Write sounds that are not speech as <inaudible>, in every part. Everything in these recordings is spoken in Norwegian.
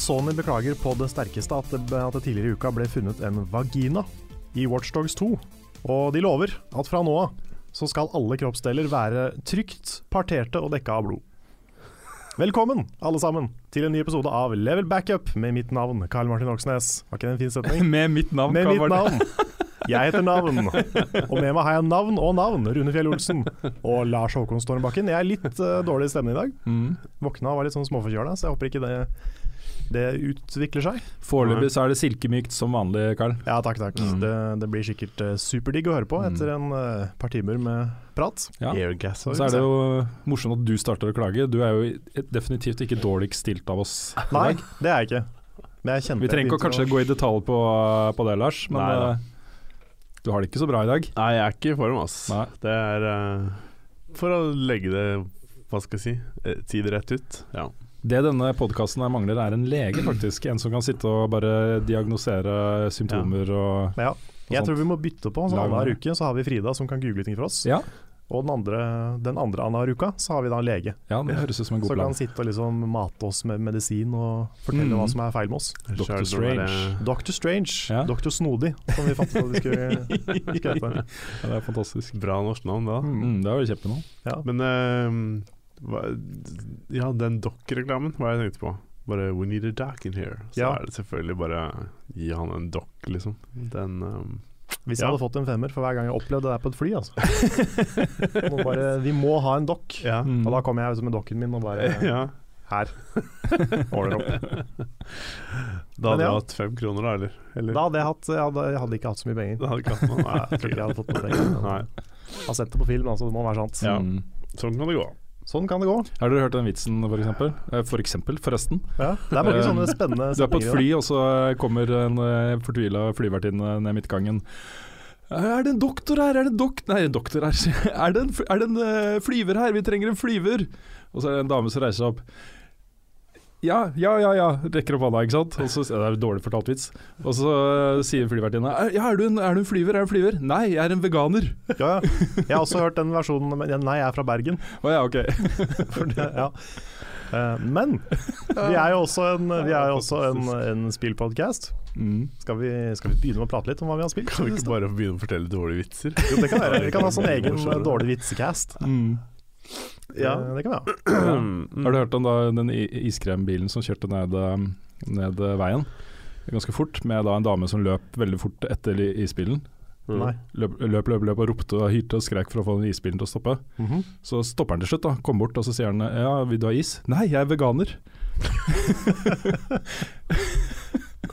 Sony beklager på det sterkeste at det, at det tidligere i uka ble funnet en vagina i Watchdogs 2. Og de lover at fra nå av så skal alle kroppsdeler være trygt parterte og dekka av blod. Velkommen, alle sammen, til en ny episode av Level Backup med mitt navn, Karl Martin Oksnes. Var ikke det en fin setning? <laughs> Med mitt navn. Med Karl mitt navn. Jeg heter Navn. Og med meg har jeg navn og navn. Rune Fjell Olsen og Lars Håkon Stormbakken. Jeg er litt uh, dårlig i stemmen i dag. Mm. Våkna og var litt sånn småforkjøla, så jeg håper ikke det, det utvikler seg. Foreløpig så er det silkemykt som vanlig, Karl. Ja, takk, takk. Mm. Det, det blir sikkert uh, superdigg å høre på etter en uh, par timer med prat. Ja. Airgas. Så er det jo morsomt at du starter å klage. Du er jo definitivt ikke dårligst stilt av oss. Nei, det er jeg ikke. Men jeg Vi trenger ikke å kanskje gå i detalj på, på det, Lars, men Nei eh, du har det ikke så bra i dag. Nei, jeg er ikke i form, ass. Nei. Det er uh, For å legge det Hva skal jeg si tid rett ut. Ja. Det denne podkasten mangler, er en lege, faktisk. En som kan sitte og bare diagnosere symptomer og Ja. Jeg og tror vi må bytte på. Så Annenhver uke så har vi Frida som kan google ting for oss. Ja. Og den andre, den andre annenhver uka så har vi da en lege. Ja, det høres ut som en Så god kan plan. han sitte og liksom mate oss med medisin og fortelle Mm. hva som er feil med oss. Dr. Strange. Dr. Strange. Ja. Dr. Snodig, som vi fattet at vi skulle, <laughs> skulle hete. Ja, det er fantastisk. Bra norsk navn, da. Mm, det var jo kjempenavn. Ja. Men hva, Ja, den dokk-reklamen var jeg tenkte på. Bare 'We need a dock in here'. Så Ja. er det selvfølgelig bare gi han en dock, liksom. Den um, Hvis jeg Ja. hadde fått en femmer for hver gang jeg opplevde det der på et fly, altså. <laughs> Må bare, vi må ha en dokk. Ja. Mm. Og da kommer jeg med dokken min og bare <laughs> ja. Her. <laughs> Ordner opp. Da hadde jeg hatt fem kroner, da, eller? eller? Da hadde jeg hatt Jeg hadde, jeg hadde ikke hatt så mye penger. Da hadde ikke hatt noe? Nei, Jeg tror ikke jeg hadde fått noe penger. Nei. Jeg har sett det på film, altså. Det må være sant. Ja. Mm. Sånn kan det gå. Sånn kan det gå. Har dere hørt den vitsen, for eksempel? Eh, For eksempel, forresten. Ja. Det er mange Eh, sånne spennende Du er på et fly, og så kommer en fortvila flyvertinne ned midtgangen. Er det en doktor her? Er det en dok... Nei, en doktor her. Er det en, er det en eh, flyver her? Vi trenger en flyver. Og så er det en dame som reiser seg opp. Ja, ja, ja, ja. Rekker opp hånda, ikke sant. Og så, det er en dårlig fortalt vits. Og så eh, sier flyvertinna «Er- Ja, er du, en, er du en flyver? Er du en flyver? Nei, jeg er en veganer. Ja, ja. Jeg har også hørt den versjonen men Nei, jeg er fra Bergen. <laughs> Å ja, ok. <laughs> For det, ja. Eh, Men vi er jo også en, vi er jo også en, en spillpodcast. Mm. Skal, vi, skal vi begynne med å prate litt om hva vi har spilt? Kan vi ikke bare begynne å fortelle dårlige vitser? Jo, det kan være. Vi kan ha sånn <laughs> egen dårlig vitsecast. Mm. Ja. Eh, Det kan vi ha. <clears throat> Har du hørt om da den iskrembilen som kjørte ned, eh, ned veien ganske fort, med da en dame som løp veldig fort etter i- isbilen? Nei. Løp, løp, løp, løp og ropte og hyrte og skrek for å få den isbilen til å stoppe. Mhm. Så stopper han til slutt, da. Kommer bort og så sier han ja, vil du ha is? Nei, jeg er veganer. <laughs>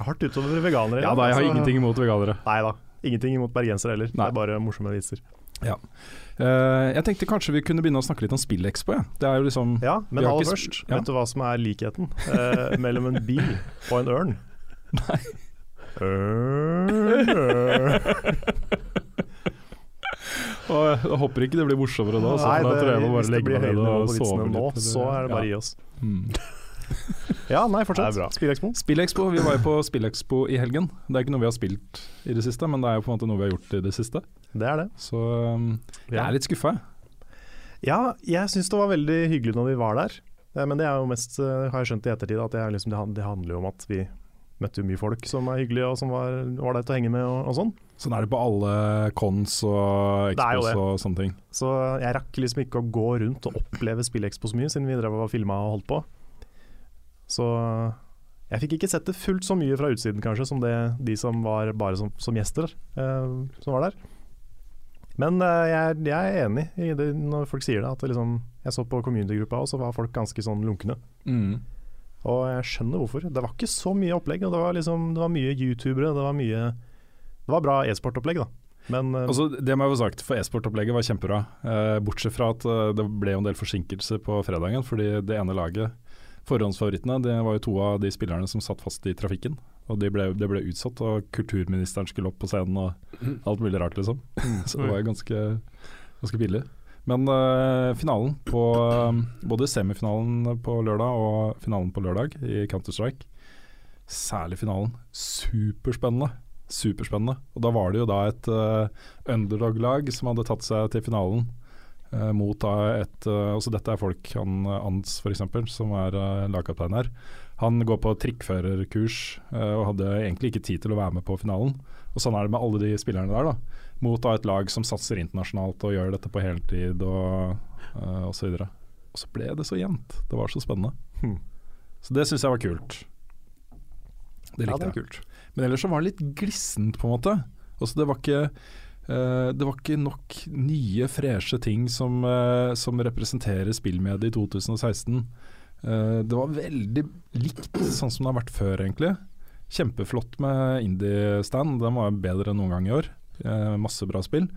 Hardt utover veganere. Ja da, jeg har altså. ingenting imot veganere. Nei da. Ingenting imot bergensere heller. Det er bare morsomme vitser. Eh, jeg tenkte kanskje vi kunne begynne å snakke litt om SpillExpo. Ja. Det er jo liksom Ja, men aller først, ja. vet du hva som er likheten uh, mellom en bil og en ørn? <laughs> Nei. Ørn, ørn. Og jeg håper ikke det blir morsommere da. Så Nei, det, hvis det blir høyere nivå på vitsene nå, så er det bare å Ja. gi oss. Mm. <laughs> Ja, nei, er fortsett. Spillekspo. Spillekspo. Vi var jo på SpillExpo i helgen. Det er ikke noe vi har spilt i det siste, men det er jo på en måte noe vi har gjort i det siste. Det er det. Så um, jeg Ja. er litt skuffa, jeg. Ja, jeg syns det var veldig hyggelig når vi var der. Eh, Men det er jo mest, eh, har jeg skjønt i ettertid, at det, er liksom, det, handler jo om at vi møtte jo mye folk som er hyggelige og som var der til å henge med og, og sånn. Sånn er det på alle cons og Det er jo expos og sånne ting. Så jeg rakk liksom ikke å gå rundt og oppleve SpillExpo så mye, siden vi drev og filma og holdt på. Så jeg fikk ikke sett det fullt så mye fra utsiden kanskje, som det de som var bare som, som gjester eh, som var der. Men eh, jeg, jeg er enig i det når folk sier det, at det liksom Jeg så på community-gruppa, og så var folk ganske sånn lunkne. Mm. Og jeg skjønner hvorfor. Det var ikke så mye opplegg. Og det var, liksom, det var mye youtubere. Det var mye Det var bra e-sportopplegg, da. Men uh, Altså, det må jeg få sagt, for e-sportopplegget var kjempebra. Bortsett fra at det ble en del forsinkelser på fredagen, fordi det ene laget, forhåndsfavorittene, det var jo to av de spillerne som satt fast i trafikken. Og de ble, de ble utsatt, og kulturministeren skulle opp på scenen og alt mulig rart, liksom. Så det var jo ganske, ganske billig. Men uh, finalen på eh, Både semifinalen på lørdag og finalen på lørdag i Counter-Strike, særlig finalen, superspennende. Superspennende. Og da var det jo da et uh, underdog-lag som hadde tatt seg til finalen. Eh, mot da et uh, Også dette er folk, han eh, Ans f.eks., som er lagkaptein her. Han går på trikkførerkurs eh, og hadde egentlig ikke tid til å være med på finalen. Og sånn er det med alle de spillerne der, da. Mot da et lag som satser internasjonalt og gjør dette på heltid og uh, osv. Og, og så ble det så jevnt. Det var så spennende. Hmm. Så det syns jeg var kult. Det ja, det jeg. kult. Men ellers så var det litt glissent, på en måte. Også det var ikke eh, det var ikke nok nye, freshe ting som, eh, som representerer spillmediet i 2016. Eh, det var veldig likt sånn som det har vært før, egentlig. Kjempeflott med indie-stand, den var bedre enn noen gang i år. Eh, masse bra spill.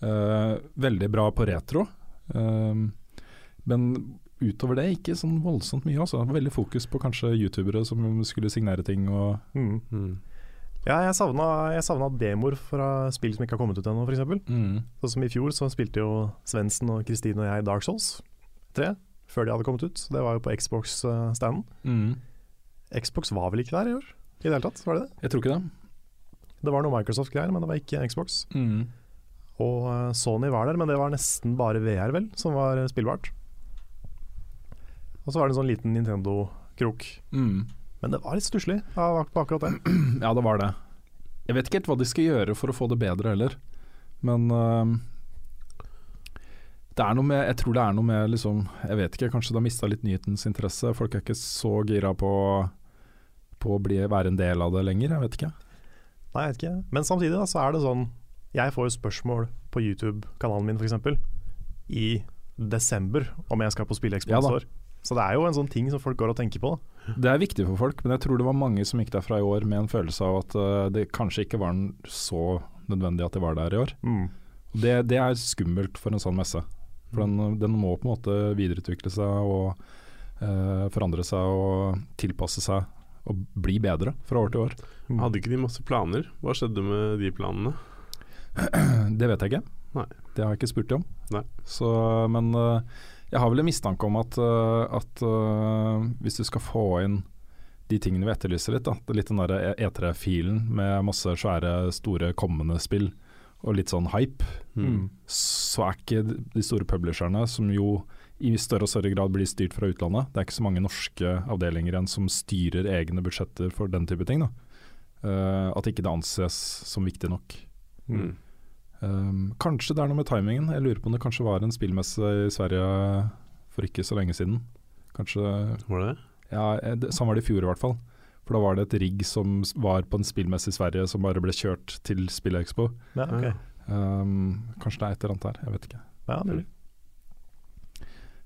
Eh, veldig bra på retro. Eh, men utover det ikke sånn voldsomt mye. Altså. Veldig fokus på kanskje youtubere som skulle signere ting og Mm. Ja, jeg savna, jeg savna demoer fra spill som ikke har kommet ut ennå, f.eks. mm. Sånn som i fjor så spilte jo Svendsen og Kristine og jeg Dark Souls 3 før de hadde kommet ut. Det var jo på Xbox-standen. Mm. Xbox var vel ikke der i år? I det hele tatt, var det det? Jeg tror ikke det. Det var noe Microsoft-greier, men det var ikke Xbox. Mm. Og eh, Sony var der, men det var nesten bare VR, vel, som var spillbart. Og så var det en sånn liten Nintendo-krok. Mm. Men det var litt stusslig på akkurat det. <clears throat> Ja, det var det. Jeg vet ikke helt hva de skal gjøre for å få det bedre heller, men uh, det er noe med Jeg tror det er noe med liksom Jeg vet ikke, kanskje det har mista litt nyhetens interesse. Folk er ikke så gira på, på å bli, være en del av det lenger. Jeg vet ikke. Nei, jeg vet ikke. Men samtidig da, så er det sånn Jeg får jo spørsmål på YouTube-kanalen min f.eks. i desember om jeg skal på Spillekspo Ja år. Så det er jo en sånn ting som folk går og tenker på. Da. Det er viktig for folk, men jeg tror det var mange som gikk derfra i år med en følelse av at øh, det kanskje ikke var så nødvendig at de var der i år. Mm. Det, det er skummelt for en sånn messe. For den, den må på en måte videreutvikle seg og eh, forandre seg og tilpasse seg og bli bedre fra år til år. Hadde ikke de masse planer? Hva skjedde med de planene? <clears throat> Det vet jeg ikke. Nei. Det har jeg ikke spurt dem om. Nei. Så, men eh, jeg har vel en mistanke om at, eh, at uh, hvis du skal få inn de tingene vi etterlyser litt, da, er litt den der E3-filen med masse svære, store kommende spill og litt sånn hype, Mm. så er ikke de store publisherne, som jo i større og større grad blir styrt fra utlandet, det er ikke så mange norske avdelinger igjen som styrer egne budsjetter for den type ting, da. Uh, at ikke det anses som viktig nok. Mm. Um, kanskje det er noe med timingen. Jeg lurer på om det kanskje var en spillmesse i Sverige for ikke så lenge siden. Kanskje Var det det? Ja, eh, det, sånn var det i fjor i hvert fall. For da var det et rigg som var på en spillmesse i Sverige som bare ble kjørt til Spillekspo. Ja, okay. Um, kanskje det er et eller annet der, jeg vet ikke. Ja, mulig.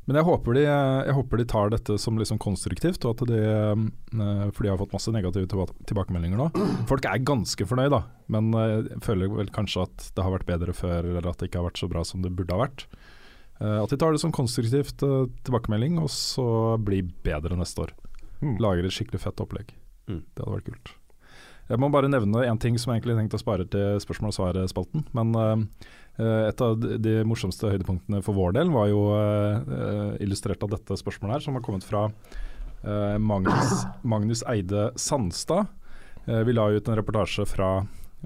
Men jeg håper, de, jeg håper de tar dette som liksom konstruktivt, og at de eh, For de har fått masse negative tilbakemeldinger nå. Folk er ganske fornøyd, da, men eh, jeg føler vel kanskje at det har vært bedre før, eller at det ikke har vært så bra som det burde ha vært. Eh, at de tar det som konstruktivt eh, tilbakemelding, og så blir bedre neste år. Mm. Lager et skikkelig fett opplegg. Mm. Det hadde vært kult. Jeg må bare nevne én ting som jeg egentlig tenkte å spare til spørsmål og svar-spalten. Men eh, eh, et av de, morsomste høydepunktene for vår del var jo eh, eh, illustrert av dette spørsmålet her, som har kommet fra eh, Magnus, Magnus Eide Sandstad. Eh, vi la ut en reportasje fra,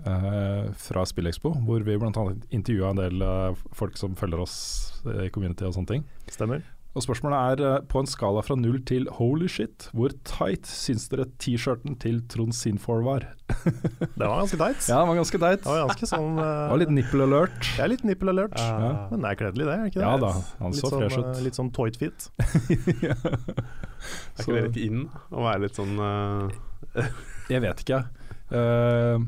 eh, fra Spillekspo, hvor vi bl.a. intervjua en del eh, folk som følger oss eh, i community og sånne ting. Stemmer. Og spørsmålet er eh, på en skala fra null til holy shit, hvor tight syns dere T-skjorten til Trond Sinfor var? <laughs> Det var ganske tight. Ja, den var ganske tight. Det var ganske sånn Det uh, var litt nipple alert. Det er litt nipple alert. Ja. Men det er kledelig, det? er ikke det? Ja da, han litt så sånn, fresh eh, ut. Litt sånn toit fit. <laughs> Er ikke det litt in å være litt sånn eh, Jeg vet ikke. Eh,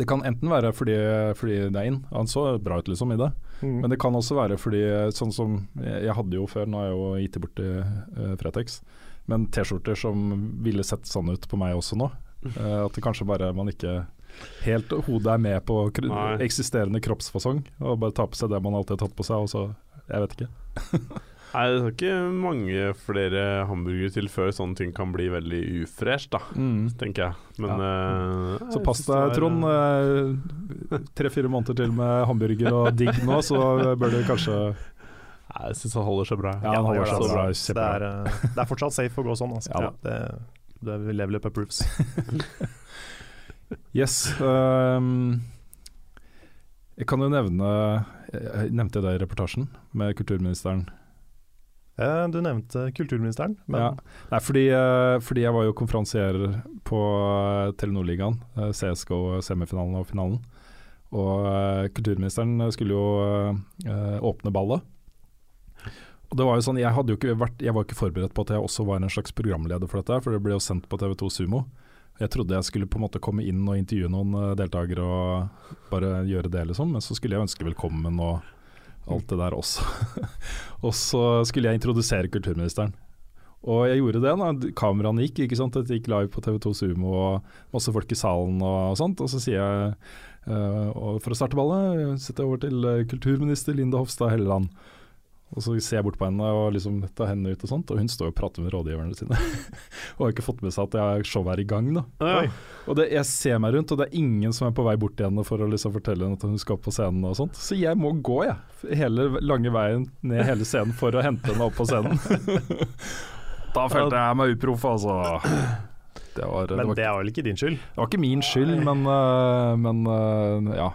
det kan enten være fordi, fordi det er inn, han så bra ut liksom i det. Mm. Men det kan også være fordi, sånn som Jeg, jeg hadde jo før, nå har jeg jo gitt det bort til uh, Fretex. Men T-skjorter som ville sett sånn ut på meg også nå. Uh, at det kanskje bare man ikke helt hodet er med på eksisterende kroppsfasong, og bare tar på seg det man alltid har tatt på seg, og så Jeg vet ikke. <laughs> Nei, det er ikke mange flere hamburgere til før sånne ting kan bli veldig ufresh, da, tenker jeg. Men eh, Så pass deg, Trond. eh, Tre-fire måneder til med hamburger og digg nå, så bør du kanskje Nei, Jeg syns han holder seg bra. Ja, han holder seg bra. det, er, uh, det er fortsatt safe å gå sånn. Altså. Ja det, det er level up approves. <laughs> Yes. Um, jeg kan jo nevne Jeg nevnte det i reportasjen med kulturministeren. Eh, Du nevnte kulturministeren, men Ja. Nei, fordi, eh, fordi jeg var jo konferansierer på eh, Telenor-ligaen, CSGO-semifinalen og finalen. Og kulturministeren skulle jo åpne ballet. Og det var jo sånn, jeg, hadde jo ikke vært, jeg var ikke forberedt på at jeg også var en slags programleder for dette, for det ble jo sendt på TV2 Sumo. Jeg trodde jeg skulle på en måte komme inn og intervjue noen deltakere og bare gjøre det, liksom. Men så skulle jeg ønske velkommen og alt det der også. <laughs> og så skulle jeg introdusere kulturministeren. Og jeg gjorde det da kameraene gikk. ikke sant? Det gikk live på TV2 Sumo og masse folk i salen og sånt. Og så sier jeg, uh, for å starte ballet, setter jeg over til eh, kulturminister Linda Hofstad Helleland. Og så ser jeg bort på henne og liksom tar hendene ut og sånt, og hun står og prater med rådgiverne sine. <laughs> og har ikke fått med seg at jeg showet er i gang, da. Oi. Og det, jeg ser meg rundt, og det er ingen som er på vei bort til henne for å liksom fortelle henne at hun skal opp på scenen og sånt. Så jeg må gå, jeg. Hele lange veien ned hele scenen for å hente henne opp på scenen. <laughs> da følte jeg meg uproff, altså. Det var, det, var, det var vel ikke din skyld? det var ikke min skyld, men, øh, men øh, ja.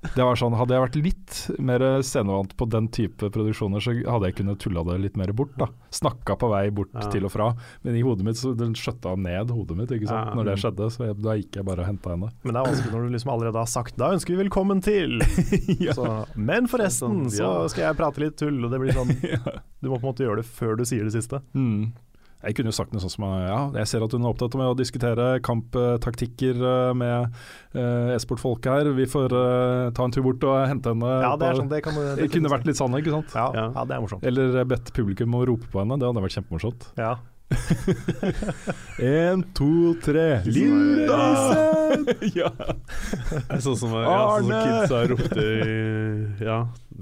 Det var sånn, Hadde jeg vært litt mer scenevant på den type produksjoner, så hadde jeg kunnet tulla det litt mer bort. da Snakka på vei bort Ja. til og fra, men i hodet mitt så den skjøtta ned hodet mitt ikke sant Ja. når det skjedde. Så jeg, da gikk jeg bare og henta henne. Men det er vanskelig når du liksom allerede har sagt 'da ønsker vi velkommen til'. <laughs> så, men forresten, Sånn, så skal jeg prate litt tull, og det blir sånn <laughs> Du må på en måte gjøre det før du sier det siste. Mm. Jeg kunne jo sagt noe sånn som ja, jeg ser at hun er opptatt med å diskutere kamptaktikker øh, med øh, e-sportfolk her. Vi får øh, ta en tur bort og hente henne. Ja, det er sånn, det kan du <laughs> det kunne vært litt sånn, ikke sant? ja, Ja. ja, det er morsomt. Eller bedt publikum å rope på henne, det hadde vært kjempemorsomt. Ja. <laughs> Én, to, tre Linda! <laughs> ja. Det er sånn som, ja, sånn som kidsa ropte i, ja,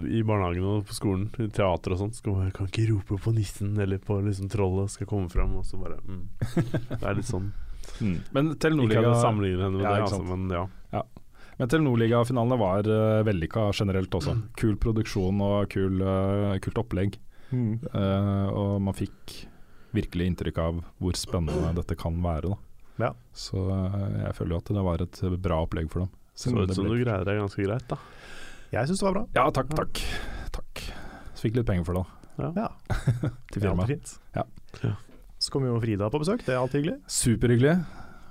i barnehagen og på skolen, i teater og sånt. kan, man, kan ikke rope på nissen eller på liksom trollet skal komme fram, og så bare mm. Det er litt sånn Men Ikke at Telenor-liga jeg sammenligner henne med Ja, det, altså, men ja. Men Telenor-ligafinalene var uh, vellykka generelt også. Kul produksjon og kul, uh, kult opplegg. Mm. Uh, og man fikk virkelig inntrykk av hvor spennende dette kan være. Da. Ja. Så eh, jeg føler jo at det var et bra opplegg for dem. Så ut som du greier deg ganske greit, da. Jeg syns det var bra. Ja, takk, takk. takk. Så fikk litt penger for det. Ja. Ja, <laughs> Til firmaet. fint. Ja. Ja. Så kom jo Frida på besøk, det er alltid hyggelig. Superhyggelig.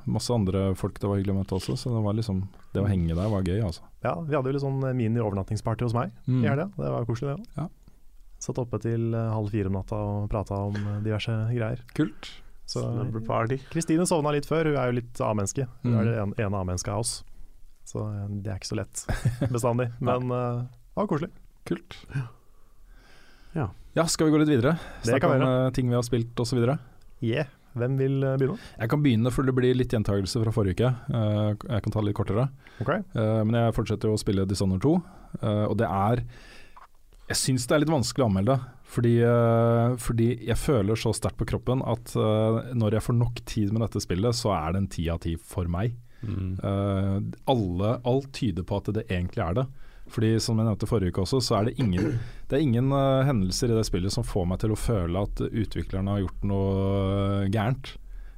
Masse andre folk det var hyggelig å møte også, så det var liksom Det å henge der var gøy, altså. Ja, Vi hadde jo litt sånn mini-overnattingsparty hos meg Mm. i helga. Det var koselig, det òg. Ja. Satt oppe til eh, halv fire om natta og prata om eh, diverse greier. Kult. Så Kristine sovna litt før, hun er jo litt A-menneske. Hun Mm. er det ene, ene A-mennesket av oss. Så eh, det er ikke så lett <laughs> bestandig. Men eh, det var koselig. Kult. Ja. Ja, skal vi gå litt videre? Det Snakke om eh, ting vi har spilt osv. Yeah. Hvem vil eh, begynne? Jeg kan begynne, for det blir litt gjentagelse fra forrige uke. Eh, jeg kan ta det litt kortere. Ok, Eh, men jeg fortsetter å spille Dishonored 2, eh, og det er Jeg syns det er litt vanskelig å anmelde, fordi, eh, fordi jeg føler så sterkt på kroppen at eh, når jeg får nok tid med dette spillet, så er det en ti av ti for meg. Mm. Eh, alle, alt tyder på at det egentlig er det. Fordi som jeg nevnte forrige uke også, så er det ingen, det er ingen hendelser i det spillet som får meg til å føle at utviklerne har gjort noe gærent.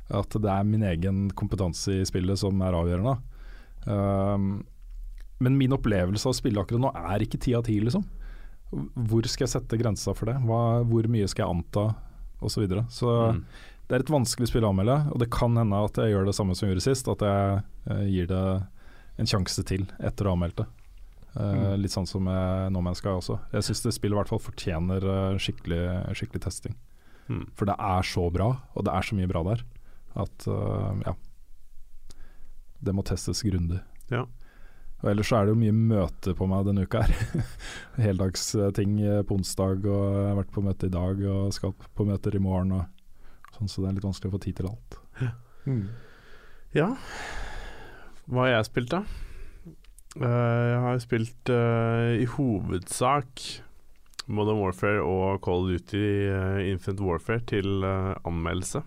At det er min egen kompetanse i spillet som er avgjørende. Um, men min opplevelse av spillet akkurat nå er ikke ti av ti, liksom. Hvor skal jeg sette grensa for det? Hva, hvor mye skal jeg anta? Og så videre. Så Mm. det er et vanskelig spill å anmelde, og det kan hende at jeg gjør det samme som jeg gjorde sist. At jeg eh, gir det en sjanse til etter å ha anmeldt det. Eh, Litt sånn som jeg, No Man's Sky også. Jeg syns det spillet i hvert fall fortjener eh, skikkelig, skikkelig testing. Mm. For det er så bra, og det er så mye bra der, at uh, ja. Det må testes grundig. Ja. Og ellers så er det jo mye møte på meg denne uka her. <laughs> Heldagsting eh, på onsdag, og jeg har vært på møte i dag og skal på møter i morgen. Og Sånn, så det er litt vanskelig å få tid til alt. Mm. Ja. Hva har jeg spilt, da? Uh, jeg har spilt uh, i hovedsak Modern Warfare og Call of Duty uh, Infant Warfare til anmeldelse.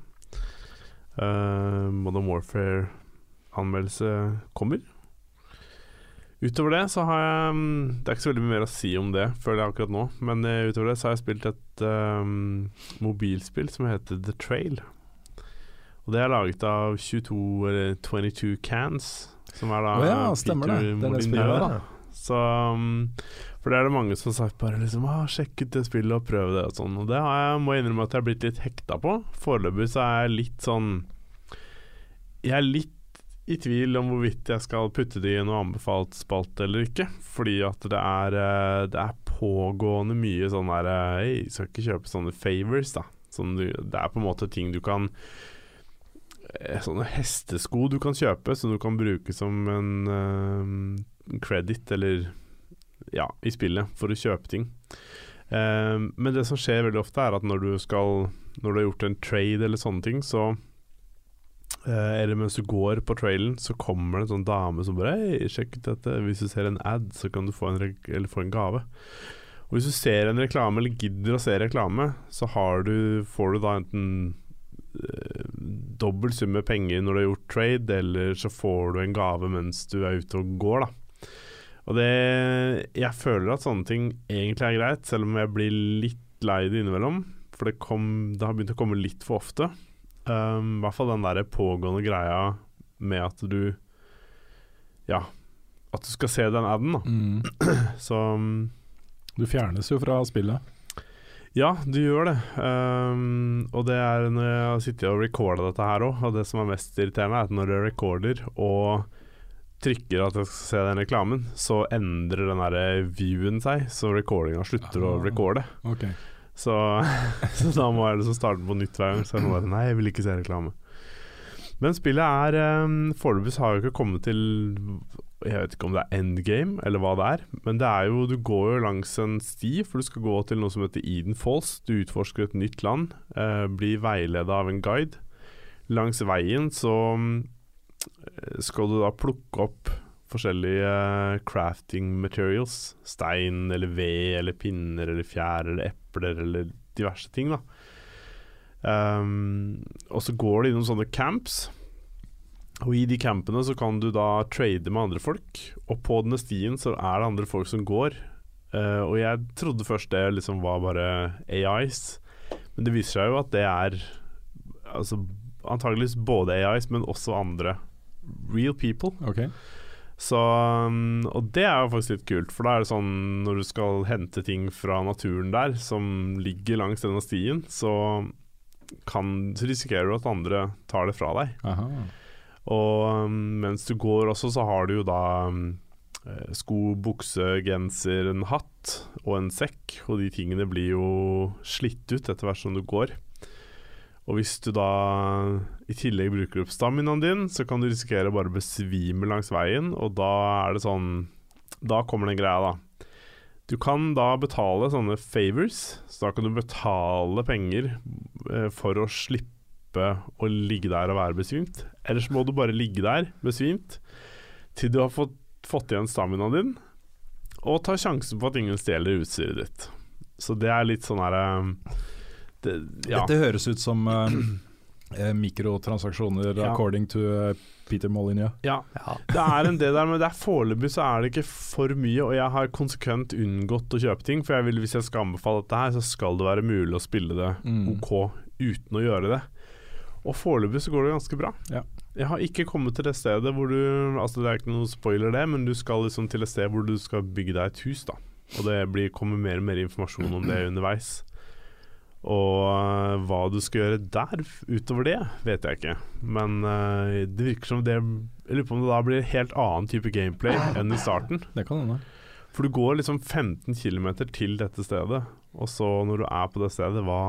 Eh, Modern Warfare-anmeldelse kommer. Utover det så har jeg mm, Det er ikke så veldig mye mer å si om det, føler jeg akkurat nå. Men eh, utover det så har jeg spilt et um, mobilspill som heter The Trail. Og det er laget av 22 eller 22 Cans, som er da oh ja, stemmer det. Det er det spillet, da. Så um, For det er det mange som har sagt bare liksom ah, 'Sjekk ut det spillet og prøv det' og sånn. Og det har jeg, må jeg innrømme at jeg har blitt litt hekta på. Foreløpig så er jeg litt sånn Jeg er litt i tvil om hvorvidt jeg skal putte det i noe anbefalt spalte eller ikke. Fordi at det er, eh, det er pågående mye sånn der eh, Hei, skal ikke kjøpe sånne favors, da. Sånn du, det er på en måte ting du kan eh, Sånne hestesko du kan kjøpe, som du kan bruke som en uh, credit, eller ja, i spillet, for å kjøpe ting. Uh, men det som skjer veldig ofte, er at når du skal Når du har gjort en trade eller sånne ting, så Eller mens du går på trailen, så kommer det en sånn dame som bare Hei, sjekk ut dette. Hvis du ser en ad, så kan du få en, få en gave. Og hvis du ser en reklame, eller gidder å se reklame, så du, får du da enten eh, dobbel sum med penger når du har gjort trade, eller så får du en gave mens du er ute og går, da. Og det Jeg føler at sånne ting egentlig er greit, selv om jeg blir litt lei det innimellom. For det, kom, det har begynt å komme litt for ofte. Um, I hvert fall den der pågående greia med at du Ja, at du skal se den aden, da. Mm. <clears throat> Så um, Du fjernes jo fra spillet. Ja, du gjør det. Um, og det er når jeg har sittet og recorda dette her òg, og det som er mest irriterende, er at når jeg recorder og trykker at jeg skal se den reklamen, så endrer den der viewen seg, så recordinga slutter å Ah. recorde. Ok. Så, <laughs> så da må jeg liksom starte på nytt hver gang. Så jeg bare Nei, jeg vil ikke se reklame. Men spillet er um, Foreløpig har jo ikke kommet til Jeg vet ikke om det er endgame, eller hva det er. Men det er jo Du går jo langs en sti, for du skal gå til noe som heter Eden Falls. Du utforsker et nytt land. Uh, blir veileda av en guide. Langs veien så um, skal du da plukke opp forskjellige eh, crafting materials. Stein eller ved eller pinner eller fjær eller epler eller diverse ting, da. Um, og så går det innom sånne camps. Og i de campene så kan du da trade med andre folk. Og på denne stien så er det andre folk som går. Uh, og jeg trodde først det liksom var bare AIs, men det viser seg jo at det er altså, antageligvis både AIs, men også andre real people. Ok. Så, um, og det er jo faktisk litt kult, for da er det sånn når du skal hente ting fra naturen der, som ligger langs denne stien, så, kan, så risikerer du at andre tar det fra deg. Aha. Og um, mens du går også, så har du jo da um, eh, sko, bukse, genser, en hatt og en sekk, og de tingene blir jo slitt ut etter hvert som du går. Og hvis du da i tillegg bruker du opp staminaen din, så kan du risikere å bare besvime langs veien, og da er det sånn Da kommer den greia, da. Du kan da betale sånne favors, så da kan du betale penger eh, for å slippe å ligge der og være besvimt. Ellers må du bare ligge der besvimt til du har fått, fått igjen staminaen din, og ta sjansen på at ingen stjeler utstyret ditt. Så det er litt sånn herre det, ja. Dette høres ut som eh, eh, mikrotransaksjoner Ja. according to eh, Peter Molyneux. Ja, det er en del der, men det er foreløpig så er det ikke for mye. Og jeg har konsekvent unngått å kjøpe ting, for jeg vil, hvis jeg skal anbefale dette her, så skal det være mulig å spille det Mm. OK uten å gjøre det. Og foreløpig så går det ganske bra. Ja. Jeg har ikke kommet til det stedet hvor du Altså Det er ikke noe spoiler, det, men du skal liksom til et sted hvor du skal bygge deg et hus, da. Og det blir, kommer mer og mer informasjon om det <clears throat> underveis. Og øh, hva du skal gjøre der utover det, vet jeg ikke. Men uh, det virker som det Jeg lurer på om det da blir en helt annen type gameplay enn i starten. Det kan hende. For du går liksom 15 km til dette stedet, og så når du er på det stedet, hva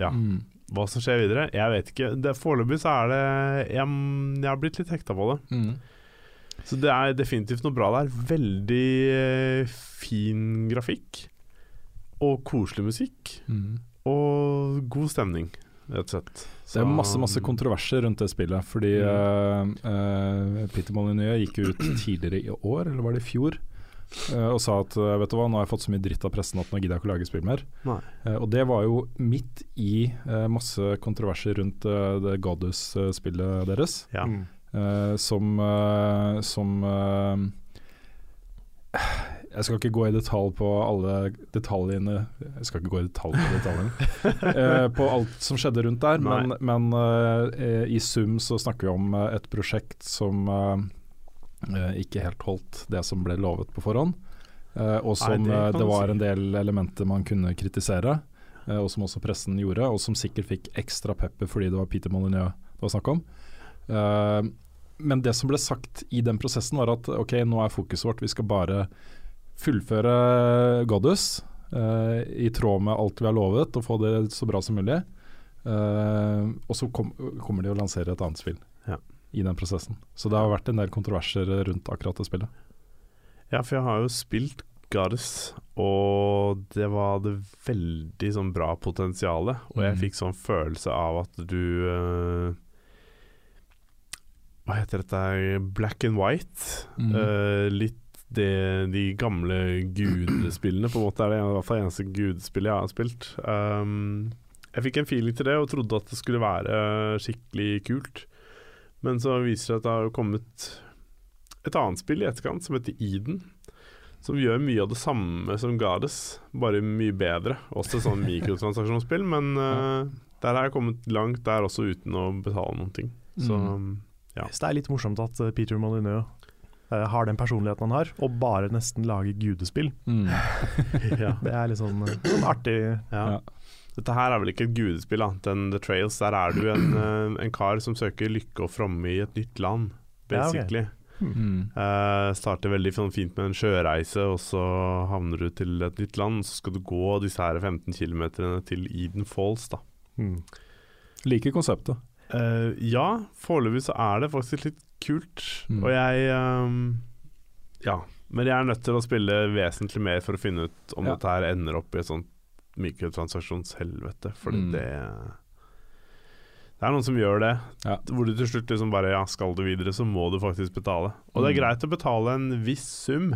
Ja, Mm. hva som skjer videre? Jeg vet ikke. Foreløpig så er det jeg, jeg har blitt litt hekta på det. Mm. Så det er definitivt noe bra der. Veldig eh, fin grafikk. Og koselig musikk. Mm. Og god stemning. rett og slett. Det er masse masse kontroverser rundt det spillet. Fordi Mm. uh, eh, Peter Molyneux gikk ut <clears throat> tidligere i år, eller var det i fjor, Uh, og sa at vet du hva, nå har jeg fått så mye dritt av pressen at nå gidder jeg ikke å lage spill mer. Nei. Eh, og det var jo midt i masse kontroverser rundt uh, det Goddess-spillet deres. Ja. Mm. eh, som som Jeg skal ikke gå i detalj på alle detaljene Jeg skal ikke gå i detalj på detaljene <laughs> eh, på alt som skjedde rundt der, men, men eh, i sum så snakker vi om eh, et prosjekt som eh, eh, ikke helt holdt det som ble lovet på forhånd. Eh, og som Nei, det det var en del elementer man kunne kritisere, og som også pressen gjorde, og som sikkert fikk ekstra pepper fordi det var Peter Molyneux det var snakk om. Men det som ble sagt i den prosessen var at ok, nå er fokuset vårt, vi skal bare fullføre Goddess uh, i tråd med alt vi har lovet, og få det så bra som mulig. Uh, og så kom, kommer de å lansere et annet spill Ja. i den prosessen. Så det har vært en del kontroverser rundt akkurat det spillet. Ja, for jeg har jo spilt Goddess, og det var det veldig sånn bra potensialet. Og jeg Mm. fikk sånn følelse av at du uh, Hva heter dette? Black and white. Mm. Uh, litt det de gamle gudespillene, på en måte er det i hvert fall eneste gudespillet jeg har spilt. Um, jeg fikk en feeling til det og trodde at det skulle være skikkelig kult. Men så viser det at det har kommet et annet spill i etterkant som heter Eden. Som gjør mye av det samme som Gades, bare mye bedre. Også sånn mikrotransaksjonsspill, <laughs> men uh, der har jeg kommet langt der også uten å betale noen ting. Så Mm. Ja. Så det er litt morsomt at eh, Peter Molyneux eh, har den personligheten han har, og bare nesten lager gudespill. Mm. <laughs> ja. Det er litt sånn, eh, sånn artig Ja. Ja. Dette her er vel ikke et gudespill, da. Den The Trails, der er du en, eh, en kar som søker lykke og fromme i et nytt land, Ja, okay. basically. Mm. Uh, starter veldig sånn fint med en sjøreise, og så havner du til et nytt land. Så skal du gå disse her 15 km til Eden Falls, da. Mm. Liker konseptet. Uh, ja, foreløpig så er det faktisk litt kult. Mm. Og jeg um, Ja. Men jeg er nødt til å spille vesentlig mer for å finne ut om Ja. dette her ender opp i et sånt mikrotransaksjonshelvete. Fordi Mm. det Det er noen som gjør det. Ja. Hvor du til slutt liksom bare Ja, skal du videre, så må du faktisk betale. Og det er Mm. greit å betale en viss sum.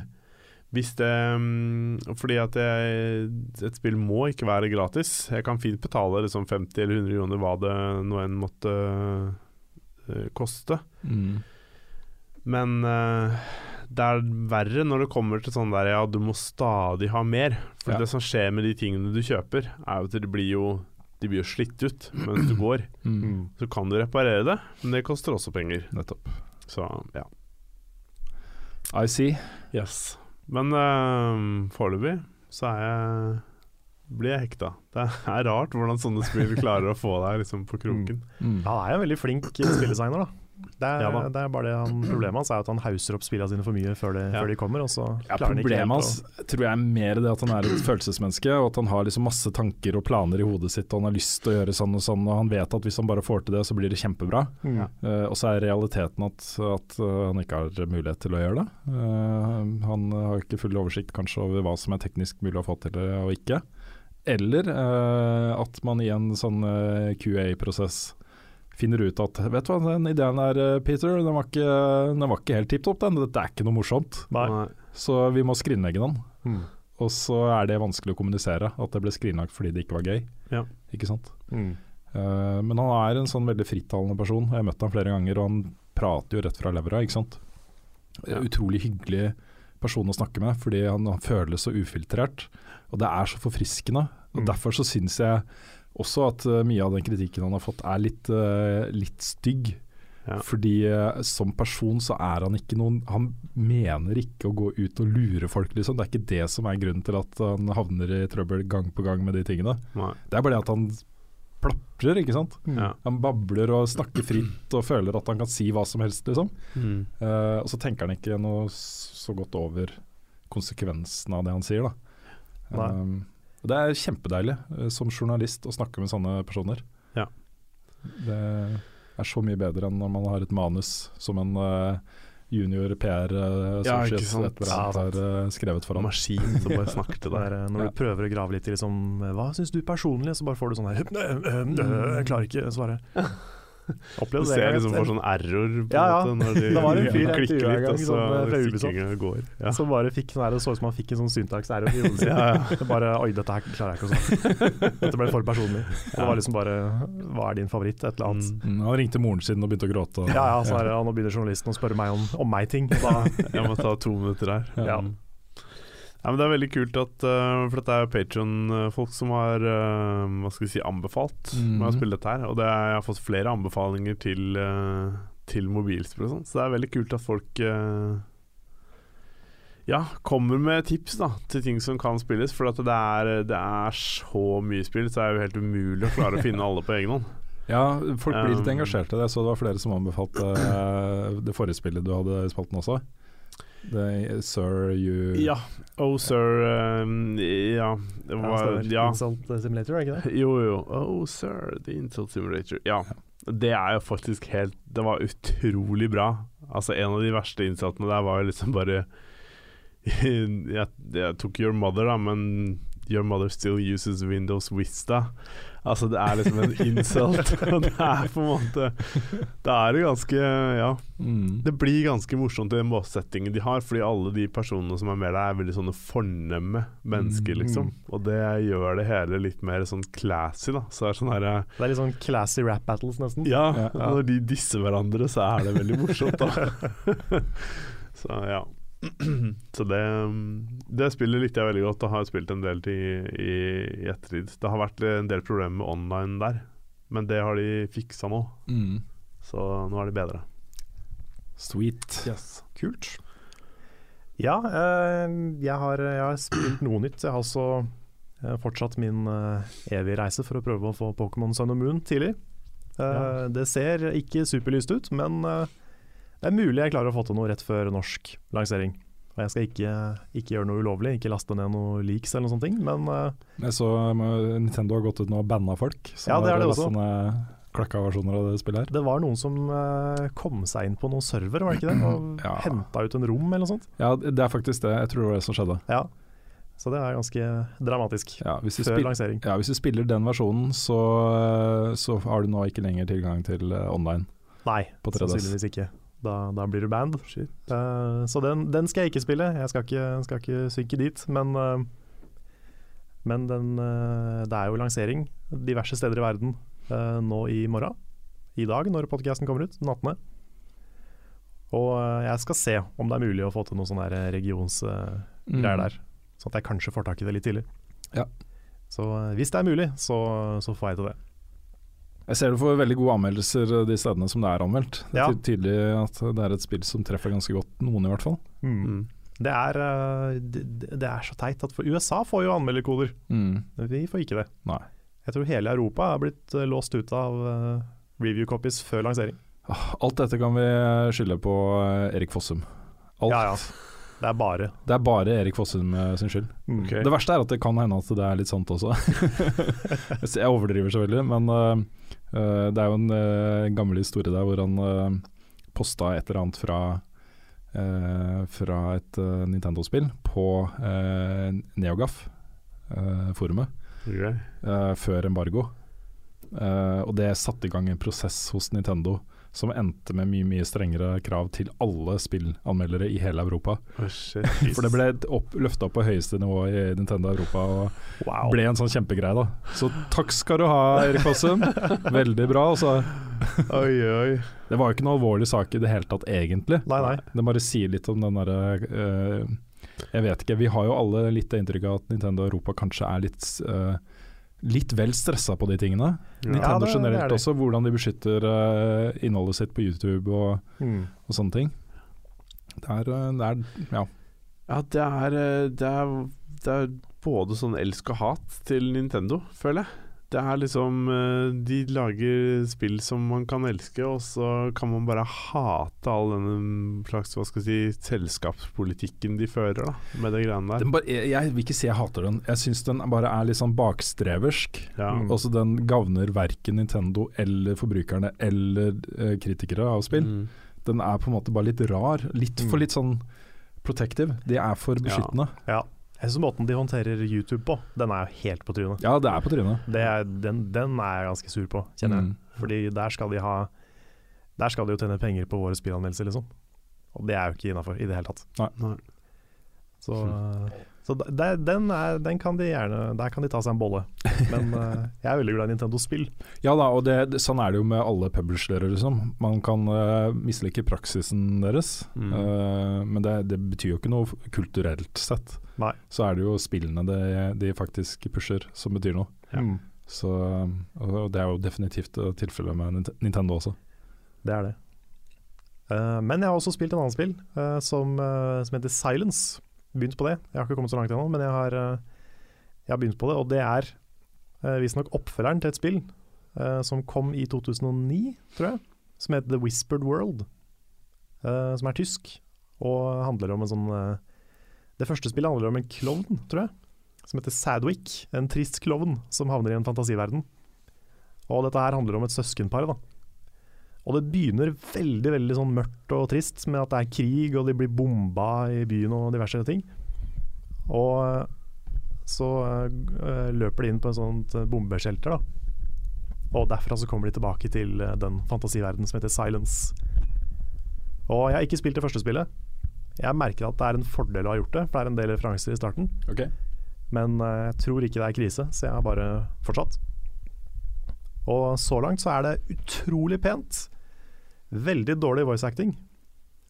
Hvis det mm, Fordi at jeg, et spill må ikke være gratis. Jeg kan fint betale liksom 50 eller 100 kroner hva det nå enn måtte eh, koste. Mm. Men uh, det er verre når det kommer til sånn der ja, du må stadig ha mer. For Ja. det som skjer med de tingene du kjøper, er jo at de blir jo de blir jo slitt ut <clears throat> mens du går. Mm. Mm. Så kan du reparere det, men det koster også penger. Nettopp. Så ja. I see. Yes. Men uh, foreløpig så er jeg blir jeg hekta. Det er rart hvordan sånne spill <laughs> klarer å få deg liksom på kroken. Mm. Han er jo en veldig flink spilldesigner, da. Det er, Ja da. det er bare det han, Problemet hans er at han hauser opp spillene sine for mye før, det, Ja. før de kommer. Og så Ja, problemet hans tror jeg er mer det at han er et følelsesmenneske, og at han har liksom masse tanker og planer i hodet sitt, og han har lyst til å gjøre sånn og sånn, og han vet at hvis han bare får til det, så blir det kjempebra. Ja. Uh, og så er realiteten at, at eh, han ikke har mulighet til å gjøre det. Uh, han har ikke full oversikt kanskje over hva som er teknisk mulig å få til og ikke. Eller uh, at man i en sånn uh, QA-prosess finner ut at vet du hva, den ideen der, eh, Peter, den var ikke, den var ikke helt tipp topp, den. Dette er ikke noe morsomt. Nei. Så vi må skrinlegge den. Mm. Og så er det vanskelig å kommunisere, at det ble skrinlagt fordi det ikke var gøy. Ja. Ikke sant? Mm. Uh, men han er en sånn veldig frittalende person. Jeg har møtt ham flere ganger, og han prater jo rett fra levra, ikke sant. Ja. Utrolig hyggelig person å snakke med, fordi han, han føles så ufiltrert. Og det er så forfriskende. Og Mm. Derfor så syns jeg også at eh, mye av den kritikken han har fått er litt, eh, litt stygg. Ja. Fordi eh, som person så er han ikke noen Han mener ikke å gå ut og lure folk, liksom. Det er ikke det som er grunnen til at han havner i trøbbel gang på gang med de tingene. Nei. Det er bare det at han plaprer, ikke sant. Ja. Han babler og snakker fritt og føler at han kan si hva som helst, liksom. Mm. Uh, og så tenker han ikke noe så godt over konsekvensen av det han sier, da. Nei. Um, det er kjempedeilig eh, som journalist å snakke med sånne personer. Ja. Det er så mye bedre enn når man har et manus som en eh, junior PR uh, Ja, ikke sant. et eller har uh, skrevet for ham. Maskin som bare snakker til deg. er, eh, når Ja. du prøver å grave litt i liksom, hva syns du personlig, så bare får du sånn her «Øh, øh, øh, Jeg klarer ikke å svare. Du Opplevde Du ser en liksom for får sånn error på Ja, ja. måte, når de <laughs> Det var en fyr <laughs> jeg klikker en litt, gang, og så sånn, eh, fra Ubisoft. går. Ja. Som bare fikk sånn det så ut som han fikk en sånn syntax-error i hodet sitt. <laughs> Ja, ja. Bare Oi, dette her klarer jeg ikke å snakke. Dette ble for personlig. Det var liksom bare Hva er din favoritt? Et eller annet. Mm. Mm, han ringte moren sin og begynte å gråte. og- Ja, ja, så er ja, nå begynner journalisten å spørre meg om, om meg ting. Da, Jeg må ta to minutter her. Ja. Ja, men Det er veldig kult at uh, For dette er jo Patron-folk som har uh, Hva skal vi si anbefalt med å Mhm. spille dette her. Og det er, jeg har fått flere anbefalinger til, uh, til mobilspill og sånn, så det er veldig kult at folk ja, kommer med tips da til ting som kan spilles. For at det er, det er så mye spill, så det er jo helt umulig å klare å finne alle på egen hånd. <laughs> Ja, folk blir litt Um, engasjerte. Jeg så det var flere som anbefalte det forrige spillet du hadde i spalten også. Det, Sir You Ja. Oh, sir um, Ja. Det var, ja. Insult Simulator, er ikke det? Jo, jo. Oh, sir, the Insult Simulator. Ja. Det er jo faktisk helt Det var utrolig bra. Altså, en av de verste innsattene der var jo liksom bare <laughs> jeg, jeg tok Your Mother, da, men Your Mother still uses Windows Vista. Altså, det er liksom en insult. <laughs> og det er på en måte Det er jo ganske Ja. Mm. Det blir ganske morsomt i den settingen de har, fordi alle de personene som er med der, er veldig sånne fornemme mennesker, Mm. liksom. Og det gjør det hele litt mer sånn classy, da. Så det er sånn her, Det er litt sånn classy rap battles, nesten. Ja, Ja. når de disser hverandre, så er det veldig morsomt, da. <laughs> <laughs> så ja. <clears throat> Så det, det spillet likte jeg veldig godt, og har spilt en del til i, i ettertid. Det har vært en del problemer med online der, men det har de fiksa nå. Mm. Så nå er de bedre. Sweet. Kult. Ja, eh, jeg, har, jeg har spilt noe nytt. Jeg har også eh, fortsatt min eh, evige reise for å prøve å få Pokémon Sun og Moon tidlig. Eh, Ja. Det ser ikke superlyst ut, men eh, det er mulig jeg klarer å få til noe rett før norsk lansering. Og jeg skal ikke, ikke gjøre noe ulovlig, ikke laste ned noe leaks eller noe sånt, men uh, Jeg så Nintendo har gått ut nå og banna folk. som Ja, det er det også. klakka versjoner av det spillet her. det var noen som uh, kom seg inn på noen server, var det ikke det? Og <clears throat> Ja. henta ut en rom eller noe sånt. Ja, det er faktisk det. Jeg tror det var det som skjedde. Ja. Så det er ganske dramatisk. Ja, hvis, du Før lansering. ja, hvis du spiller den versjonen, så, så har du nå ikke lenger tilgang til eh, online. Nei, På 3DS. sannsynligvis ikke. Da, da blir du band. Uh, så den, den skal jeg ikke spille. Jeg skal ikke, skal ikke synke dit. Men, uh, men den, uh, det er jo lansering diverse steder i verden eh, nå i morgen. I dag, når podkasten kommer ut. Den 18. Og eh, jeg skal se om det er mulig å få til noen sånne regionsgreier Mm. der. Sånn at jeg kanskje får tak i det litt tidlig. Ja. Så eh, hvis det er mulig, så, så får jeg til det. Jeg ser du får veldig gode anmeldelser de stedene som det er anmeldt. Det er Ja. tydelig at det er et spill som treffer ganske godt, noen i hvert fall. Mm. Det er, eh, det, det er så teit at for USA får jo anmelderkoder. Mm. Vi får ikke det. Nei. Jeg tror hele Europa er blitt eh, låst ut av eh, review copies før lansering. Alt dette kan vi skylde på Erik Fossum. Alt. Ja, ja. Det er bare. Det er bare Erik Fossum eh, sin skyld. Okay. Det verste er at det kan hende at det er litt sant også. <laughs> jeg overdriver selvfølgelig, men eh, eh, det er jo en uh, gammel historie der hvor han uh, posta et eller annet fra Uh, fra et uh, Nintendo-spill på uh, Neogaf-forumet okay. før embargo. Eh, og det satte i gang en prosess hos Nintendo som endte med mye mye strengere krav til alle spillanmeldere i hele Europa. Oh. For det ble opp, løfta opp på høyeste nivå i Nintendo Europa og Wow. ble en sånn kjempegreie. da Så takk skal du ha, Erik Fossum. Veldig bra. Altså. Oi, oi. Det var jo ikke noe alvorlig sak i det hele tatt, egentlig. Nei, nei. Det bare sier litt om den derre uh, Jeg vet ikke, vi har jo alle litt det inntrykket at Nintendo Europa kanskje er litt eh, Litt vel stressa på de tingene. Nintendo Ja, er generelt også, hvordan de beskytter uh, innholdet sitt på YouTube og, Mm. og sånne ting. Det er, eh, det er Ja. Ja, det er, eh, det er Det er både sånn elsk og hat til Nintendo, føler jeg. Det er liksom eh, De lager spill som man kan elske, og så kan man bare hate all denne slags Hva skal jeg si selskapspolitikken de fører, da, med de greiene der. Den bare, jeg, jeg vil ikke si jeg hater den. Jeg syns den bare er litt sånn bakstreversk. Ja. Mm. Også den gagner verken Nintendo eller forbrukerne eller eh, kritikere av spill. Mm. Den er på en måte bare litt rar. Litt for Mm. litt sånn protective. De er for beskyttende. Ja. Jeg syns måten de håndterer YouTube på, den er jo helt på trynet. Ja, det er på trynet. Det er, den, den er jeg ganske sur på, kjenner jeg. Mm. Fordi der skal de ha Der skal de jo tjene penger på våre spillanmeldelser, liksom. Og det er jo ikke innafor i det hele tatt. Nei. Så, <laughs> så der, den, er, den kan de gjerne Der kan de ta seg en bolle. Men uh, <laughs> jeg er veldig glad i Nintendo-spill. Ja da, og det, det, sånn er det jo med alle publishere, liksom. Man kan uh, mislike praksisen deres, Mm. uh, men det, det betyr jo ikke noe kulturelt sett. Nei. Så er det jo spillene de, de faktisk pusher som betyr noe. Mm, Så, og det er jo definitivt tilfellet med Nintendo også. det er det. Eh, men jeg har også spilt en annen spill som, som heter Silence. Begynt på det. Jeg har ikke kommet så langt ennå, men jeg har, eh, jeg har begynt på det. Og det er uh, visstnok oppfølgeren til et spill eh, som kom i 2009, tror jeg. Som heter The Whispered World. som er tysk, og handler om en sånn Det første spillet handler om en klovn, tror jeg. Som heter Sadwick. En trist klovn som havner i en fantasiverden. Og dette her handler om et søskenpar, da. Og det begynner veldig veldig sånn mørkt og trist med at det er krig, og de blir bomba i byen og diverse ting. Og eh, så eh, løper de inn på et sånt eh, bombeshelter, da. Og derfra så kommer de tilbake til den fantasiverdenen som heter Silence. Og jeg har ikke spilt det første spillet. Jeg merker at det er en fordel å ha gjort det, for det er en del referanser i starten. Men eh, jeg tror ikke det er krise, så jeg har bare fortsatt. Og så langt så er det utrolig pent. Veldig dårlig voice acting.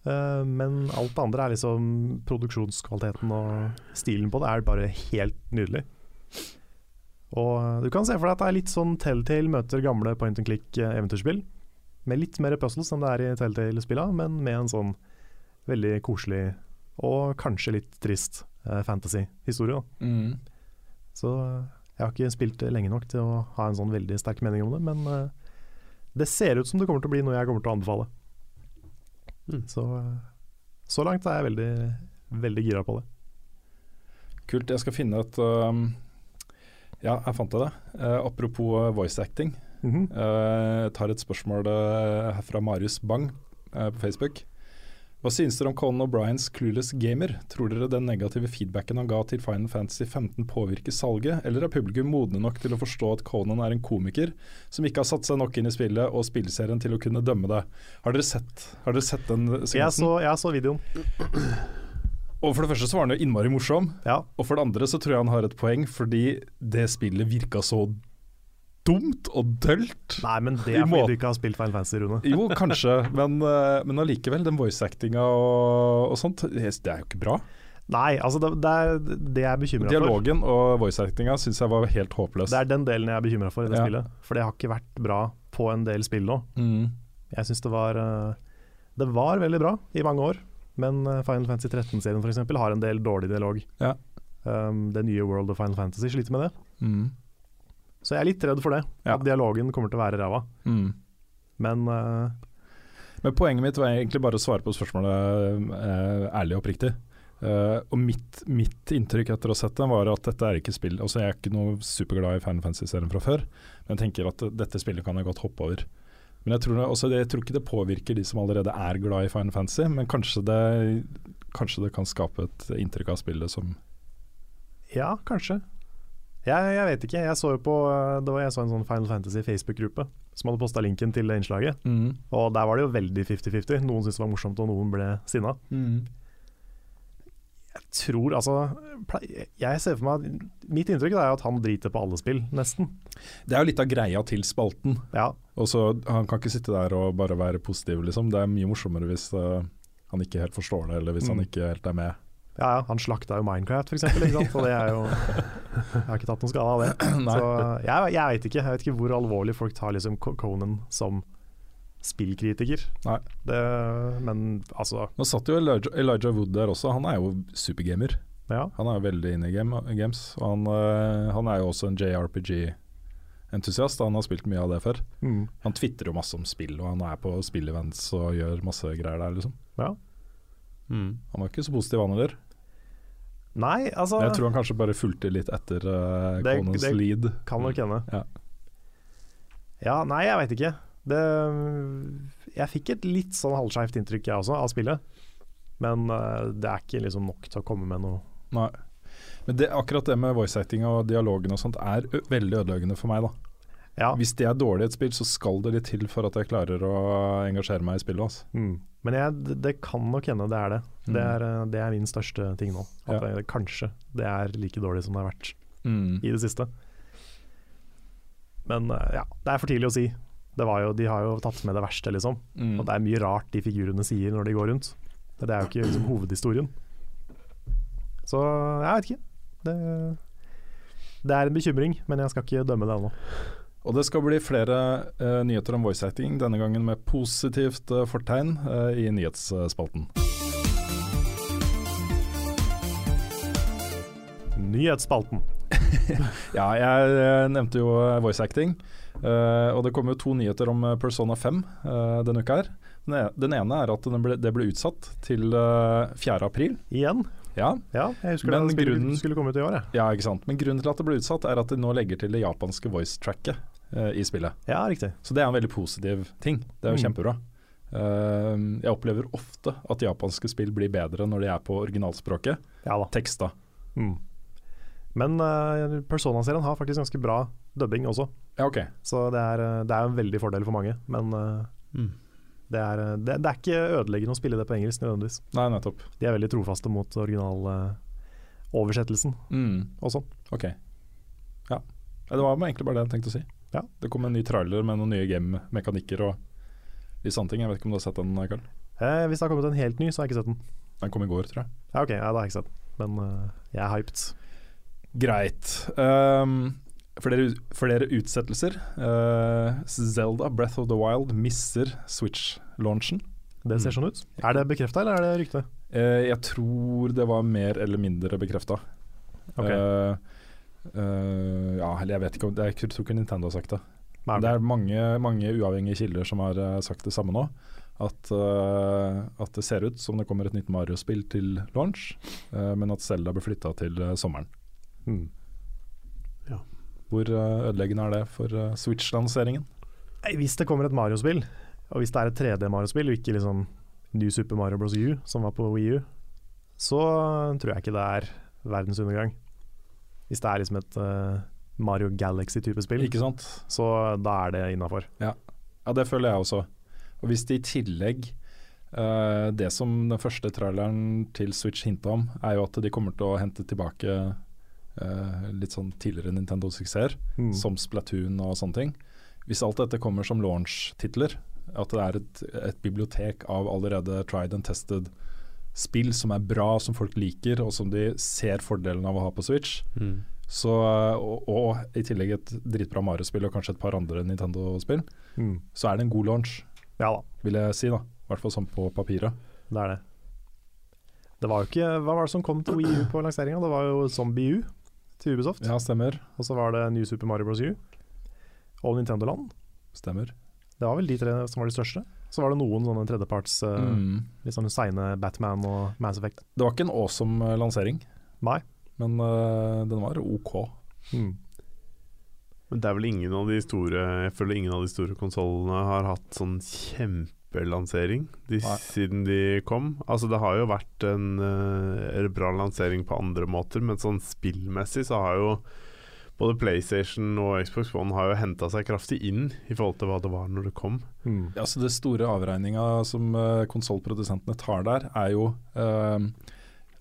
Uh, men alt det andre er liksom produksjonskvaliteten og stilen på det er bare helt nydelig. Og du kan se for deg at det er litt sånn Telltale møter gamle point and click eh. Med litt mer puzzles enn det er i Telltale-spilla, men med en sånn veldig koselig og kanskje litt trist uh, fantasy-historie. Mm. Så jeg har ikke spilt det lenge nok til å ha en sånn veldig sterk mening om det, men eh, det ser ut som det kommer til å bli noe jeg kommer til å anbefale. Mm. Så, eh, så langt er jeg veldig, veldig gira på det. Kult. Jeg skal finne et um, Ja, jeg fant det. Uh, apropos voice acting. Mm -hmm. uh, Jeg tar et spørsmål uh, fra Marius Bang på Facebook. Hva synes dere om Conan O'Briens Clueless Gamer? Tror dere den negative feedbacken han ga til Final Fantasy 15 påvirker salget, eller er publikum modne nok til å forstå at Conan er en komiker som ikke har satt seg nok inn i spillet og spillserien til å kunne dømme det? Har dere sett, har dere sett den Jeg, sekvensen? så, jeg så videoen. Og For det første så var han jo innmari morsom, Ja. og for det andre så tror jeg han har et poeng, fordi det spillet virka så dumt og dølt. Nei, men det er fordi du ikke har spilt Final Fantasy, Rune. <laughs> Jo, kanskje, men, eh, men allikevel, den voice-actinga og, og sånt, det er jo ikke bra. Nei, altså det, det er det jeg er bekymra for. Dialogen og voice-actinga syns jeg var helt håpløs. Det er den delen jeg er bekymra for i det Ja. spillet. For det har ikke vært bra på en del spill nå. mm. Jeg syns det var eh, Det var veldig bra i mange år, men eh, Final Fantasy 13-serien f.eks. har en del dårlig dialog. Ja. Um, det nye World of Final Fantasy sliter med det. Mm. Så jeg er litt redd for det. Ja. At dialogen kommer til å være ræva. Mm. Men uh, Men poenget mitt var egentlig bare å svare på spørsmålet uh, ærlig og oppriktig. Uh, og mitt, mitt inntrykk etter å ha sett den, var at dette er ikke spill Altså Jeg er ikke noe superglad i Final Fantasy-serien fra før, men jeg tenker at dette spillet kan jeg godt hoppe over. Men jeg tror, det- også, jeg tror ikke det påvirker de som allerede er glad i Final Fantasy, men kanskje det, kanskje det kan skape et inntrykk av spillet som ja, kanskje. Jeg, jeg vet ikke. Jeg så jo på eh, Det var jeg så en sånn Final Fantasy Facebook-gruppe som hadde posta linken til det innslaget. Og der var det jo veldig 50-50. Noen syntes det var morsomt, og noen ble sinna. Jeg tror altså Jeg ser for meg Mitt inntrykk er at han driter på alle spill, nesten. Det er jo litt av greia til spalten. Ja, Og så Han kan ikke sitte der og bare være positiv, liksom. Det er mye morsommere hvis uh, han ikke helt forstår det, eller hvis Mm. han ikke helt er med. Ja, ja han slakta jo Minecraft, f.eks. så det er jo Jeg har ikke tatt noen skade av det. <clears throat> Så jeg, jeg vet ikke Jeg vet ikke hvor alvorlig folk tar liksom Conan som spillkritiker. Det, men altså Nå satt jo Elijah, Elijah Wood der også, han er jo supergamer. Ja. Han er jo veldig inne i game, games. Og han, eh, han er jo også en JRPG-entusiast, han har spilt mye av det før. Mm. Han tvitrer jo masse om spill, og han er på spillevents og gjør masse greier der, liksom. ja. Mm. Han var ikke så positiv, han heller. Nei, altså jeg tror han kanskje bare fulgte litt etter uh, Det- Conans det- lead. Kan nok hende. Ja. Ja, nei, jeg veit ikke. Det, jeg fikk et litt sånn halvskeivt inntrykk jeg også, av spillet. Men uh, det er ikke liksom nok til å komme med noe Nei. Men det, akkurat det med voice acting og dialogen og sånt er veldig ødeleggende for meg, da. Ja. Hvis det er dårlig i et spill, så skal det litt til for at jeg klarer å engasjere meg i spillet. Altså. Mm. Men jeg, det, kan nok hende det er det. Mm. Det, er, eh, det er min største ting nå. At Ja. det, kanskje det er like dårlig som det har vært Mm. i det siste. Men eh, ja, det er for tidlig å si. Det var jo, de har jo tatt med det verste, liksom. Mm. Og det er mye rart de figurene sier når de går rundt. Det er jo ikke liksom, hovedhistorien. Så jeg vet ikke. Det, det er en bekymring, men jeg skal ikke dømme det ennå. Og det skal bli flere uh, nyheter om voice acting, denne gangen med positivt uh, fortegn uh, i nyhetsspalten. Nyhetsspalten. <laughs> Ja, jeg nevnte jo voice acting, og det kommer jo to nyheter om Persona 5 eh, denne uka her. Den e- ene er at den ble, det ble utsatt til eh, 4. april. Igjen. Ja, Ja, jeg husker Men det spillet grunnen- skulle komme ut i år, jeg. ja, ikke sant. Men grunnen til at det ble utsatt, er at de nå legger til det japanske voice-tracket eh, i spillet. Ja, riktig. Så det er en veldig positiv ting. Det er jo Mm. kjempebra. Uh, jeg opplever ofte at japanske spill blir bedre når de er på originalspråket. Ja da. Teksta. Mm. Men uh, Persona-serien har faktisk ganske bra dubbing også, Ja, ok. så det er, det er en veldig fordel for mange. Men Mm. det, er, det, det er ikke ødeleggende å spille det på engelsk nødvendigvis. Nei, nettopp. De er veldig trofaste mot originaloversettelsen Mm. og sånn. Ok. Ja. Ja, Det var egentlig bare det jeg tenkte å si. Ja. Det kom en ny trailer med noen nye game-mekanikker og litt sånne ting. Jeg vet ikke om du har sett den, Karl? Eh, hvis det har kommet en helt ny, så har jeg ikke sett den. Den kom i går, tror jeg. Ja, ok, ja, da har jeg ikke sett den. Men uh, jeg er hyped. Greit. Um, flere, flere utsettelser. Uh, Zelda Breath of the Wild misser Switch-launchen. Det ser Mm. sånn ut. Er det bekrefta, eller er det rykte? Uh, jeg tror det var mer eller mindre bekrefta. Ok. ja, eller jeg vet ikke om det, Jeg tror ikke Nintendo har sagt det. Nei, Det er mange, mange uavhengige kilder som har eh, sagt det samme nå. At, uh, at det ser ut som det kommer et nytt Mario-spill til launch, uh, men at Zelda blir flytta til sommeren. Mm. Hvor eh, ødeleggende er det for Switch-lanseringen? Hvis det kommer et Mario-spill, og hvis det er et 3D-Mario-spill, og ikke liksom New Super Mario Bros. U, som var på Wii U, så tror jeg ikke det er verdens undergang. Hvis det er liksom et uh, Mario Galaxy-type spill, Ikke sant? så da er det innafor. Ja, det føler jeg også. Og hvis det i tillegg uh, Det som den første traileren til Switch hinta om, er jo at de kommer til å hente tilbake uh, litt sånn tidligere Nintendo-suksesser, Mm. som Splatoon og sånne ting. Hvis alt dette kommer som launch-titler, at det er et, et bibliotek av allerede tried and tested spill som er bra, som folk liker, og som de ser fordelen av å ha på Switch, Mm. så, og, og i tillegg et dritbra Mario-spill og kanskje et par andre Nintendo-spill, Mm. så er det en god launch, Ja da, vil jeg si. da I hvert fall sånn på papiret. det er det. Det var jo ikke Hva var det som kom til Wii U på lanseringa? Det var jo Zombie U til Ubisoft. Ja, stemmer. Og så var det New Super Mario Bros. U og Nintendo Land. Stemmer. Det var vel de tre som var de største. Så var det noen sånne tredjeparts uh, Mm. Litt sånn seine Batman og Mass Effect. Det var ikke en awesome eh, lansering, Nei. men uh, den var OK. Mm. Men det er vel ingen av de store Jeg føler ingen av de store konsollene har hatt sånn kjempelansering de, siden de kom. Altså Det har jo vært en, uh, bra lansering på andre måter, men sånn spillmessig så har jo både PlayStation og Xbox One har jo henta seg kraftig inn i forhold til hva det var når det kom. Mm. Ja, så Det store avregninga som uh, konsollprodusentene tar der, er jo uh,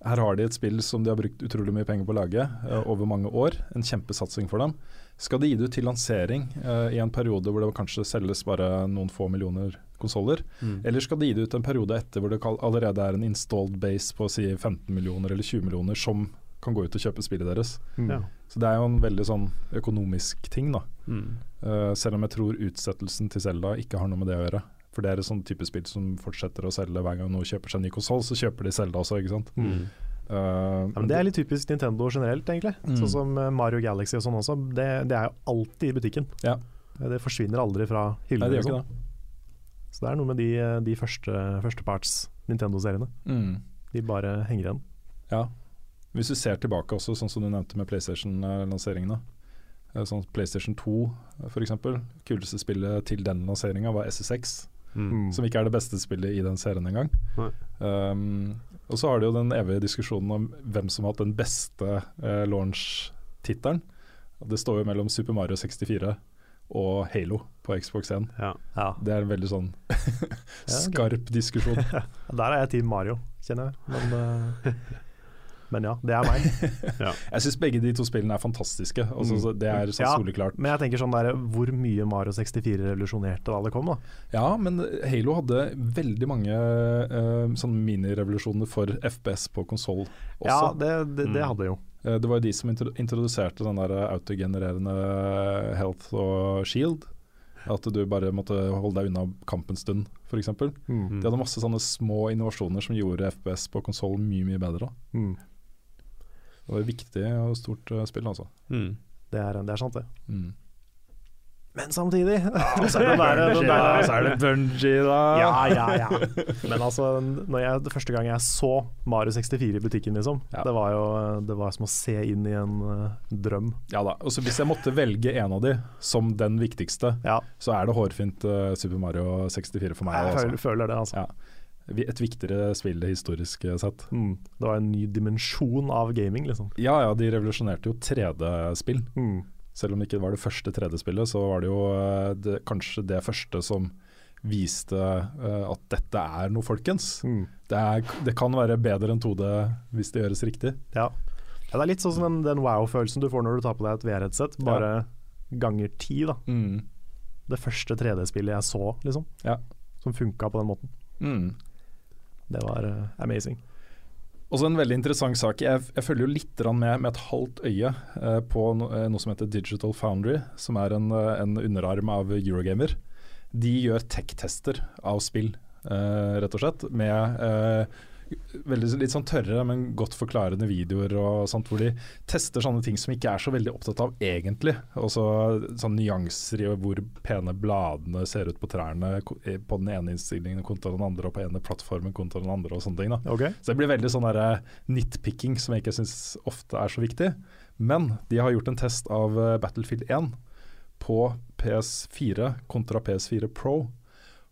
Her har de et spill som de har brukt utrolig mye penger på å lage uh, over mange år. En kjempesatsing for dem. Skal de gi det ut til lansering uh, i en periode hvor det kanskje selges bare noen få millioner konsoller? Eller skal de gi det ut en periode etter hvor det allerede er en installed base på si 15 millioner eller 20 millioner som kan gå ut og kjøpe spillet deres? Mm. Ja. Så det er jo en veldig sånn økonomisk ting, da. Mm. Uh, selv om jeg tror utsettelsen til Zelda ikke har noe med det å gjøre. For det er et sånn type spill som fortsetter å selge hver gang noen kjøper seg en ny konsoll, så kjøper de Zelda også, ikke sant. Mm. Uh, Ja, men det er litt typisk Nintendo generelt, egentlig. Mm. Sånn som eh, Mario Galaxy og sånn også. Det, det er jo alltid i butikken. Ja. Det forsvinner aldri fra Nei, det gjør ikke det. Så det er noe med de, de første førsteparts Nintendo-seriene. Mm. De bare henger igjen. Ja. Hvis du ser tilbake også, sånn som du nevnte med PlayStation-lanseringene. Eh, Sånn PlayStation 2 for eksempel. Kuleste spillet til den lanseringa var SSX, Mm. som ikke er det beste spillet i den serien engang. Um, og så har du jo den evige diskusjonen om hvem som har hatt den beste uh, launch-tittelen. Det står jo mellom Super Mario 64 og Halo på Xbox 1. Ja. Ja. Det er en veldig sånn <laughs> skarp diskusjon. <laughs> Der er jeg Team Mario, kjenner jeg. Men, eh, <laughs> men ja, det er meg. <laughs> Jeg syns begge de to spillene er fantastiske. Altså, Mm. det er så Ja. soleklart. Men jeg tenker sånn der, hvor mye Mario 64 revolusjonerte da det kom, da. Ja, men Halo hadde veldig mange uh, sånn minirevolusjoner for FPS på konsoll også. Ja, det, det, det Mm. hadde jo. Eh, Det var jo de som introduserte den der autogenererende health og shield. At du bare måtte holde deg unna kamp en stund, f.eks. De Mm. hadde masse sånne små innovasjoner som gjorde FPS på konsoll mye mye bedre. Mm. Det var viktig og stort eh, spill, altså. Mm. Det, er, det er sant, det. Mm. Men samtidig <laughs> så er det der, den der, Så er det Bungie, da! Ja, ja, ja. Men altså, når jeg, det første gang jeg så Mario 64 i butikken, liksom, Ja. det var jo det var som å se inn i en uh, drøm. Ja da. Og så Hvis jeg måtte velge en av de som den viktigste, Ja, så er det hårfint uh, Super Mario 64 for meg. jeg Altså. føler, føler det, altså. Ja. Et viktigere spill historisk sett. Mm. Det var en ny dimensjon av gaming, liksom. Ja ja, de revolusjonerte jo 3D-spill. Mm. Selv om det ikke var det første 3D-spillet, så var det jo eh, det, kanskje det første som viste uh, at dette er noe, folkens. Mm. Det, er, det kan være bedre enn 2D hvis det gjøres riktig. Ja. ja, det er litt sånn som den, den wow-følelsen du får når du tar på deg et VR-headset, bare ganger ti, da. Mm. Det første 3D-spillet jeg så, liksom, Ja. som funka på den måten. Mm. Det var eh, amazing. Også en veldig interessant sak. Jeg, jeg følger jo litt med, med et halvt øye eh, på no, eh, noe som heter Digital Foundry, som er en, eh, en underarm av Eurogamer. De gjør tech-tester av spill, eh, rett og slett, med eh, veldig litt sånn tørre, men godt forklarende videoer og sånt, hvor de tester sånne ting som ikke er så veldig opptatt av egentlig. Også sånn nyanser i hvor pene bladene ser ut på trærne på den ene innstillingen kontra den andre, og på ene plattformen kontra den andre og sånne ting. da. Ok, Så det blir veldig sånn nitpicking som jeg ikke syns ofte er så viktig. Men de har gjort en test av eh, Battlefield 1 på PS4 kontra PS4 Pro.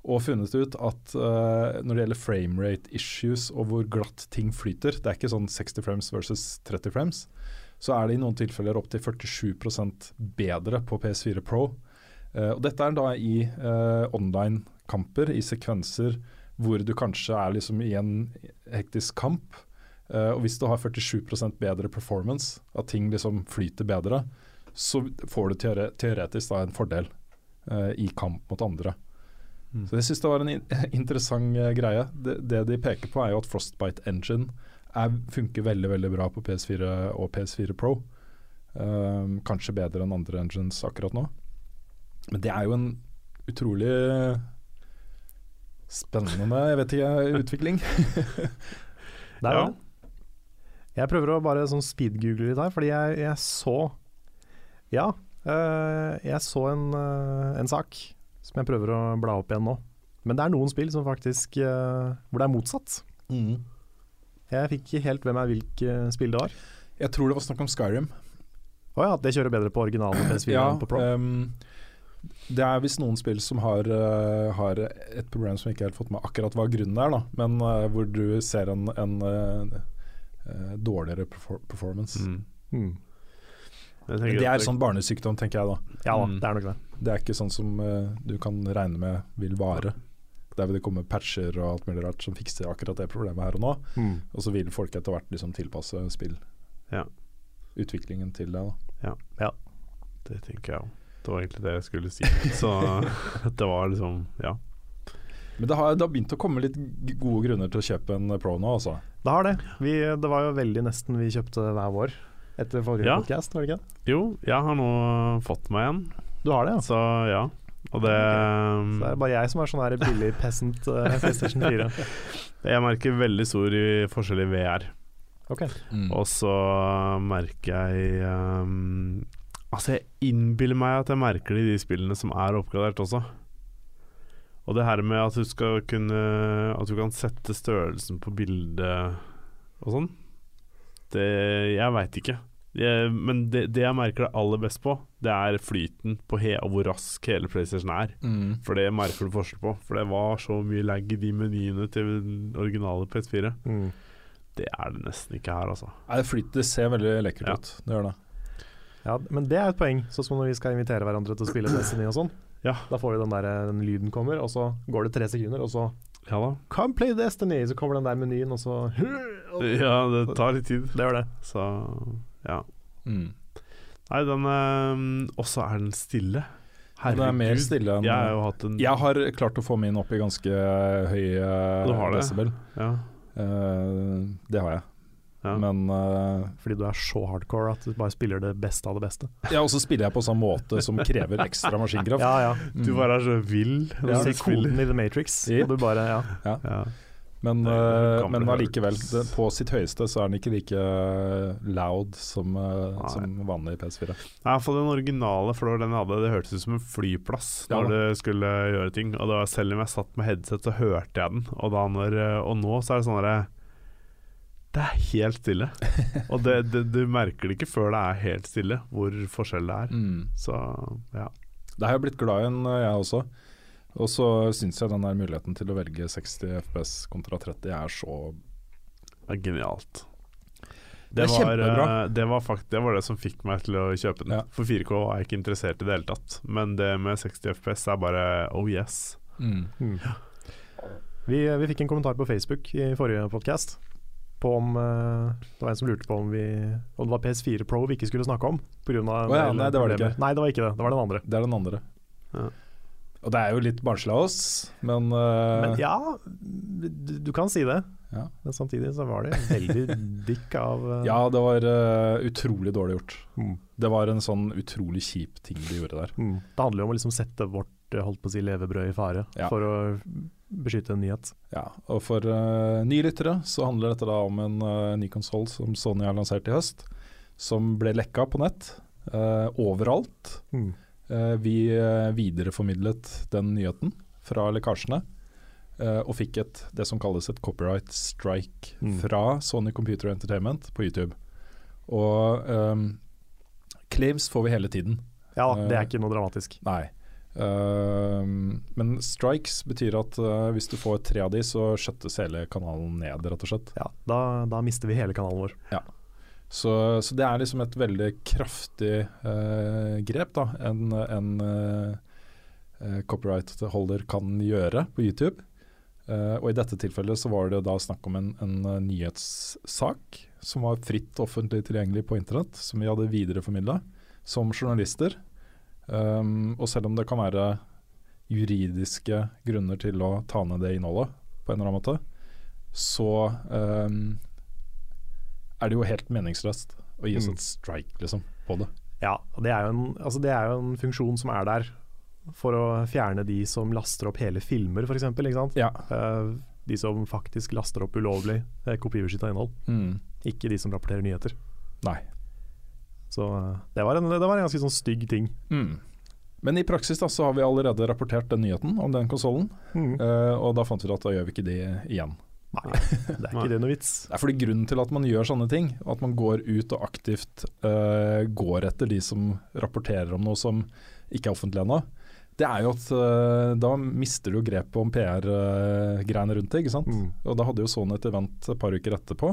Og funnet ut at uh, når det gjelder framerate issues og hvor glatt ting flyter, det er ikke sånn 60 frames versus 30 frames, så er det i noen tilfeller opptil 47% bedre på PS4 Pro. Uh, og dette er da i uh, online-kamper, i sekvenser hvor du kanskje er liksom i en hektisk kamp. Eh, og hvis du har 47% bedre performance, at ting liksom flyter bedre, så får du teore teoretisk da en fordel eh, i kamp mot andre. Så jeg syns det var en <laughs> interessant eh, greie. Det, det de peker på er jo at Frostbite Engine er, funker veldig veldig bra på PS4 og PS4 Pro. Eh, kanskje bedre enn andre engines akkurat nå. Men det er jo en utrolig spennende, jeg vet ikke, <laughs> utvikling. Det er jo Ja. Jeg prøver å bare sånn speedgoogle litt her, fordi jeg, jeg så Ja, øh, jeg så en, øh, en sak som jeg prøver å bla opp igjen nå. Men det er noen spill som faktisk uh, hvor det er motsatt. Jeg fikk ikke helt hvem er hvilke spill det var. Jeg tror det var snakk om Skyrim. Å ja, at det kjører bedre på originalen PS4 Ja, enn på Pro. Um, det er visst noen spill som har, uh, har et problem som jeg ikke helt fått med akkurat hva grunnen er, da. men uh, hvor du ser en, en eh, eh, dårligere performance. Mm. Mm. Det er er sånn barnesykdom, tenker jeg da. Ja da, Mm. det er nok det. Det er ikke sånn som uh, du kan regne med vil vare. Der vil det komme patcher og alt mulig rart som fikser akkurat det problemet her og nå. Mm. Og så vil folk etter hvert liksom tilpasse spill. Ja. Til det. da Det tenker jeg òg. Det var egentlig det jeg skulle si. Så <laughs> det var liksom Ja. Men det har, det har begynt å komme litt gode grunner til å kjøpe en Pro nå, altså. Det har det. Vi, det var jo veldig nesten vi kjøpte hver vår etter forrige Ja. podcast, var det ikke? Jo, jeg har nå fått meg en, Du har det, ja? så ja. Og det Så det er bare jeg som er sånn her billig peasant uh, <laughs> PlayStation 4. Jeg merker veldig stor forskjell i VR. Ok. Mm. Og så merker jeg um, Altså, jeg innbiller meg at jeg merker det i de spillene som er oppgradert også. Og det her med at du skal kunne At du kan sette størrelsen på bildet og sånn Det Jeg veit ikke. Men det, det jeg merker det aller best på, det er flyten på he og hvor rask hele PlayStation er. Mm. For det merker du forskjell på. For det var så mye lag i de menyene til den originale PS4. Mm. Det er det nesten ikke her, altså. Nei, flyt, det ser veldig lekkert Ja. ut. Det gjør det. Ja, men det er et poeng, sånn som når vi skal invitere hverandre til å spille Destiny og sånn. Ja. Da får vi den der den lyden kommer, og så går det tre sekunder, og så Ja da. Come play Destiny! Så kommer den der menyen, og så Ja, det tar litt tid. Det gjør det. Så ja. Mm. Nei, den øh, også er den stille. Herregud. det er mer stille enn Jeg har en Jeg har klart å få min opp i ganske høy decibel det? ja, Uh, det har jeg. ja. Men uh, Fordi du er så hardcore at du bare spiller det beste av det beste. ja, og så spiller jeg på sånn måte som krever ekstra maskinkraft. <laughs> Ja, ja. Du bare er så vill. Du ja, ser koden i The Matrix, Yep. og du bare Ja. Ja. Men, eh, gamle men allikevel, på sitt høyeste så er den ikke like loud som, uh, som vanlig PS4. Nei, for den originale, var den jeg hadde, det hørtes ut som en flyplass Ja når du det skulle gjøre ting. Og var selv om jeg satt med headset, så hørte jeg den. Og, når, og nå så er det sånn derre Det er helt stille. <laughs> og det, det, du merker det ikke før det er helt stille, hvor forskjell det er. Mm. Så ja. Det har jeg blitt glad i, en, eh, jeg også. Og så syns jeg den der muligheten til å velge 60 FPS kontra 30 er så Det er genialt. Det er var, kjempebra. eh, Det var, fakt det var det som fikk meg til å kjøpe den. Ja. For 4K er jeg ikke interessert i det hele tatt. Men det med 60 FPS er bare oh yes. mm. Mm. Vi, vi fikk en kommentar på Facebook i forrige podkast på om eh, Det var en som lurte på om, vi, om det var PS4 Pro vi ikke skulle snakke om. På grunn av oh ja, nei, det var det ikke. Nei, det var ikke det. Det var den andre. Det er den andre. Ja. Og det er jo litt barnslig av oss, men, uh, Men ja, du, du kan si det. Ja. Men samtidig så var det veldig <laughs> dikk av uh, Ja, det var uh, utrolig dårlig gjort. Mm. Det var en sånn utrolig kjip ting de gjorde der. Mm. Det handler jo om å liksom sette vårt holdt på å si levebrød i fare Ja. for å beskytte en nyhet. Ja, og for uh, nye lyttere så handler dette da om en ny konsoll som Sony har lansert i høst, som ble lekka på nett overalt. Mm. Eh, vi eh, videreformidlet den nyheten fra lekkasjene, eh, og fikk et, det som kalles et copyright strike Mm. fra Sony Computer Entertainment på YouTube. Og um, claims får vi hele tiden. Ja, det er ikke noe dramatisk. Nei. Uh, men strikes betyr at uh, hvis du får tre av de, så skjøttes hele kanalen ned, rett og slett. Ja, da, da mister vi hele kanalen vår. Så, så det er liksom et veldig kraftig eh, grep da en, en eh, eh, copyright holder kan gjøre på YouTube. Eh, og i dette tilfellet så var det da snakk om en, en eh, nyhetssak som var fritt offentlig tilgjengelig på internett, som vi hadde videreformidla som journalister. Um, og selv om det kan være juridiske grunner til å ta ned det innholdet på en eller annen måte, så um, er det jo helt meningsløst å gi oss Mm. et strike liksom, på det. Ja, det er, jo en, altså det er jo en funksjon som er der for å fjerne de som laster opp hele filmer, f.eks. Ja. Uh, de som faktisk laster opp ulovlig eh, kopibeskytta innhold. Mm. Ikke de som rapporterer nyheter. Nei. Så eh, det, var en, det var en ganske sånn stygg ting. Mm. Men i praksis da, så har vi allerede rapportert den nyheten om den konsollen, Mm. eh, og da fant vi at da gjør vi ikke det igjen. Nei, det er ikke det noe vits. Det er fordi grunnen til at man gjør sånne ting, og at man går ut og aktivt uh, går etter de som rapporterer om noe som ikke er offentlig ennå, det er jo at uh, da mister du grepet om PR-greiene rundt det, ikke sant. Mm. Og da hadde jo Sony et event et par uker etterpå,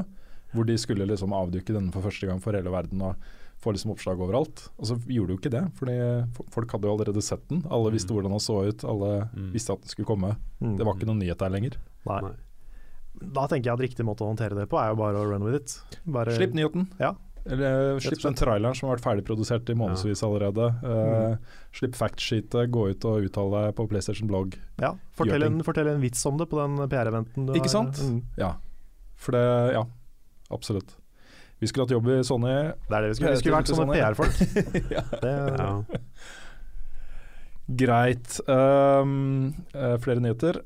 hvor de skulle liksom avduke denne for første gang for hele verden og få liksom oppslag overalt. Og så gjorde de jo ikke det, fordi folk hadde jo allerede sett den. Alle visste hvordan den så ut, alle Mm. visste at den skulle komme. Mm. Det var ikke noen nyhet der lenger. Nei. Da tenker jeg at riktig måte å håndtere det på er jo bare å run with it. Bare, Slipp nyheten. Ja. Eller slipp slett. den traileren som har vært ferdigprodusert i månedsvis allerede. Eh, Slipp factsheetet, gå ut og uttale deg på PlayStation blogg. Ja, fortell en, fortell en vits om det på den PR-eventen. du Ikke har- sant? Mm. Ja. For det Ja, absolutt. Vi skulle hatt jobb i Sony. Det er det vi skulle, vi skulle vært sånne. PR-folk. <laughs> ja. <laughs> Det- Ja. Greit. Um, eh, flere nyheter.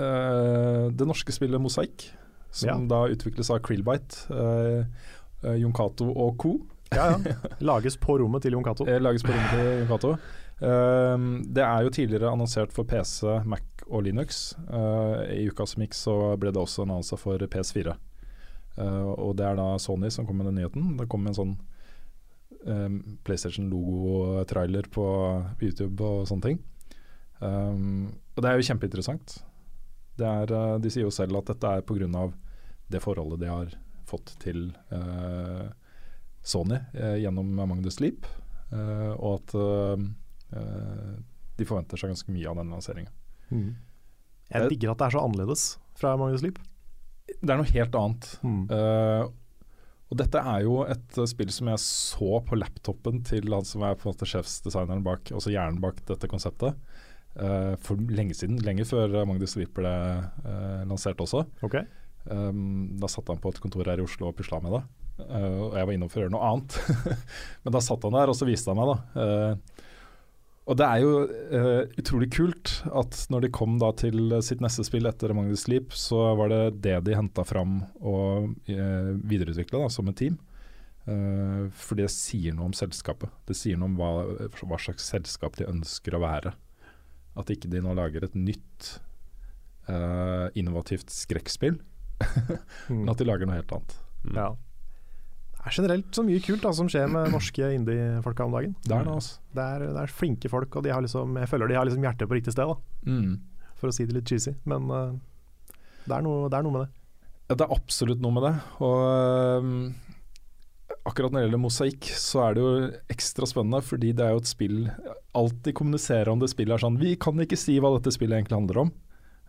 Eh, det norske spillet Mosaikk, som da utvikles av Krillbite, uh, Jon Cato og co. Ja, ja. <laughs> Lages på rommet til Jon Cato. Eh, lages på rommet til Jon Cato. Uh, det er jo tidligere annonsert for PC, Mac og Linux. Uh, I uka som gikk så ble det også annonsa for PS4. Uh, og det er da Sony som kom med den nyheten. Det kom en sånn eh, PlayStation-logo-trailer på YouTube og sånne ting. Um, og det er jo kjempeinteressant. Er, eh, de sier jo selv at dette er pga. det forholdet de har fått til eh, Sony eh, gjennom the Sleep, eh, og at eh, de forventer seg ganske mye av den lanseringen. Mm. Jeg digger at det er så annerledes fra Magnus Sleep. Det er noe helt annet. Mm. Eh, og dette er jo et spill som jeg så på laptopen til han som er på en måte sjefsdesigneren bak, også hjernen bak dette konseptet, eh, for lenge siden. Lenge før Magnus Sleep ble eh, lansert også. Okay. Um, da satt han på et kontor her i Oslo og pusla med det. Uh, og jeg var innom for å gjøre noe annet. <laughs> Men da satt han der, og så viste han meg, da. Uh, og det er jo uh, utrolig kult at når de kom da til sitt neste spill etter Magnus Sleep, så var det det de henta fram og uh, videreutvikla som et team. Uh, for det sier noe om selskapet. Det sier noe om hva, hva slags selskap de ønsker å være. At ikke de nå lager et nytt innovativt skrekkspill, <laughs> men at de lager noe helt annet. Ja. Det er generelt så mye kult da, som skjer med norske indie-folka om dagen. Det er altså. Det er, det er flinke folk, og de har liksom, jeg føler de har liksom hjertet på riktig sted, da, Mm. for å si det litt cheesy. Men uh, det, er noe, det er noe med det. Ja, det er absolutt noe med det. Og øhm, akkurat når det gjelder mosaikk, så er det jo ekstra spennende, fordi det er jo et spill Alt de kommuniserer om det spillet er sånn Vi kan ikke si hva dette spillet egentlig handler om.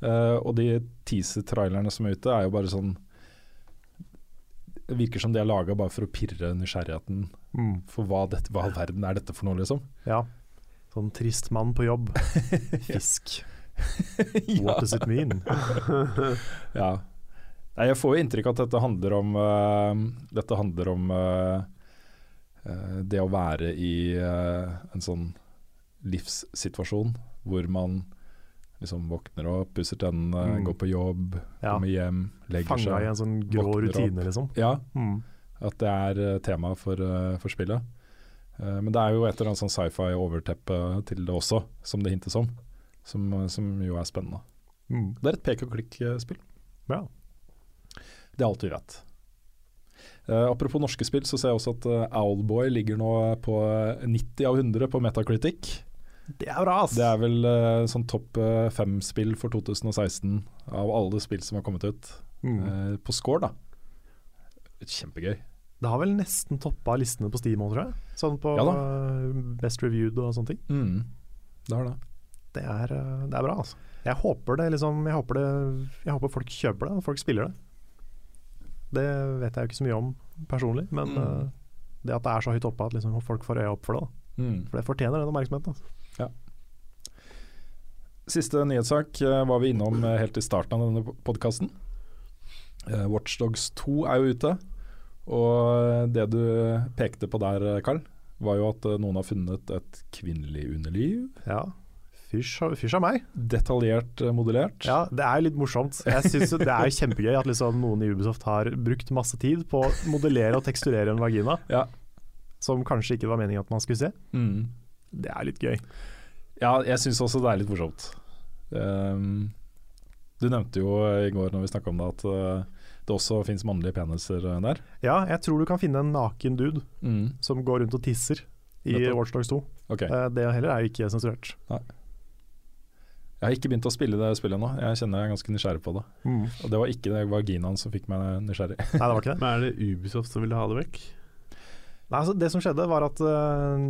Uh, og de teaser-trailerne som er ute, er jo bare sånn Det virker som de er laga bare for å pirre nysgjerrigheten for hva, dette, hva all verden er dette for noe, liksom. Ja. Sånn trist mann på jobb. <laughs> Fisk. What does it mean? <laughs> Ja. Nei, jeg får jo inntrykk av at dette handler om uh, Dette handler om uh, det å være i uh, en sånn livssituasjon hvor man liksom våkner opp, pusser tennene, Mm. går på jobb, Ja. kommer hjem, legger Fanga i en sånn grå rutine, opp. liksom. Ja, Mm. at det er tema for, for spillet. Men det er jo et eller annet sånn sci-fi-overteppe til det også, som det hintes om. Som, som jo er spennende. Mm. Det er et pek og klikk-spill. Ja. Det er alt vi vet. Uh, apropos norske spill, så ser jeg også at uh, Owlboy ligger nå på 90 av 100 på Metacritic. Det er bra, ass! Det er vel uh, sånn topp eh, fem-spill for 2016 av alle spill som har kommet ut. Mm. Eh, på score, da. Kjempegøy. Det har vel nesten toppa listene på Steam òg, tror jeg. Sånn på Ja Best Reviewed og sånne ting. Mm. Det har det. Det er, det er bra, altså. Jeg håper det liksom Jeg håper, det, jeg håper folk kjøper det, og folk spiller det. Det vet jeg jo ikke så mye om personlig, men Mm. uh, det at det er så høyt oppe at liksom folk får øya opp for det. Mm. For det fortjener den oppmerksomheten. Altså. Siste nyhetssak eh, var vi innom eh, helt i starten av denne podkasten. Watchdogs 2 er jo ute. Og det du pekte på der, eh, Carl, var jo at eh, noen har funnet et kvinnelig underliv. Ja. Fysj av meg. Detaljert eh, modellert. Ja, det er litt morsomt. Jeg synes Det er kjempegøy at liksom noen i Ubisoft har brukt masse tid på å modellere og teksturere en vagina, Ja. som kanskje ikke var meningen at man skulle se. Mm. Det er litt gøy. Ja, jeg syns også det er litt morsomt. Um, du nevnte jo i går når vi snakka om det, at uh, det også fins mannlige peniser der. Ja, jeg tror du kan finne en naken dude Mm. som går rundt og tisser i Nettopp. Watchdogs 2. Okay. Eh, Det heller er ikke sensurert. Jeg har ikke begynt å spille det spillet ennå. Jeg kjenner jeg er ganske nysgjerrig på det. Og det var ikke det vaginaen som fikk meg nysgjerrig. Nei, det var ikke det. Men er det Ubisoft som ville ha det vekk? Nei, altså, det som skjedde, var at uh,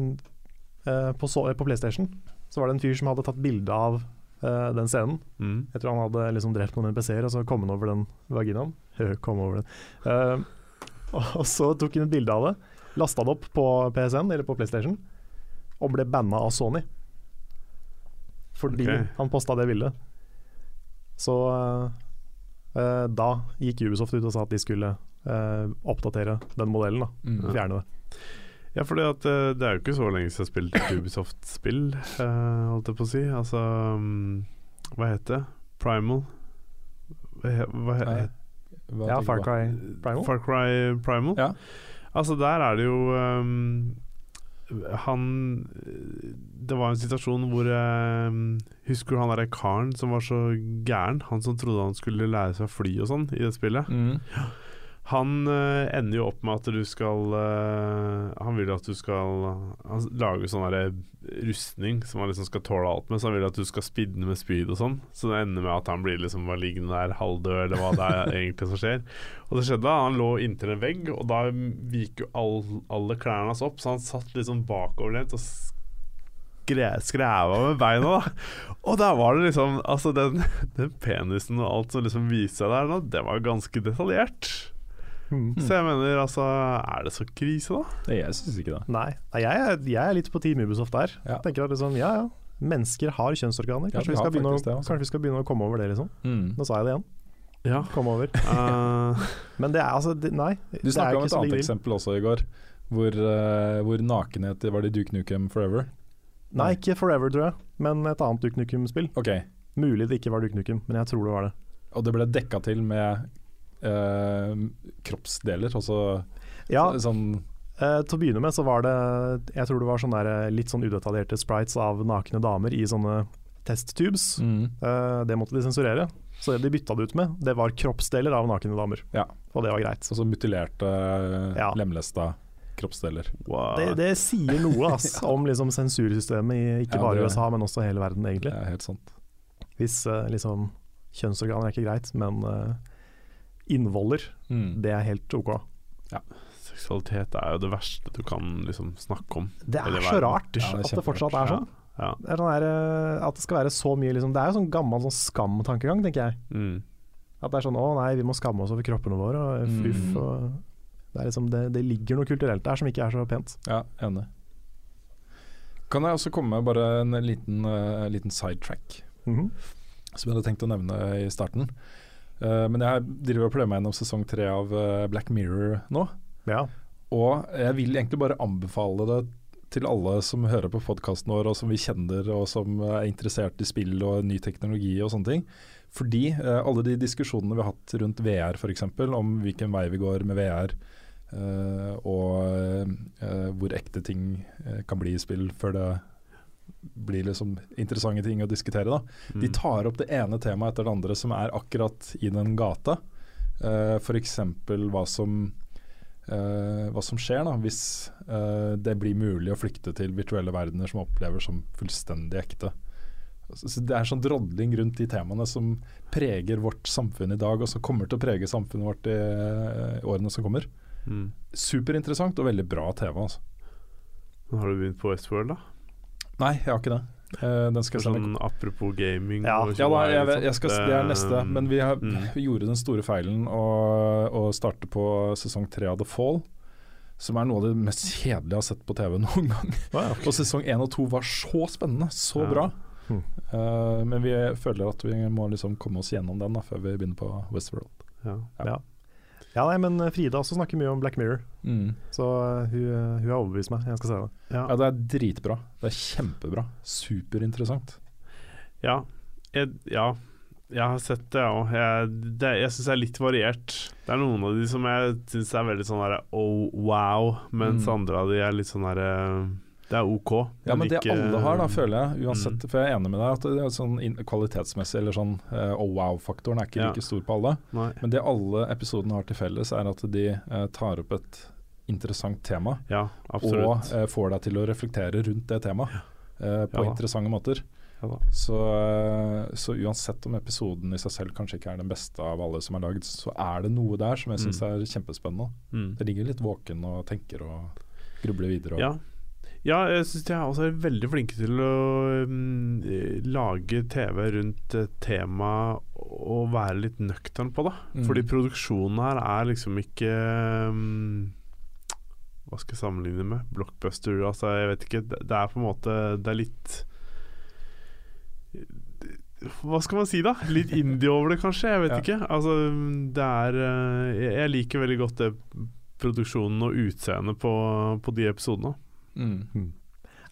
eh, på, så, på PlayStation så var det en fyr som hadde tatt bilde av uh, den scenen. Mm. Jeg tror han hadde liksom drept noen NPC-er og så kom han over den vaginaen. <laughs> kom over den. Uh, og, og så tok han et bilde av det, lasta det opp på PSN eller på PlayStation, og ble banna av Sony. Fordi okay. han posta det bildet. Så eh, eh, da gikk Ubisoft ut og sa at de skulle eh, oppdatere den modellen. da Mm. Fjerne det. Ja, for det, eh, det er jo ikke så lenge siden jeg spilte et Ubisoft-spill, eh, holdt jeg på å si. Altså mm, Hva heter det? Primal? Hva, hva Nei. Hva Ja, Far? Cry Primal. Far Cry Primal? Ja. Altså, der er det jo um, Han Det var en situasjon hvor eh, Husker du han derre karen som var så gæren? Han som trodde han skulle lære seg å fly og sånn i det spillet. Mm. Han uh, ender jo opp med at du skal uh, Han vil at du skal Han lager sånn rustning som han liksom skal tåle alt med, så han vil at du skal spidne med spyd og sånn. Så det ender med at han blir liksom liggende der halvdød, eller hva det er <laughs> egentlig som skjer. Og det skjedde han lå inntil en vegg, og da gikk jo all, alle klærne hans opp, så han satt liksom bakoverlent og skræva med beina, da. Og der var det liksom Altså, den, <laughs> den penisen og alt som liksom viste seg der nå, det var ganske detaljert. Mm. Så jeg mener, altså Er det så krise, da? Jeg syns ikke det. Nei, jeg, er, jeg er litt på Team Ubisoft der. Ja. Tenker at liksom, ja ja, mennesker har kjønnsorganer. Kanskje, ja, vi, skal å, det, altså. kanskje vi skal begynne å komme over det, liksom. Mm. Nå sa jeg det igjen. Ja. Kom over. <laughs> Eh, Men det er altså det, Nei. Du snakka om et annet eksempel også i går, hvor, uh, hvor nakenhet var det Duke Nukem Forever. Nei, ikke Forever, tror jeg, men et annet Duke Nukem-spill. Okay. Mulig det ikke var Duke Nukem, men jeg tror det var det. Og det ble dekka til med eh, kroppsdeler, altså Ja, sånn eh, til å begynne med så var det Jeg tror det var sånne der, eh, litt sånn udetaljerte sprites av nakne damer i sånne testtubes. mm, Eh, det måtte de sensurere, så det de bytta det ut med, det var kroppsdeler av nakne damer. Ja. Og det var greit. altså mutilerte, Ja. lemlesta kroppsdeler. wow. Det, det sier noe ass, <laughs> om liksom sensursystemet i ikke Ja, bare det- USA, men også hele verden, Det egentlig. er helt sant. Hvis uh, liksom kjønnsorganer er ikke greit, men eh, innvoller, Mm. det er helt ok. Ja. Seksualitet er jo det verste du kan liksom snakke om. Det er så rart Ja, det er at det fortsatt er sånn. Ja. Det er sånn der, eh, at det skal være så mye liksom, Det er jo sånn gammel sånn skam-tankegang, tenker jeg. Mm. At det er sånn å nei, vi må skamme oss over kroppene våre, og fuff. Mm. og det, er liksom, det, det ligger noe kulturelt der som ikke er så pent. Ja, enig. Kan jeg også komme med bare en liten, uh, liten sidetrack Mhm. som jeg hadde tenkt å nevne i starten. Eh, men jeg driver og pløyer meg gjennom sesong tre av uh, Black Mirror nå. Ja. Og jeg vil egentlig bare anbefale det til alle som hører på podkasten vår, og som vi kjenner, og som er interessert i spill og ny teknologi og sånne ting. Fordi uh, alle de diskusjonene vi har hatt rundt VR f.eks., om hvilken vei vi går med VR, eh, og eh, hvor ekte ting eh, kan bli i spill før det blir liksom interessante ting å diskutere. da. De Mm. tar opp det ene temaet etter det andre som er akkurat i den gata. Uh, F.eks. hva som eh, hva som skjer da hvis uh, det blir mulig å flykte til virtuelle verdener som opplever som fullstendig ekte. Så Det er sånn drodling rundt de temaene som preger vårt samfunn i dag, og som kommer til å prege samfunnet vårt i uh, årene som kommer. Mm. Superinteressant og veldig bra TV. altså. Har du begynt på Westworld, da? Nei, jeg har ikke det. Uh, den skal sånn, jeg Sånn, apropos gaming Ja. og Ja, da, jeg, jeg, liksom. jeg skal, det er neste, Mm. men vi, har, Mm. vi gjorde den store feilen å, å starte på sesong tre av The Fall. Som er noe av det mest kjedelige jeg har sett på TV <laughs> noen gang. Og sesong én og to var så spennende, så Ja. bra. Mm. Eh, men vi føler at vi må liksom komme oss gjennom den da, før vi begynner på Westworld. Ja. Ja. Ja, nei, men Frida også snakker mye om Black Mirror, Mm. så uh, hun, hun har overbevist meg. Jeg skal se det. Ja. Ja, det er dritbra. Det er kjempebra. Superinteressant. Ja. Jeg, ja. Jeg har sett det, jeg òg. Jeg, det- jeg syns det er litt variert. Det er noen av de som jeg syns er veldig sånn derre oh wow, mens Mm. andre av de er litt sånn derre Det er OK. Ja, men det ikke- alle har, da, føler jeg. Uansett, Mm. For jeg er enig med deg at det er sånn kvalitetsmessig eller sånn eh, oh wow-faktoren er ikke Ja. like stor på alle. Nei. Men det alle episodene har til felles, er at de eh, tar opp et interessant tema, Ja, og absolutt. eh, får deg til å reflektere rundt det temaet eh, på interessante måter. Så, eh, så uansett om episoden i seg selv kanskje ikke er den beste av alle som er lagd, så er det noe der som jeg syns Mm. er kjempespennende. Mm. Det ligger litt våken og tenker og grubler videre. Og, Ja. Ja, jeg syns de er veldig flinke til å eh, lage TV rundt tema og være litt nøktern på det. Mm. Fordi produksjonen her er liksom ikke um, Hva skal jeg sammenligne med? Blockbuster, altså jeg vet ikke. Det, er på en måte Det er litt hva skal man si, da? Litt indie over det, kanskje? Jeg vet <laughs> Ja. ikke. Altså, det er eh, jeg liker veldig godt det produksjonen og utseendet på, på de episodene. Mm.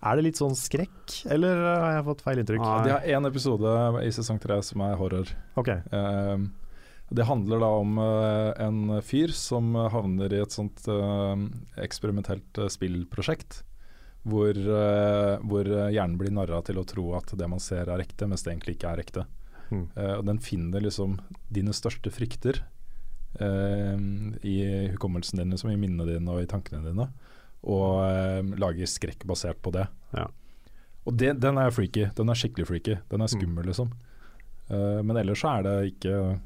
Er det litt sånn skrekk, eller har jeg fått feil inntrykk? Nei. De har én episode i sesong tre som er horror. Ok, Uh, det handler da om uh, en fyr som havner i et sånt uh, eksperimentelt uh, spillprosjekt. Hvor, hvor hjernen blir narra til å tro at det man ser er ekte, mens det egentlig ikke er ekte. Mm. Og den finner liksom dine største frykter i hukommelsen din, liksom, i minnene dine og i tankene dine. Og eh, lager skrekk basert på det. Ja. Og det, den er freaky. Den er skikkelig freaky. Den er Mm. skummel, liksom. Uh, men ellers så er det ikke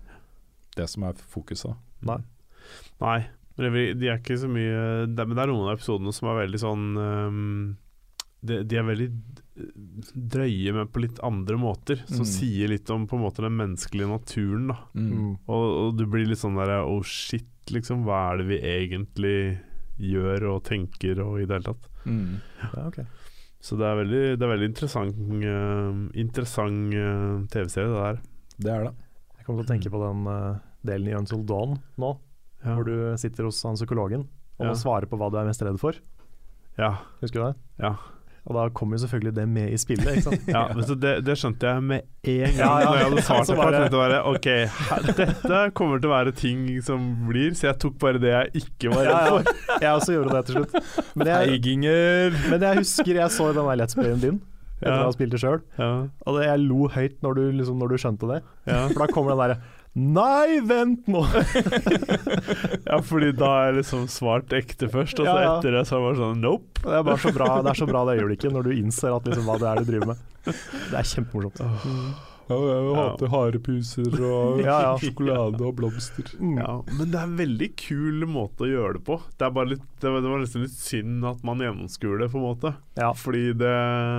det som er fokuset. Nei. Nei, men det, de er ikke så mye det, Men det er noen av episodene som er veldig sånn um, de, de er veldig drøye, men på litt andre måter. Som Mm. sier litt om på en måte den menneskelige naturen. da Mm. Og, og du blir litt sånn der Oh shit, liksom. Hva er det vi egentlig gjør og tenker og i det hele tatt? Mm. Ja, okay. Så det er veldig, det er veldig interessant uh, Interessant uh, TV-serie, det der. Det er det. Jeg kommer til å tenke på den uh, delen i Until Dawn nå, Ja. hvor du sitter hos han psykologen og Ja. må svare på hva du er mest redd for. ja. Husker du det? Ja. Og da kommer jo selvfølgelig det med i spillet, ikke sant? <laughs> Ja, det, det skjønte jeg med en gang Ja, ja. Når jeg hadde svart Så det. for bare- Jeg tenkte bare Ok, her, dette kommer til å være ting som blir, så jeg tok bare det jeg ikke var redd Ja, ja. for. Jeg også gjorde det til slutt. Men jeg, men jeg husker jeg så den der Let's Playen din etter Ja. å ha spilt det sjøl, Ja, og det, jeg lo høyt når du, liksom, når du skjønte det. ja. For da kommer den derre Nei, vent nå! <laughs> ja, fordi da har jeg liksom svart ekte først, og så Ja, ja. etter det så er det sånn nope. Det er bare så bra Det er så bra det øyeblikket når du innser at liksom, hva det er du driver med. <laughs> Det er kjempemorsomt. Jeg hater harepuser og Ja, ja. sjokolade og blomster. Mm. Ja, men det er en veldig kul måte å gjøre det på. Det er bare litt Det var, det var nesten litt synd at man gjennomskuer det, på en måte. Ja. Fordi det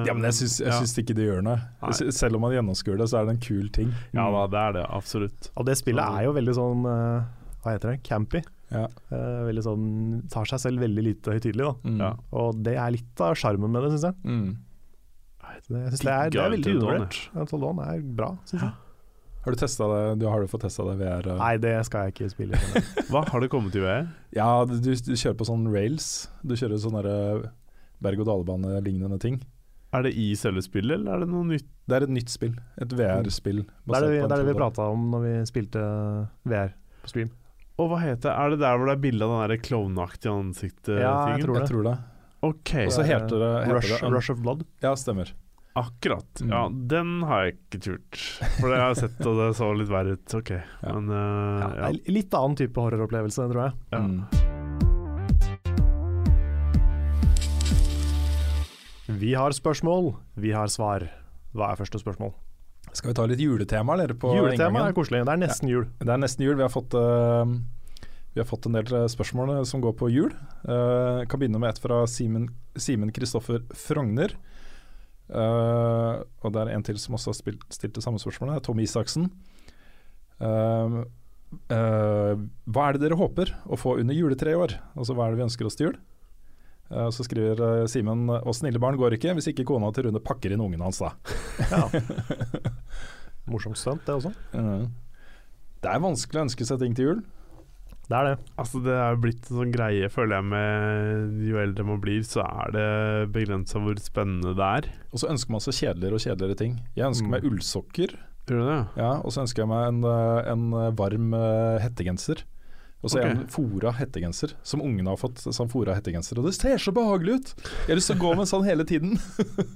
Ja, men jeg syns, jeg syns ikke det gjør noe. Nei. Selv om man gjennomskuer det, så er det en kul ting. Ja da, det er det. Absolutt. Og det spillet er jo veldig sånn eh, Hva heter det? Campy. Ja. Uh, veldig sånn Tar seg selv veldig lite høytidelig, da. Mm. Ja. Og det er litt av sjarmen med det, syns jeg. Mm. Det, jeg synes det, er, det er veldig undervurdert. Dawn er bra, syns jeg. Har du det? Du har du fått testa det VR? og- Nei, det skal jeg ikke spille. <laughs> Hva har det kommet i VR? Ja, du, du kjører på sånn rails. Du kjører sånne eh, berg-og-dal-bane-lignende ting. Er det i selve spillet, eller er det noe nytt? Det er et nytt spill. Et VR-spill. Det er det, vi- det, er vi prata om når vi spilte VR på stream. Og hva heter det? Er det der hvor det er bilde av den klovneaktige ansiktet-tingen? Ja, jeg tror Jeg tror det. Ok, Og så heter det, heter Rush, det Rush of Blood. Ja, stemmer. akkurat. Mm. Ja, den har jeg ikke turt. For det har jeg sett, og det så litt verre ut. Ok, <laughs> Ja. men uh, Ja, ja. Litt annen type horroropplevelse, tror jeg. Ja. Mm. Vi har spørsmål, vi har svar. Hva er første spørsmål? Skal vi ta litt juletema, eller? På Juletema inngangen? er koselig. Det er nesten jul. Det er nesten jul. Vi har fått, eh, vi har fått en del eh, spørsmål eh, som går på jul. Uh, kan begynne med et fra Simen Kristoffer Frogner. Uh, og det er en til som også har spilt, stilt det samme spørsmålet. Tom Isaksen. Uh, eh, hva er det dere håper å få under juletreet i år? Altså hva er det vi ønsker oss til jul? Eh, så skriver Simen og snille barn går ikke hvis ikke kona til Rune pakker inn ungen hans, da. <laughs> Ja. Morsomt stunt, det også. Eh, det er vanskelig å ønske seg ting til jul. Det er det. Altså Det er blitt en sånn greie, føler jeg, med jo eldre man blir, så er det begrensa hvor spennende det er. Og så ønsker man seg kjedeligere og kjedeligere ting. Jeg ønsker Mm. meg ullsokker, Tror du det? ja, og så ønsker jeg meg en, eh, en varm eh, hettegenser. Og så okay. er han fora hettegenser, som ungene har fått. Sånn fora hettegenser Og det ser så behagelig ut! Jeg har lyst til å gå med en sånn hele tiden.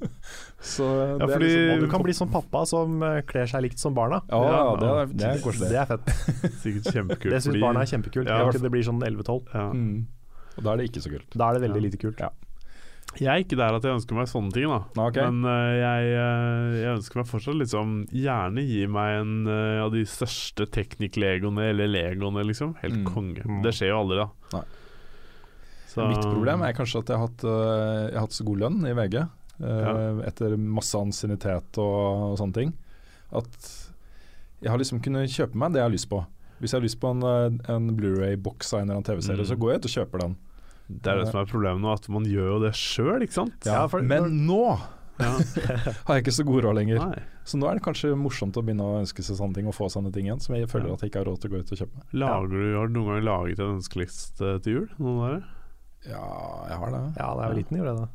<laughs> så Ja, det er fordi- liksom- du kan bli som pappa som eh, kler seg likt som barna. Ja, Ja, det er, det er koselig. Det er fett. <laughs> Sikkert kjempekult. Det syns barna er kjempekult. Ja. Det blir sånn 11-12. ja. Mm. Og da er det ikke så kult. Da er det veldig Ja. lite kult. Ja. Jeg er ikke der at jeg ønsker meg sånne ting, da. Okay. Men uh, jeg, eh, jeg ønsker meg fortsatt liksom Gjerne gi meg en uh, av de største teknikk-legoene, eller legoene, liksom. Helt Mm. konge. Mm. Det skjer jo aldri, da. Nei. Så- Mitt problem er kanskje at jeg har hatt, jeg har hatt så god lønn i VG øh, etter masse ansiennitet og, og sånne ting, at jeg har liksom kunnet kjøpe meg det jeg har lyst på. Hvis jeg har lyst på en, en Blu-ray-boks av en eller annen TV-serie, Mm. så går jeg ut og kjøper den. Det er det som er problemet nå, at man gjør jo det sjøl, ikke sant? Ja, for- Men nå Ja. <laughs> har jeg ikke så god råd lenger. Nei. Så nå er det kanskje morsomt å begynne å ønske seg sånne ting og få sånne ting igjen, som jeg føler Ja. at jeg ikke har råd til å gå ut og kjøpe. Lager du, har du noen gang laget en ønskeliste til jul? Noen der? Ja, jeg har det. Ja, da jeg var liten, gjorde jeg det.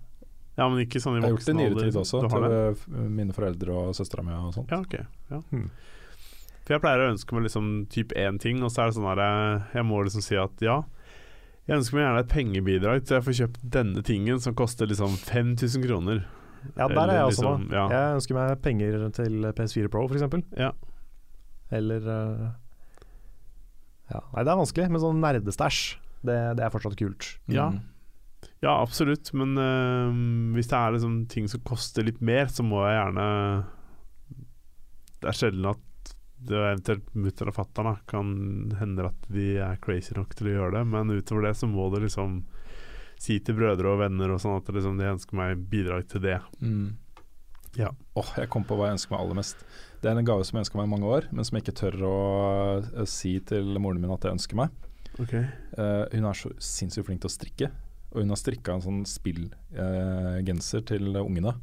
Ja, men ikke sånn i Jeg har gjort det i nyere tid også, til det? øh, mine foreldre og søstera mi og sånt. Ja, ok. Ja. Hmm. For jeg pleier å ønske meg liksom typ én ting, og så er det sånn her Jeg må liksom si at ja, jeg ønsker meg gjerne et pengebidrag til jeg får kjøpt denne tingen som koster liksom 5000 kroner. Ja, der er jeg også nå. liksom, ja. Jeg ønsker meg penger til PS4 Pro, f.eks. Ja. Eller eh, Ja. Nei, det er vanskelig, men sånn nerdestæsj, det, det er fortsatt kult. Ja. Mm. Ja, absolutt, men øh, hvis det er liksom ting som koster litt mer, så må jeg gjerne Det er sjelden at det er eventuelt mutter'n og fatter'n kan hende at de er crazy nok til å gjøre det, men utover det så må du liksom si til brødre og venner og sånn at liksom de ønsker meg bidrag til det. Mm. Ja. Åh, jeg kom på hva jeg ønsker meg aller mest. Det er en gave som jeg ønsker meg i mange år, men som jeg ikke tør å eh, si til moren min at jeg ønsker meg. Okay. Uh, hun er så sinnssykt flink til å strikke, og hun har strikka en sånn spillgenser til ungene.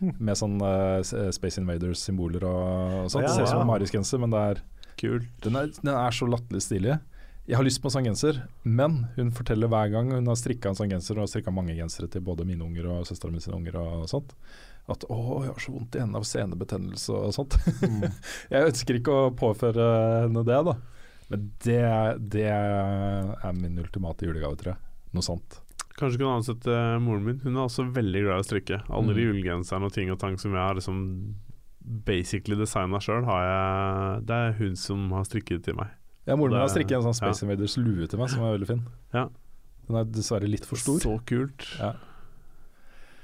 Mm. <laughs> Med sånn uh, Space Invaders-symboler og, og sånt. Ja, Det ser ut som en Maris-genser, men det er Kult. den er, den er så latterlig stilig. Jeg har lyst på en sånn genser, men hun forteller hver gang hun har strikka en sånn genser, og har strikka mange gensere til både mine unger og søstera mi sine unger og sånt, at 'å, jeg har så vondt i hendene av senebetennelse' og sånt. <laughs> jeg ønsker ikke å påføre henne det, da. Men det, det er min ultimate julegave, tror jeg. Noe sånt. Kanskje kunne ansette moren min. Hun er også veldig glad i å strikke. Alle de Mm. ullgenserne og ting og tang som jeg har liksom basically designa sjøl, har jeg Det er hun som har strikket til meg. Ja, Moren min har strikket en sånn Space ja. Invaders lue til meg, som er veldig fin. Ja. Den er dessverre litt for stor. Så kult. Ja.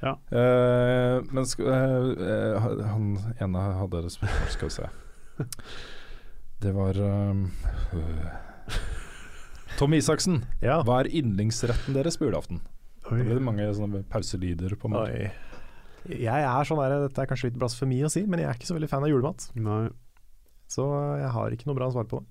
Ja. Uh, men sk uh, eh, han ene hadde et spørsmål, skal vi se. <laughs> Det var um, øh. Tom Isaksen, Ja. hva er yndlingsretten deres på julaften? Oi. Da ble det mange sånne pauselyder på meg. Oi. Jeg er sånn der, Dette er kanskje litt blasfemi å si, men jeg er ikke så veldig fan av julemat. Nei. Så jeg har ikke noe bra svar på det.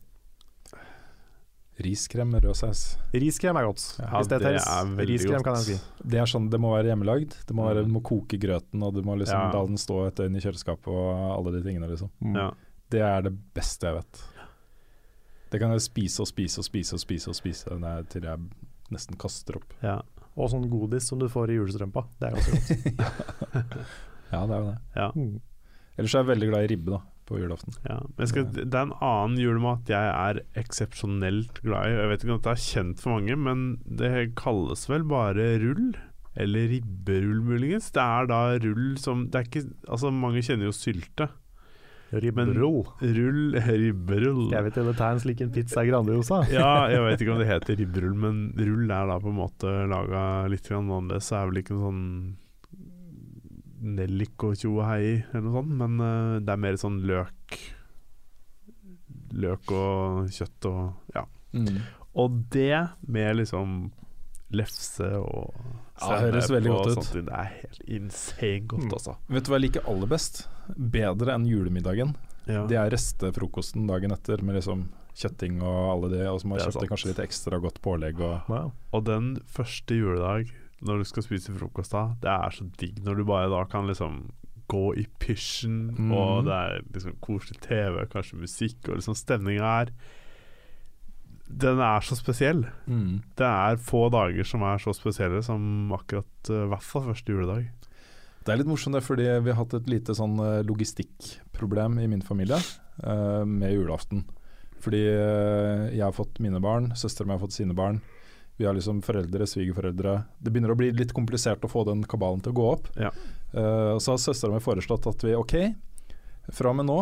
Riskrem med rød saus. Riskrem er godt. Ja, det, det er veldig Riskrem godt. kan jeg si. Det er sånn, det må være hjemmelagd. Det må være, du må koke grøten, og du må liksom Ja. la den stå et døgn i kjøleskapet og alle de tingene, liksom. Mm. Ja. Det er det beste jeg vet. Det kan jeg spise og spise og spise og spise og spise nei, til jeg nesten kaster opp. Ja. Og sånn godis som du får i julestrømpa. Det er ganske godt. <laughs> Ja, det er jo det. ja. Mm. Ellers er jeg veldig glad i ribbe da, på julaften. Ja, men skal, det er en annen julemat jeg er eksepsjonelt glad i. Jeg vet ikke om det er kjent for mange, men det kalles vel bare rull? Eller ribberull, muligens. Det er da rull som det er ikke, Altså, mange kjenner jo sylte. Ribberull. Rull, ribberull. Jeg vet det er slik en pizza grandiosa. <laughs> Ja, jeg vet ikke om det heter ribberull, men rull er da på en måte laga litt annerledes. Så er vel ikke noe sånn nellik og tjo og hei eller noe sånt, men uh, det er mer sånn løk Løk og kjøtt og ja. Og det med liksom lefse og Ja, det høres veldig godt ut. Det er helt insane godt, Mm. altså. Vet du hva jeg liker aller best? Bedre enn julemiddagen. Ja. Det er restefrokosten dagen etter med liksom kjøtting og alle det, og så må jeg kjøpe kanskje litt ekstra godt pålegg og Wow. Og den første juledag når du skal spise frokost da, det er så digg når du bare da kan liksom gå i pysjen, mm. og det er liksom koselig TV, kanskje musikk, og liksom stemninga er Den er så spesiell. mm. Det er få dager som er så spesielle som akkurat eh, i hvert fall første juledag. Det er litt morsomt det, fordi vi har hatt et lite sånn eh, logistikkproblem i min familie uh, med julaften. Fordi uh, jeg har fått mine barn, søstera mi har fått sine barn. Vi har liksom foreldre, svigerforeldre. Det begynner å bli litt komplisert å få den kabalen til å gå opp. Ja. Uh, så har søstera mi foreslått at vi ok, fra og med nå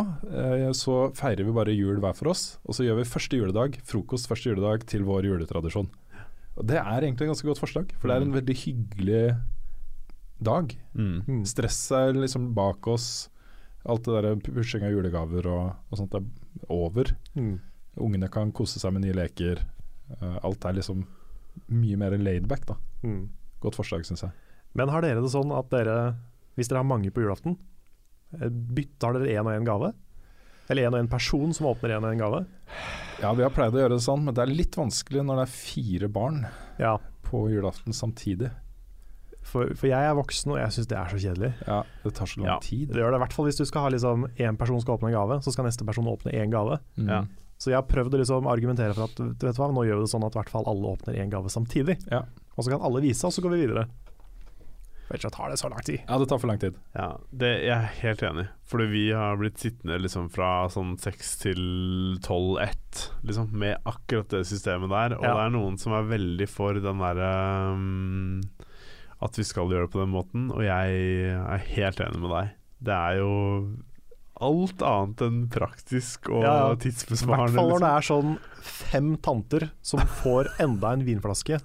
så feirer vi bare jul hver for oss. Og så gjør vi første juledag, frokost første juledag til vår juletradisjon. Og Det er egentlig et ganske godt forslag, for det er en veldig hyggelig dag. Mm. Stresset er liksom bak oss. Alt det der pushing av julegaver og, og sånt er over. Mm. Ungene kan kose seg med nye leker. Uh, alt er liksom mye mer laidback, da. Mm. Godt forslag, syns jeg. Men har dere det sånn at dere, hvis dere har mange på julaften, bytter dere én og én gave? Eller én og én person som åpner én og én gave? Ja, vi har pleid å gjøre det sånn, men det er litt vanskelig når det er fire barn Ja, på julaften samtidig. For, for jeg er voksen, og jeg syns det er så kjedelig. Ja, Det tar så lang Ja. tid. Det gjør det i hvert fall hvis du skal ha liksom én person skal åpne en gave, så skal neste person åpne én gave. Mm. Ja. Så jeg har prøvd å liksom argumentere for at du hva, nå gjør vi det sånn at i hvert fall alle åpner én gave samtidig. Ja. Og så kan alle vise, og så går vi videre. For ellers tar det så lang tid. ja, det tar for lang tid. Ja, det, jeg er helt enig. Fordi vi har blitt sittende liksom fra sånn seks til tolv-ett, liksom, med akkurat det systemet der. Og Ja. det er noen som er veldig for den derre um, At vi skal gjøre det på den måten, og jeg er helt enig med deg. Det er jo alt annet enn praktisk og Ja, ja. I hvert tidsbesparende. fall når det liksom. er sånn fem tanter som får enda en vinflaske.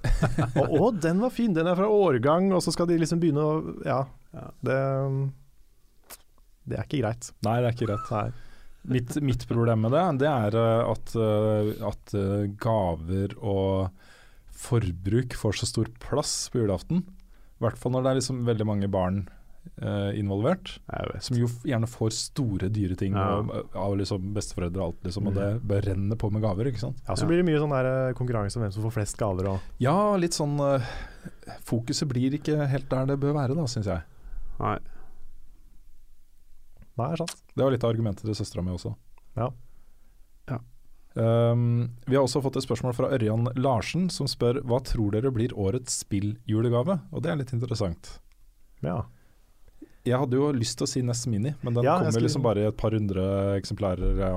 Og 'Å, den var fin, den er fra årgang', og så skal de liksom begynne å Ja. Det, det er ikke greit. Nei, det er ikke greit. Nei. Mitt, mitt problem med det, det er eh, at, eh, at eh, gaver og forbruk får så stor plass på julaften. I hvert fall når det er liksom veldig mange barn uh, involvert. Som jo gjerne får store, dyre ting Ja. og, av liksom besteforeldre og alt, liksom, og det bør renne på med gaver. ikke sant? Ja, så blir det mye sånn der eh, konkurranse om hvem som får flest gaver og Ja, litt sånn uh, Fokuset blir ikke helt der det bør være, da, syns jeg. Nei. Nei, sant. Det var litt av argumentet til søstera mi også. Ja. Ja. Um, vi har også fått et spørsmål fra Ørjan Larsen, som spør hva tror dere blir årets spilljulegave? Og det er litt interessant. Ja. Jeg hadde jo lyst til å si Nest Mini, men den Ja, kommer skulle- liksom bare i et par hundre eksemplarer, ja,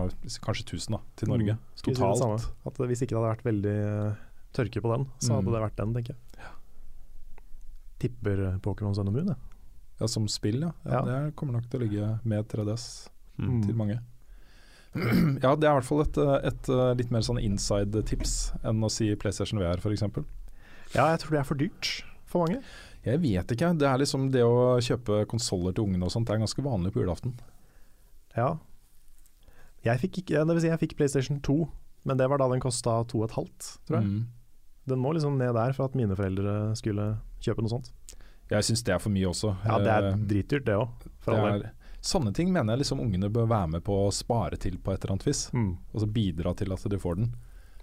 kanskje tusen, da, til Norge. Mm. Totalt. si. Hvis ikke det hadde vært veldig eh, tørke på den, så hadde Mm. det vært den, tenker jeg. Tipper eh, Pokémon Sun og Moon, jeg. Ja, som spill, ja. ja. Ja. Det kommer nok til å ligge med 3DS Mm. til mange. Ja, det er i hvert fall et, et eh, litt mer sånn inside-tips enn å si PlayStation VR, f.eks. Ja, jeg tror det er for dyrt for mange. Jeg vet ikke. Det er liksom det å kjøpe konsoller til ungene og sånt, det er ganske vanlig på julaften. Ja. Jeg fikk ikke, det vil si jeg fikk PlayStation 2, men det var da den kosta 2,5, tror jeg. Mm. Den må liksom ned der for at mine foreldre skulle kjøpe noe sånt. Jeg syns det er for mye også. Ja, det er Eh, dritdyrt det òg, for all del. Sånne ting mener jeg liksom ungene bør være med på å spare til på et eller annet vis. Mm. Og så bidra til at de får den.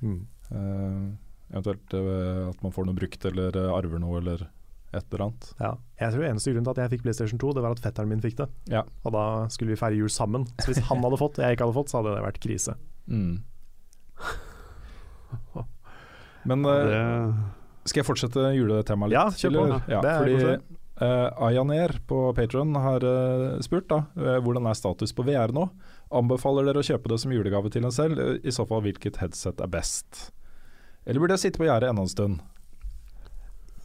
Mm. Uh, eventuelt uh, at man får noe brukt eller uh, arver noe eller et eller annet. Ja. Jeg tror eneste grunn til at jeg fikk PlayStation 2, det var at fetteren min fikk det. Ja. Og da skulle vi feire jul sammen. Så hvis han hadde fått og jeg ikke hadde fått, så hadde det vært krise. Mm. Men skal jeg fortsette juletemaet litt? Ja, kjør på. eller? Ja, Det er fordi. Uh, Ayaner på Patron har uh, spurt da, uh, hvordan er status på VR nå. Anbefaler dere å kjøpe det som julegave til en selv? Uh, I så fall hvilket headset er best? Eller burde jeg sitte på gjerdet enda en stund?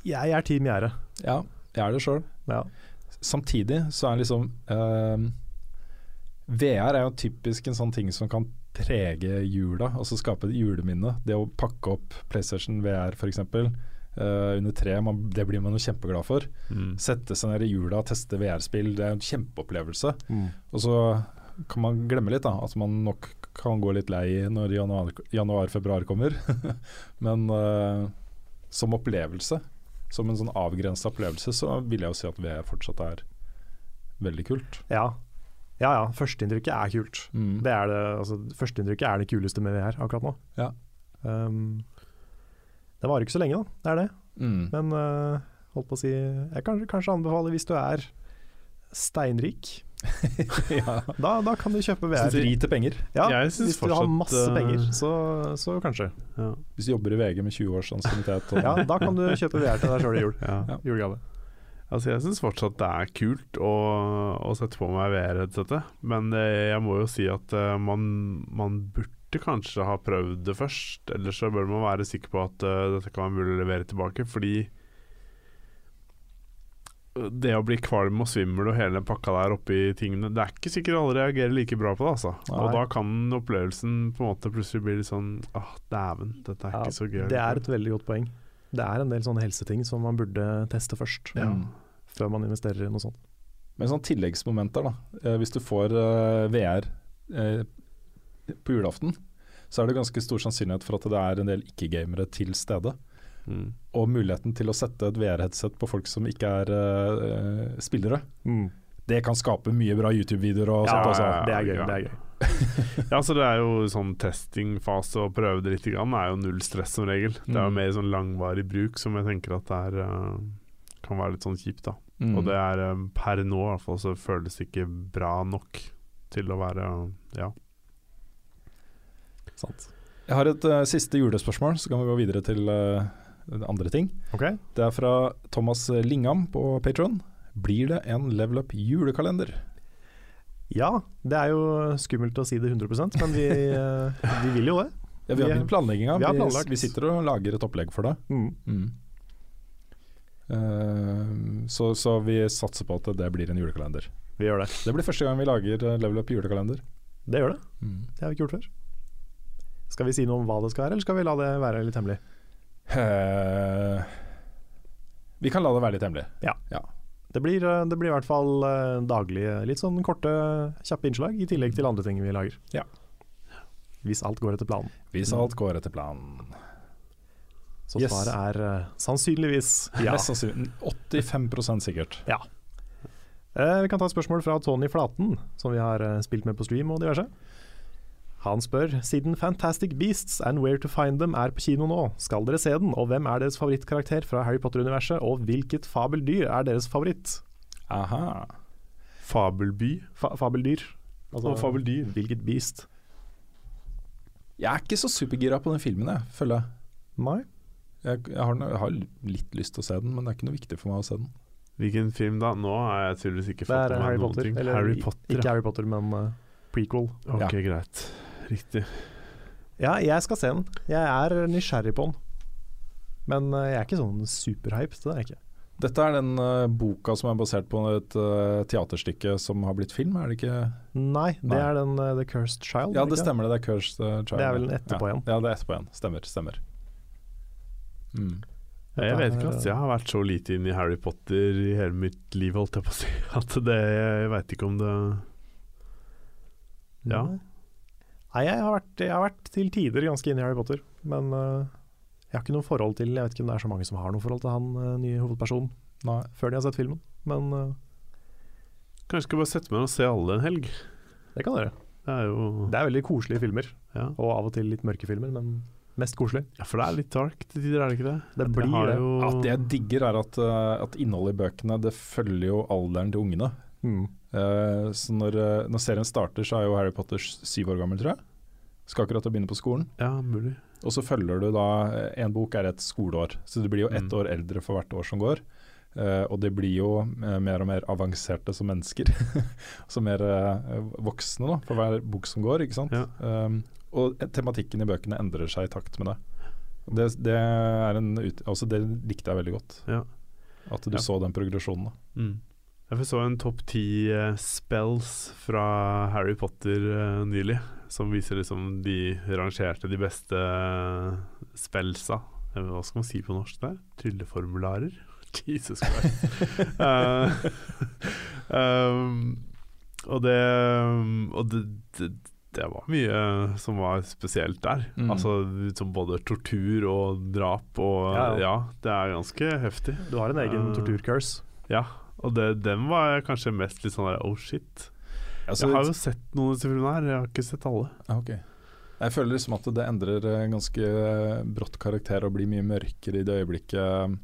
Jeg er team gjerde. Ja, jeg er det sjøl. Ja. Samtidig så er liksom eh, VR er jo typisk en sånn ting som kan prege jula, altså skape et juleminne. Det å pakke opp PlayStation VR f.eks. Uh, under tre, man, det blir man jo kjempeglad for. mm. Sette seg ned i jula og teste VR-spill, det er en kjempeopplevelse. Mm. Og så kan man glemme litt da, at man nok kan gå litt lei når januar-februar kommer. <laughs> Men uh, som opplevelse, som en sånn avgrensa opplevelse, så vil jeg jo si at VR fortsatt er veldig kult. Ja. ja ja, førsteinntrykket er kult. Mm. Det er det, altså, førsteinntrykket er det kuleste med VR akkurat nå. Ja. Um, det varer ikke så lenge, da. Det er det. Mm. Men uh, holdt på å si Jeg kan kanskje anbefale hvis du er steinrik. <laughs> ja. Da, da kan du kjøpe VR. du til penger. Ja, Jeg synes hvis du har masse eh, penger, så, så kanskje. ja. Hvis du jobber i VG med 20 års ansiennitet. Ja, da kan du kjøpe VR til deg sjøl i jul. Ja. Ja. Julegave. Altså Jeg syns fortsatt det er kult å, å sette på meg VR-headsetet, men eh, jeg må jo si at eh, man, man burde kanskje ha prøvd det først. Ellers så bør man være sikker på at uh, dette kan være mulig å levere tilbake, fordi det å bli kvalm og svimmel og hele pakka der oppi tingene Det er ikke sikkert alle reagerer like bra på det, altså. Nei. Og da kan opplevelsen på en måte plutselig bli litt sånn Åh, dæven, dette er Ja, ikke så gøy. Det er et veldig godt poeng. Det er en del sånne helseting som man burde teste først, Ja. før man investerer i noe sånt. Men sånn tilleggsmomenter, da. Eh, hvis du får eh, VR på julaften, så er det ganske stor sannsynlighet for at det er en del ikke-gamere til stede. Mm. Og muligheten til å sette et VR-headset på folk som ikke er uh, spillere. Det kan skape mye bra YouTube-videoer og Ja, sånt. Også. ja, det er gøy. ja. Det er gøy. Ja, så det er jo sånn testingfase og prøve det litt grann er jo null stress som regel. Det er jo Mm. mer sånn langvarig bruk som jeg tenker at det er uh, kan være litt sånn kjipt, da. Mm. Og det er eh, per nå i hvert fall så føles det ikke bra nok til å være ja. Sant. Jeg har et uh, siste julespørsmål, så kan vi gå videre til uh, andre ting. Okay. Det er fra Thomas Lingam på Patron. Blir det en Level Up julekalender? Ja, det er jo skummelt å si det 100% men vi, uh, <laughs> vi vil jo det. Ja, vi har begynt planlegginga. vi Vi, vi sitter og lager et opplegg for det. Mm. Mm. Så, så vi satser på at det blir en julekalender. Vi gjør det. Det blir første gang vi lager Level Up julekalender. Det gjør det. Mm. Det har vi ikke gjort før. Skal vi si noe om hva det skal være, eller skal vi la det være litt hemmelig? Uh, vi kan la det være litt hemmelig. Det blir, eh, det blir i hvert fall eh, daglige, litt sånn korte, kjappe innslag, i tillegg til andre ting vi lager. Ja. Hvis alt går etter planen. Hvis alt går etter planen. Så Yes. svaret er sannsynligvis ja. Mest sannsynlig 85% sikkert. Uh, vi kan ta et spørsmål fra Tony Flaten, som vi har spilt med på stream og diverse. Han spør siden Fantastic Beasts and Where to Find Them er på kino nå, skal dere se den, og hvem er deres favorittkarakter fra Harry Potter-universet, og hvilket fabeldyr er deres favoritt? Aha. Fabelby. Fa fabeldyr. Altså, Og fabeldyr. Hvilket beast? Jeg er ikke så supergira på den filmen, jeg, føler jeg. Nei. Jeg, jeg, har, jeg har litt lyst til å se den, men det er ikke noe viktig for meg å se den. Hvilken film da? Nå har jeg tydeligvis ikke fått med meg noen Potter. ting. Eller Harry Potter, Ikke. Harry Potter, men uh, prequel. Ok, Ja. greit. Riktig. Ja, jeg skal se den. Jeg er nysgjerrig på den. Men eh, jeg er ikke sånn superhyped, det er jeg ikke. Dette er den uh, boka som er basert på et uh, teaterstykke som har blitt film, er det ikke? Nei, det Nei. er den uh, The Cursed Child. Ja, ikke det stemmer det. Det er Cursed Child. Det er vel etterpå ja. igjen. Ja, det er etterpå igjen. Stemmer. stemmer. Mm. Jeg vet ikke, altså. Jeg har vært så lite inn i Harry Potter i hele mitt liv, holdt jeg på å si. <laughs> At det Jeg veit ikke om det Ja. Nei, jeg har, vært, jeg har vært til tider ganske inne i Harry Potter, men uh, jeg har ikke noe forhold til Jeg vet ikke om det er så mange som har noe forhold til han uh, nye hovedpersonen Nei. før de har sett filmen, men uh, Kanskje skal bare sette meg ned og se alle en helg. det kan dere. Det er jo Det er veldig koselige filmer, ja. og av og til litt mørke filmer, men mest koselig. ja, for det er litt dark til tider, er det ikke det? Det blir det. Jo... At det jeg digger, er at, at innholdet i bøkene det følger jo alderen til ungene. Mm. Eh, så når, eh, når serien starter, så er jo Harry Potter syv år gammel, tror jeg. Skal akkurat begynne på skolen. Ja, mulig. Og så følger du da eh, En bok er et skoleår, så du blir jo ett Mm. år eldre for hvert år som går. Uh, og de blir jo uh, mer og mer avanserte som mennesker. <laughs> så mer uh, voksne da, for hver bok som går, ikke sant. Ja. Um, og tematikken i bøkene endrer seg i takt med det. Det, det, er en ut, altså det likte jeg veldig godt. Ja. At du Ja. så den progresjonen. da. Mm. Jeg så en topp ti eh, spells fra Harry Potter eh, nylig, som viser liksom de rangerte de beste eh, spellsa. Hva skal man si på norsk der? Trylleformularer? <laughs> Jesus Christ. uh, <laughs> um, <laughs> og det Og det, det, det var mye som var spesielt der. Mm. Altså som både tortur og drap og Ja, ja, ja. det er ganske heftig. Du har en egen uh, torturcurse. Ja, og det, den var kanskje mest litt sånn der oh shit. Altså, jeg har jo sett noen av disse filmene her, jeg har ikke sett alle. Okay. ok. Jeg føler liksom at det endrer eh, ganske eh, brått karakter og blir mye mørkere i det øyeblikket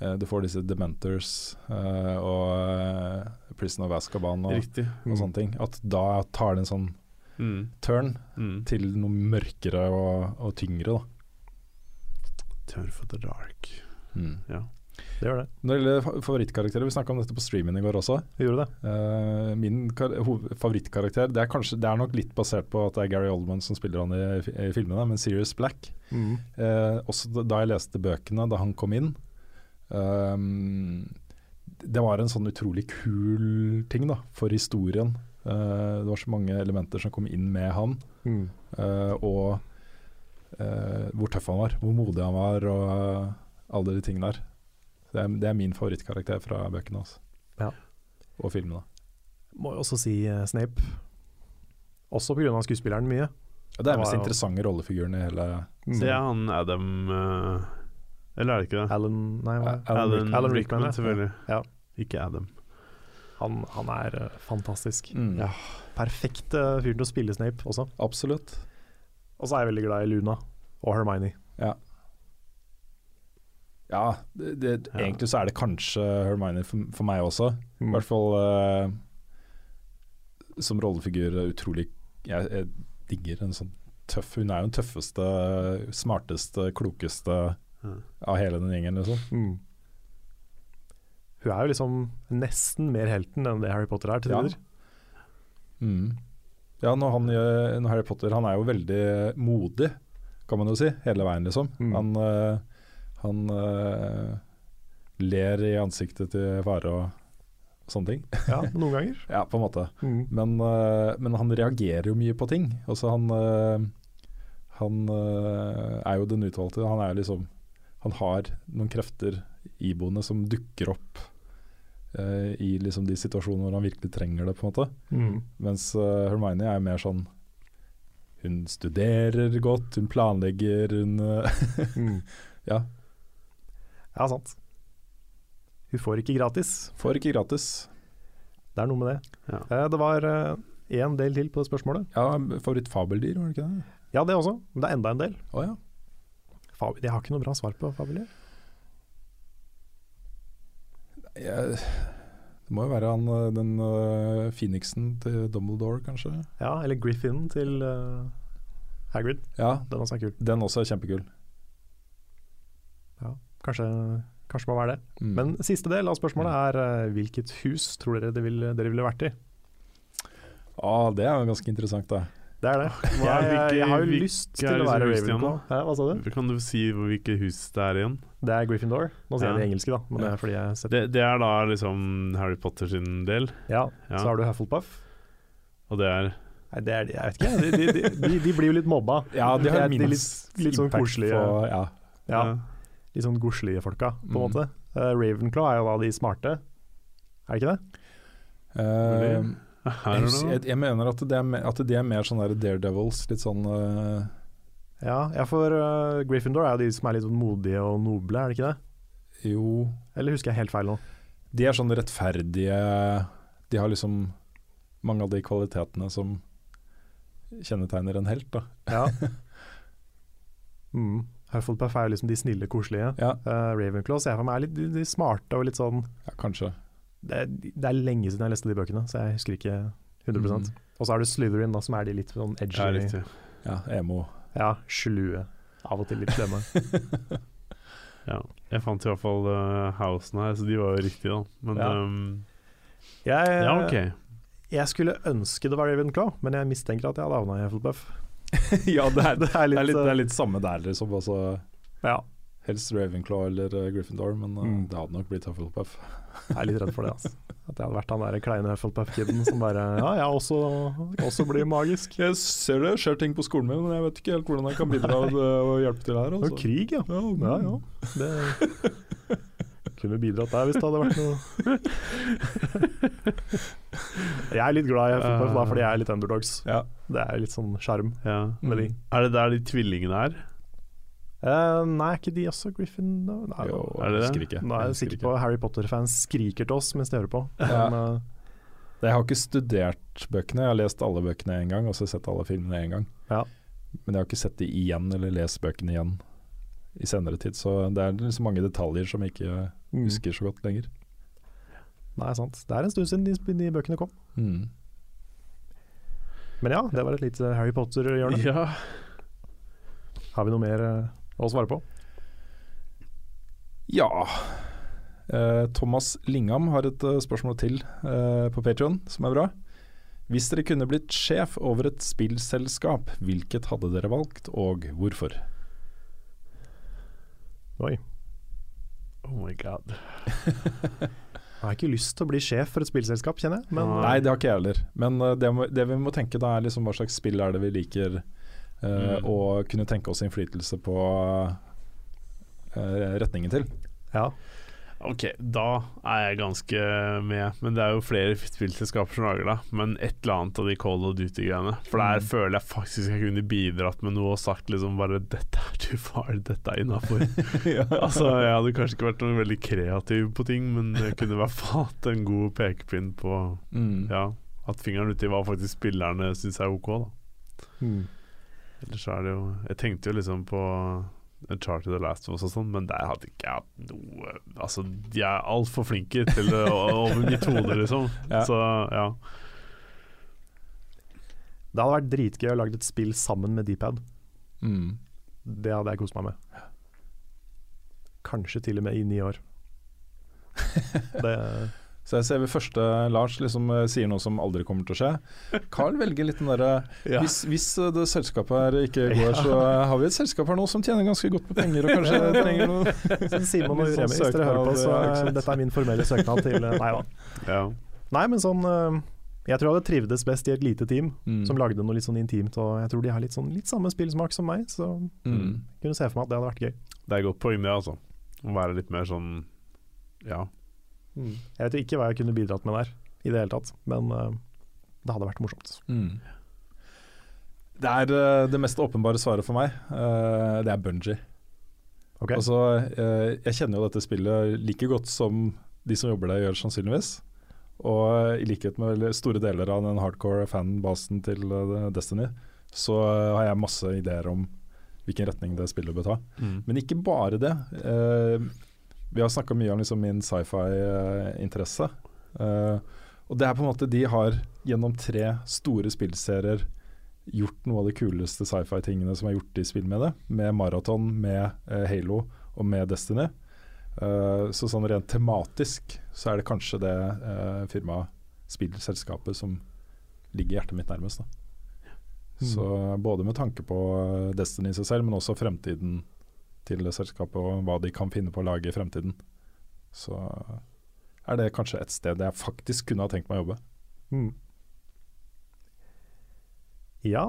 eh, du får disse Dementors og Prison of Azkaban og, og sånne ting. At da tar det en sånn Mm. turn Mm. til noe mørkere og, og tyngre. Da. Turn for the dark. Mm. Det gjør det. Når det gjelder favorittkarakterer, vi snakka om dette på streamen i går også. Vi gjorde det. Uh, min favorittkarakter det er, kanskje, det er nok litt basert på at det er Gary Oldman som spiller han i, i filmene, men Sirius Black. Mm. Uh, også da- jeg leste bøkene da han kom inn um, Det var en sånn utrolig kul ting da, for historien. Uh, det var så mange elementer som kom inn med han, Mm. og hvor tøff han var, hvor modig han var, og alle de tingene der. Det er, det er min favorittkarakter fra bøkene hans, Ja. og filmene. Må jo også si eh, Snape. Også pga. skuespilleren mye. Ja, det er den mest interessante rollefiguren i hele Mm. Det er han Adam eh, Eller er det ikke det? Alan Nei? Alan Alan, Alan Rickman, Rickman, selvfølgelig. Ja. Ikke Adam. Han, han er eh, fantastisk. Mm. Ja. Perfekt uh, fyr til å spille Snape også. Absolutt. Og så er jeg veldig glad i Luna og Hermione. Ja. Ja, det, det, Ja. egentlig så er det kanskje Hermione for, for meg også. I Mm. hvert fall uh, som rollefigur utrolig jeg, jeg digger en sånn tøff Hun er jo den tøffeste, smarteste, klokeste mm. av hele den gjengen, liksom. Mm. Hun er jo liksom nesten mer helten enn det Harry Potter er til Ja. Mm. Ja, når, han, gjør- når Harry Potter Han er jo veldig modig, kan man jo si, hele veien, liksom. Mm. Han, eh, han uh, ler i ansiktet til fare og sånne ting. <laughs> Ja, noen ganger. Ja, på en måte. Mm. Men, uh, men han reagerer jo mye på ting. Også han, uh, Han er jo den utvalgte. Han er liksom Han har noen krefter iboende som dukker opp i liksom de situasjonene hvor han virkelig trenger det, på en måte. Mm. Mens Hermione er mer sånn Hun studerer godt, hun planlegger, hun <laughs> Mm. Ja, Ja, sant. Hun får ikke gratis. får ikke gratis. Det er noe med det. Ja. Eh, det var én del til på det spørsmålet. Ja, Favorittfabeldyr, var det ikke det? Ja, det også. Men det er enda en del. Oh, ja. Jeg har ikke noe bra svar på fabeldyr. Jeg, det må jo være han, eh, den uh, phoenixen til Dumbledore, kanskje. Ja, eller Griffin til uh, Hagrid. Ja, Den også er kul. den også er kjempekul. Ja, kanskje, kanskje må være det. Mm. Men siste del av spørsmålet er eh, hvilket hus tror dere det vil, dere ville vært i? ah, det er jo ganske interessant, da. Det er det. Hva- Jeg, jeg, jeg har jo lyst til å være Ravenclaw. Hæ, hva sa du? Kan du si hvilket hus det er igjen? Det er Gryffindor. Nå sier jeg Ja. det i engelsk, da, men det er fordi jeg Det, det er da liksom Harry Potter sin del, Ja, Ja. så har du Hufflepuff. og det er Nei, det er, jeg vet ikke, de, de, de, de, de blir jo litt mobba. Ja, de har Det er minst litt, litt sånn koselige ja. ja, Litt sånn godslige folka, på en Mm. måte. Uh, Ravenclaw er jo da de smarte, er det ikke det? Uh, jeg, jeg, jeg mener at, det er, at de er mer sånn der daredevils, litt sånn uh, Ja, ja for uh, Gryffindor er jo de som er litt sånn modige og noble, er det ikke det? Jo, Eller husker jeg helt feil nå? de er sånn rettferdige De har liksom mange av de kvalitetene som kjennetegner en helt, da. Ja. <laughs> mm. Hufflepuff er jo liksom de snille, koselige. Ja, Uh, Ravenclaw ser jeg for meg er litt de, de smarte og litt sånn ja kanskje. det er, det er lenge siden jeg leste de bøkene, så jeg husker ikke 100 Mm. Og så er det Slytherin, da, som er de litt sånn edgy. Ja, riktig. Ja, emo. Ja, slue. Av og til litt slemme. <laughs> Ja. Jeg fant i hvert fall uh, Housen her, så de var jo riktige, da. Men Ja. um, Jeg, ja, ok. jeg skulle ønske det var Ravenclaw, men jeg mistenker at jeg hadde havna i Hufflepuff. <laughs> ja, det er, Det er litt, det, er litt, det er litt samme der, liksom. Altså, Ja, helst Ravenclaw eller uh, Gryffindor, men uh, Mm. det hadde nok blitt Hufflepuff. jeg er litt redd for det. Altså. <laughs> At jeg hadde vært han der kleine Hufflepuff-kiden som bare Ja, jeg også, også blir magisk. <laughs> Jeg ser det skjer ting på skolen min, men jeg vet ikke helt hvordan jeg kan bidra og hjelpe til her. Og krig, ja. Ja, ja. Det kunne bidratt der hvis det hadde vært noe <laughs> Jeg er litt glad i fotball da, fordi jeg er litt underdogs. Ja. Det er litt sånn sjarm Ja. med de. Er det der de tvillingene er? Uh, nei, er ikke de også Griffin? da? Nei, Jo, Er det det? Skriker. Nå er jeg sikker på Harry Potter-fans skriker til oss mens de hører på. Ja. Men, eh, Jeg har ikke studert bøkene, jeg har lest alle bøkene én gang, og så sett alle filmene én gang. Ja. Men jeg har ikke sett de igjen, eller lest bøkene igjen i senere tid. Så det er liksom mange detaljer som jeg ikke mm. husker så godt lenger. Nei, sant. Det er en stund siden de, de bøkene kom. Mm. Men ja, det var et lite Harry Potter-hjørne. Ja. Har vi noe mer eh, å svare på? Ja eh, Thomas Lingham har et eh, spørsmål til eh, på Patreon som er bra. Hvis dere kunne blitt sjef over et spillselskap, hvilket hadde dere valgt, og hvorfor? Oi. Oh my god. <laughs> Jeg har ikke lyst til å bli sjef for et spillselskap, kjenner jeg. Men Nei, det har ikke jeg heller. Men eh, det, må, det vi må tenke da er liksom hva slags spill er det vi liker, uh, Mm. og kunne tenke oss innflytelse på uh, retningen til. ja. Ok, da er jeg ganske med. Men det er jo flere spillselskaper som lager det. Men et eller annet av de Call of Duty-greiene. For der Mm. føler jeg faktisk jeg kunne bidratt med noe og sagt liksom bare 'Dette er too far, dette er innafor'. <laughs> altså, jeg hadde kanskje ikke vært noen veldig kreativ på ting, men jeg kunne i hvert fall hatt en god pekepinn på Mm. Ja, at fingeren uti hva faktisk spillerne syns er ok, da. Mm. Ellers er det jo Jeg tenkte jo liksom på Uncharted The Last of Us og sånn, men der hadde ikke jeg hatt noe Altså, de er altfor flinke til det over mitt hode, liksom. <laughs> Ja. Så ja. Det hadde vært dritgøy å lage et spill sammen med Dpad. Mm. Det hadde jeg kost meg med. Kanskje til og med i ni år. <laughs> Det, Så jeg ser ved første Lars liksom eh, sier noe som aldri kommer til å skje. Carl velger litt den derre <laughs> hvis, hvis eh, det selskapet her ikke går, så eh, har vi et selskap her nå som tjener ganske godt med penger og <laughs> kanskje trenger noe <laughs> så Simon og Uremi, sånn hvis dere hører på, så ja, eh, dette er min formelle søknad til Nei da. ja. Nei, men sånn eh, Jeg tror jeg hadde trivdes best i et lite team Mm. som lagde noe litt sånn intimt, og jeg tror de har litt, sånn, litt samme spillsmak som meg, så Mm. kunne se for meg at det hadde vært gøy. Det er godt poeng, det, altså. Å være litt mer sånn Ja. Jeg vet ikke hva jeg kunne bidratt med der, i det hele tatt, men eh, det hadde vært morsomt. Mm. Det er eh, det mest åpenbare svaret for meg. eh, det er Bungie. Okay. Altså, jeg kjenner jo dette spillet like godt som de som jobber der gjør, sannsynligvis. Og i likhet med store deler av den hardcore fanbasen til Destiny, så har jeg masse ideer om hvilken retning det spillet bør ta. Men ikke bare det. Vi har snakka mye om liksom min sci-fi-interesse. Uh, og det er på en måte De har gjennom tre store spillserier gjort noe av de kuleste sci-fi-tingene som er gjort i spill med det. Med Marathon, med uh, Halo og med Destiny. Uh, så sånn rent tematisk så er det kanskje det uh, firmaet, spillselskapet, som ligger hjertet mitt nærmest. da. Så både med tanke på Destiny i seg selv, men også fremtiden til selskapet og hva de kan finne på å lage i fremtiden, så er det kanskje et sted jeg faktisk kunne ha tenkt meg å jobbe. Mm. Ja.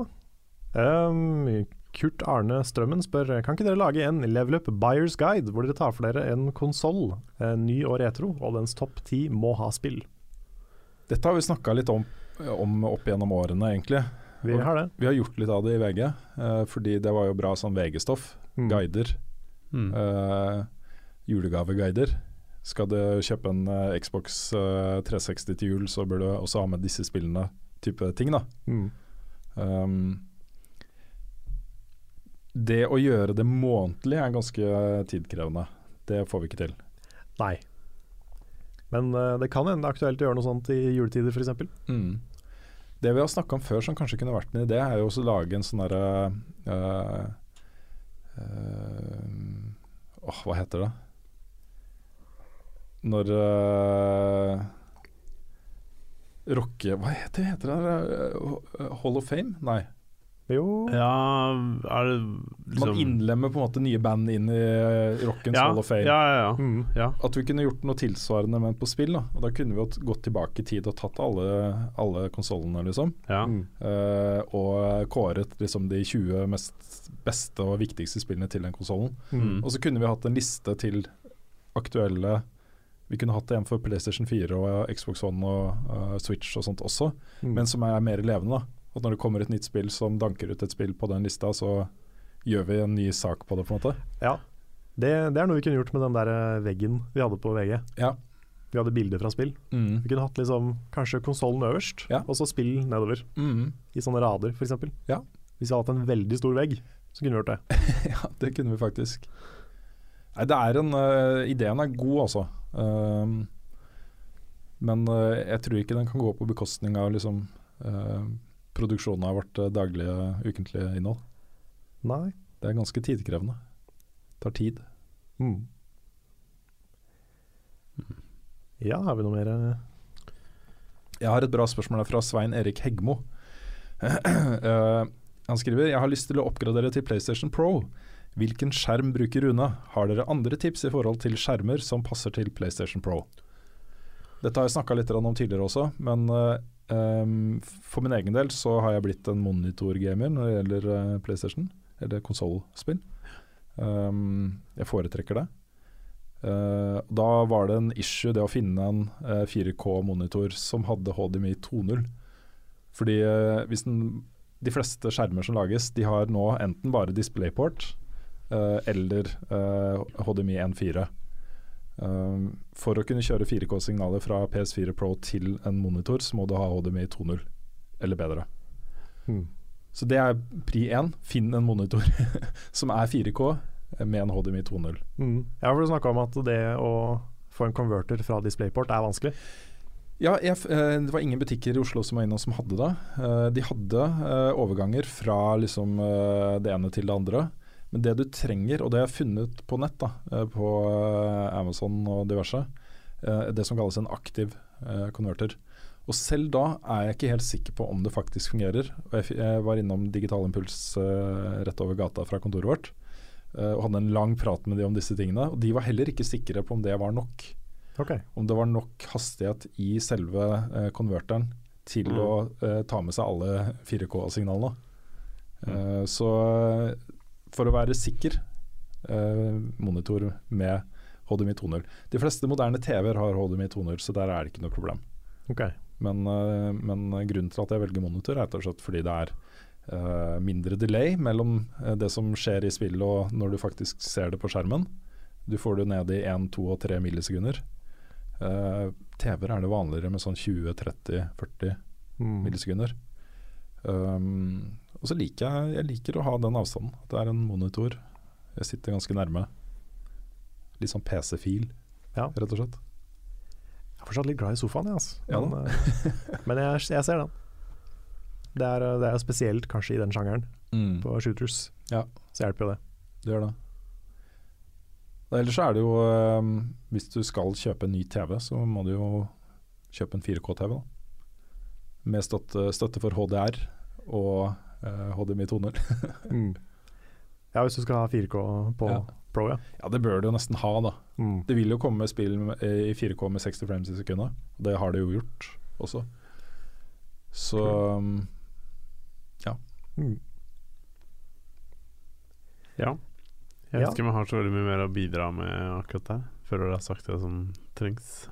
Um, Kurt Arne Strømmen spør Kan ikke dere lage en Level Up Buyers Guide, hvor dere tar for dere en konsoll, ny og retro, og dens topp ti må ha spill? Dette har vi snakka litt om, om opp gjennom årene, egentlig. Vi har det. Vi har gjort litt av det i VG, eh, fordi det var jo bra sånn VG-stoff. Mm. Guider. Mm. Uh, julegaveguider. Skal du kjøpe en uh, Xbox uh, 360 til jul, så bør du også ha med disse spillene, type ting, da. Mm. Um, det å gjøre det månedlig er ganske tidkrevende. Det får vi ikke til. Nei. Men eh, det kan hende det er aktuelt å gjøre noe sånt i juletider, f.eks. Mm. Det vi har snakka om før som kanskje kunne vært en idé, er jo også å lage en sånn derre øh, Åh, hva heter det? Når uh, Rocke... Hva heter, heter det? Øh, Hall of Fame? Nei. Jo Ja, er det liksom Man innlemmer på en måte nye band inn i øh, rockens ja, Hall of Fame. Ja, ja, ja. Mm. ja. At vi kunne gjort noe tilsvarende, men på spill. Da, og da kunne vi gått tilbake i tid og tatt alle, alle konsollene, liksom. ja. Mm. Uh, og kåret liksom de 20 mest beste og viktigste spillene til den konsollen. Mm. Og så kunne vi hatt en liste til aktuelle Vi kunne hatt en for PlayStation 4 og Xbox One og uh, Switch og sånt også, Mm. men som er mer levende. da At når det kommer et nytt spill som danker ut et spill på den lista, så gjør vi en ny sak på det, på en måte. Ja. Det, det er noe vi kunne gjort med den der eh, veggen vi hadde på VG. Ja. Vi hadde bilder fra spill. Mm. Vi kunne hatt liksom kanskje konsollen øverst, Ja. og så spill nedover. Mm. I sånne rader, f.eks. Ja. Hvis vi hadde hatt en veldig stor vegg, så kunne vi gjort det. <laughs> Ja, det kunne vi faktisk. Nei, det er en uh, Ideen er god, altså. Um, men uh, jeg tror ikke den kan gå på bekostning av liksom øh, produksjonen av vårt øh, daglige, ukentlige innhold. Nei. Det er ganske tidkrevende. Tar tid. Mm. Ja, har vi noe mer eh? Jeg har et bra spørsmål fra Svein Erik Hegmo. Uh, <clears throat> han skriver Jeg har lyst til å oppgradere til PlayStation Pro. Hvilken skjerm bruker Rune? Har dere andre tips i forhold til skjermer som passer til PlayStation Pro? Dette har jeg snakka litt om tidligere også, men eh, em, for min egen del så har jeg blitt en monitorgamer når det gjelder uh, PlayStation, eller konsollspill. Um, jeg foretrekker det. Uh, da var det en issue det å finne en uh, 4K-monitor som hadde HDMI 2.0. Fordi eh, hvis den, de fleste skjermer som lages, de har nå enten bare DisplayPort eh, eller eh, HDMI 1.4. Um, for å kunne kjøre 4K-signaler fra PS4 Pro til en monitor, så må du ha HDMI 2.0 eller bedre. Hmm. Så det er pri én. Finn en monitor <laughs> som er 4K med en HDMI 2.0. mm. Ja, for du snakka om at det å få en converter fra DisplayPort er vanskelig. Ja, jeg, eh, det var ingen butikker i Oslo som var innom som hadde det. Eh, de hadde eh, overganger fra liksom, det ene til det andre. Men det du trenger, og det har jeg funnet på nett, da, eh, på eh, Amazon og diverse, eh, det som kalles en aktiv konverter. Og selv da er jeg ikke helt sikker på om det faktisk fungerer. Jeg, var innom Digital Impuls rett over gata fra kontoret vårt og hadde en lang prat med de om disse tingene. Og de var heller ikke sikre på om det var nok Okay. om det var nok hastighet i selve konverteren til Mm. å ta med seg alle 4K-signalene. Mm. så for å være sikker eh, monitor med HDMI 2.0 De fleste moderne TV-er har HDMI 2.0, så der er det ikke noe problem. Okay. Men, eh, men grunnen til at jeg velger monitor, er rett og slett fordi det er eh, mindre delay mellom eh, det som skjer i spillet og når du faktisk ser det på skjermen. Du får det ned i 1, 2 og 3 millisekunder. Eh, TV-er er det vanligere med sånn 20, 30, 40 Mm. millisekunder. Um, og så liker jeg, jeg liker å ha den avstanden. At det er en monitor. Jeg sitter ganske nærme. Litt sånn PC-fil, Ja. rett og slett. Jeg er fortsatt litt glad i sofaen, jeg. Altså. Ja Men, eh, <laughs> men jeg, jeg ser den. Det er, det er spesielt kanskje i den sjangeren, på shooters. Ja. Så hjelper jo det. Det gjør det. Ellers er det jo um, Hvis du skal kjøpe en ny TV, så må du jo kjøpe en 4K-TV. Med støtte, støtte for HDR og HDMI 2.0. <laughs> Mm. Ja, hvis du skal ha 4K på Ja. Pro, ja. ja, det bør du jo nesten ha, da. Mm. Det vil jo komme spill i 4K med 60 frames i sekundet. Det har det jo gjort også. Så um, Mm. Ja. Jeg Ja. vet ikke om jeg har så veldig mye mer å bidra med akkurat der, før dere har sagt det som trengs.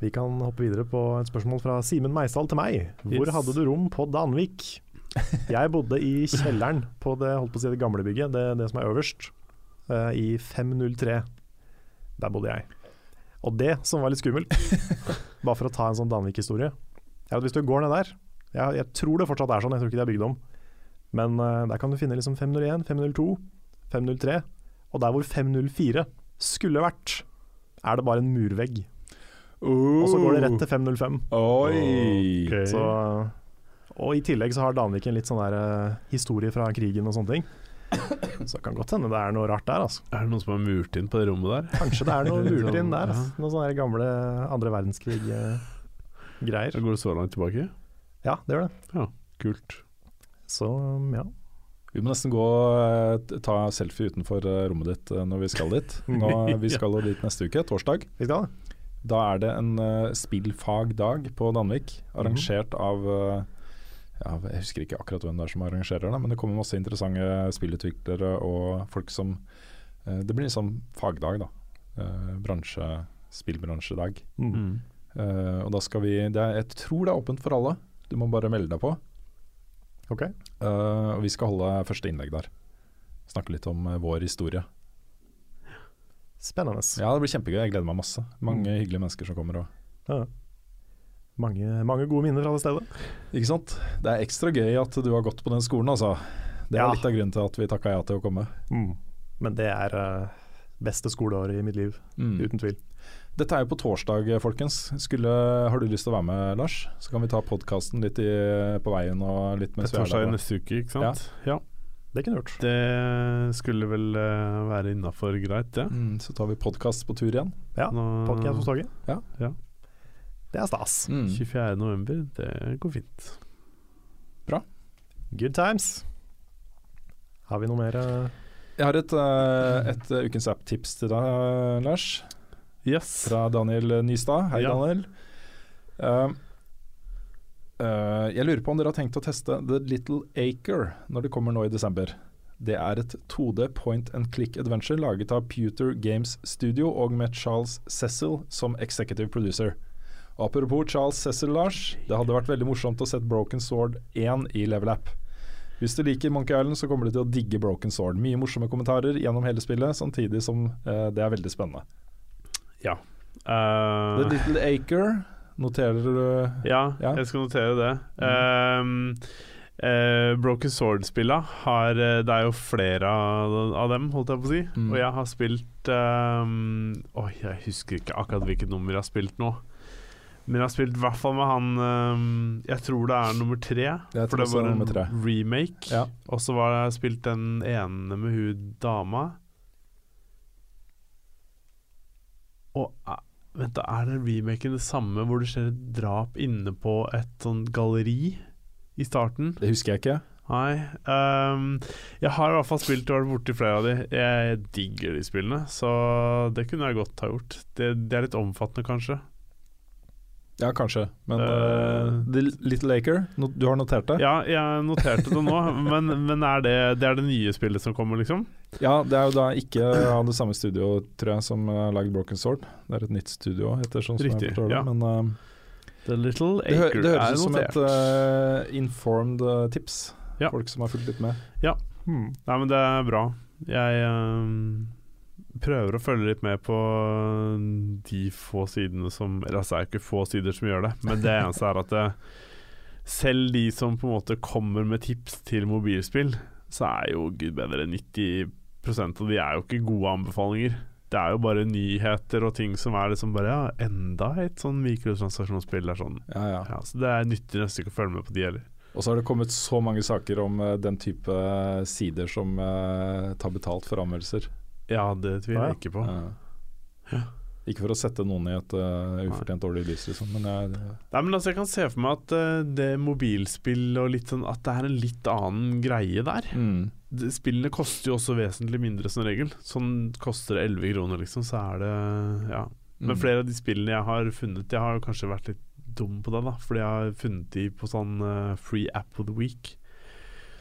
Vi kan hoppe videre på et spørsmål fra Simen Meisdal til meg. Hvor Yes. hadde du rom på Danvik? <laughs> Jeg bodde i kjelleren på det, holdt på å si, det gamle bygget, det, det som er øverst, uh, i 503. Der bodde jeg. Og det som var litt skummelt, <laughs> bare for å ta en sånn Danvik-historie er at Hvis du går ned der, jeg, jeg tror det fortsatt er sånn, jeg tror ikke det er bygd om, men uh, der kan du finne liksom 501, 502, 503, og der hvor 504 skulle vært, er det bare en murvegg. Og så går det rett til 505. Oi! Okay. Så, og i tillegg så har Danvik en litt sånn der uh, historie fra krigen og sånne ting. Så det kan godt hende det er noe rart der, altså. Er det noen som har murt inn på det rommet der? Kanskje det er noe <laughs> murt inn sånn, der. Altså. Noen sånne gamle andre verdenskrig-greier. Går det så langt tilbake? Ja, det gjør det. Ja, Kult. Så ja. Vi må nesten gå eh, ta selfie utenfor eh, rommet ditt eh, når vi skal dit. <laughs> Nå, vi skal jo dit neste uke, torsdag. Vi skal. Da er det en uh, spillfagdag på Danvik, arrangert av eh, ja, Jeg husker ikke akkurat hvem det er som arrangerer det, men det kommer masse interessante spillutviklere og folk som eh, Det blir en sånn fagdag, da. Eh, bransje, spillbransjedag. Mm. Eh, og da skal vi det er, Jeg tror det er åpent for alle. Du må bare melde deg på. Ok. Eh, og vi skal holde første innlegg der. Snakke litt om eh, vår historie. Spennende. Ja, det blir kjempegøy. Jeg gleder meg masse. Mange hyggelige mennesker som kommer. Og, Ja. Mange, mange gode minner fra det stedet. ikke sant? Det er ekstra gøy at du har gått på den skolen, altså. Det er Ja. litt av grunnen til at vi takka ja til å komme. Mm. Men det er eh, beste skoleåret i mitt liv, Mm. uten tvil. Dette er jo på torsdag, folkens. Skulle, har du lyst til å være med, Lars? Så kan vi ta podkasten litt i, på veien og litt mens vi er torsdag der. i neste uke, ikke sant? Ja. Det kunne gjort. Det skulle vel eh, være innafor greit, det. Mm, så tar vi podkast på tur igjen. Ja, Nå- Podcast hos toget. Ja. Ja. Det er stas. Mm. 24. november, det går fint. Bra. Good times. Har vi noe mer eh, Jeg har et, eh, et eh, ukens app-tips til deg, Lars. Yes. Fra Daniel Nystad. Hei, Ja. Daniel. Uh, uh, jeg lurer på om dere har tenkt å teste The Little Acre når det kommer nå i desember. Det er et 2D point and click adventure laget av Pewter Games Studio og med Charles Cecil som executive producer. Apropos Charles Cecil, Lars. Det hadde vært veldig morsomt å sette Broken Sword 1 i Level App. Hvis du liker Monkey Island, så kommer du til å digge Broken Sword. Mye morsomme kommentarer gjennom hele spillet, samtidig som eh, det er veldig spennende. Ja. The Eh, Little Acre, noterer du ja, Ja. jeg skal notere det. Ehm, uh, Broken Sword-spilla har Det er jo flere av, av dem, holdt jeg på å si. Mm. Og jeg har spilt ehm, Oi, jeg husker ikke akkurat hvilket nummer jeg har spilt nå. Men jeg har spilt i hvert fall med han ehm, Jeg tror det er nummer tre. For det var en remake. Ja. Og så var jeg spilt den ene med hun dama. Og eh, vent da, er det remaken det samme hvor det skjer et drap inne på et sånn galleri i starten? Det husker jeg ikke. Nei. Um, jeg har i hvert fall spilt og vært borti flere av de. Jeg digger de spillene, så det kunne jeg godt ha gjort. Det, det er litt omfattende, kanskje. Ja, kanskje. Men Eh, uh, The Little Acre, no, du har notert det? Ja, jeg noterte det nå, <laughs> men, men er det, det er det nye spillet som kommer, liksom? Ja, det er jo da ikke av det samme studio, tror jeg, som har lagd Broken Sword. Det er et nytt studio, etter sånn som Riktig, jeg forstår det. ja. Men uh, The Little Acre det høres ut som notert. et uh, informed tips. Ja. Folk som har fulgt litt med. Hmm. Nei, men det er bra. Jeg ehm, prøver å følge litt med på de få sidene som Eller altså, det er ikke få sider som gjør det, men det eneste er at det, selv de som på en måte kommer med tips til mobilspill, så er jo gud bedre 90% av de er jo ikke gode anbefalinger. Det er jo bare nyheter og ting som er liksom bare Ja, enda et sånn mikrotransaksjonsspill. Er sånn. Ja, ja. Ja, så det er nyttig nesten ikke å følge med på de heller. Og så har det kommet så mange saker om uh, den type sider som uh, tar betalt for anmeldelser. Ja, det tviler jeg ikke på. Ja. Ikke for å sette noen i et uh, ufortjent dårlig lys, liksom, men jeg, Nei, men altså Jeg kan se for meg at uh, det mobilspill og litt sånn At det er en litt annen greie der. mm. Spillene koster jo også vesentlig mindre som regel. Sånn koster det 11 kroner, liksom, så er det Ja. Men Mm. flere av de spillene jeg har funnet Jeg har jo kanskje vært litt dum på det, da. Fordi jeg har funnet de på sånn uh, Free App of the Week.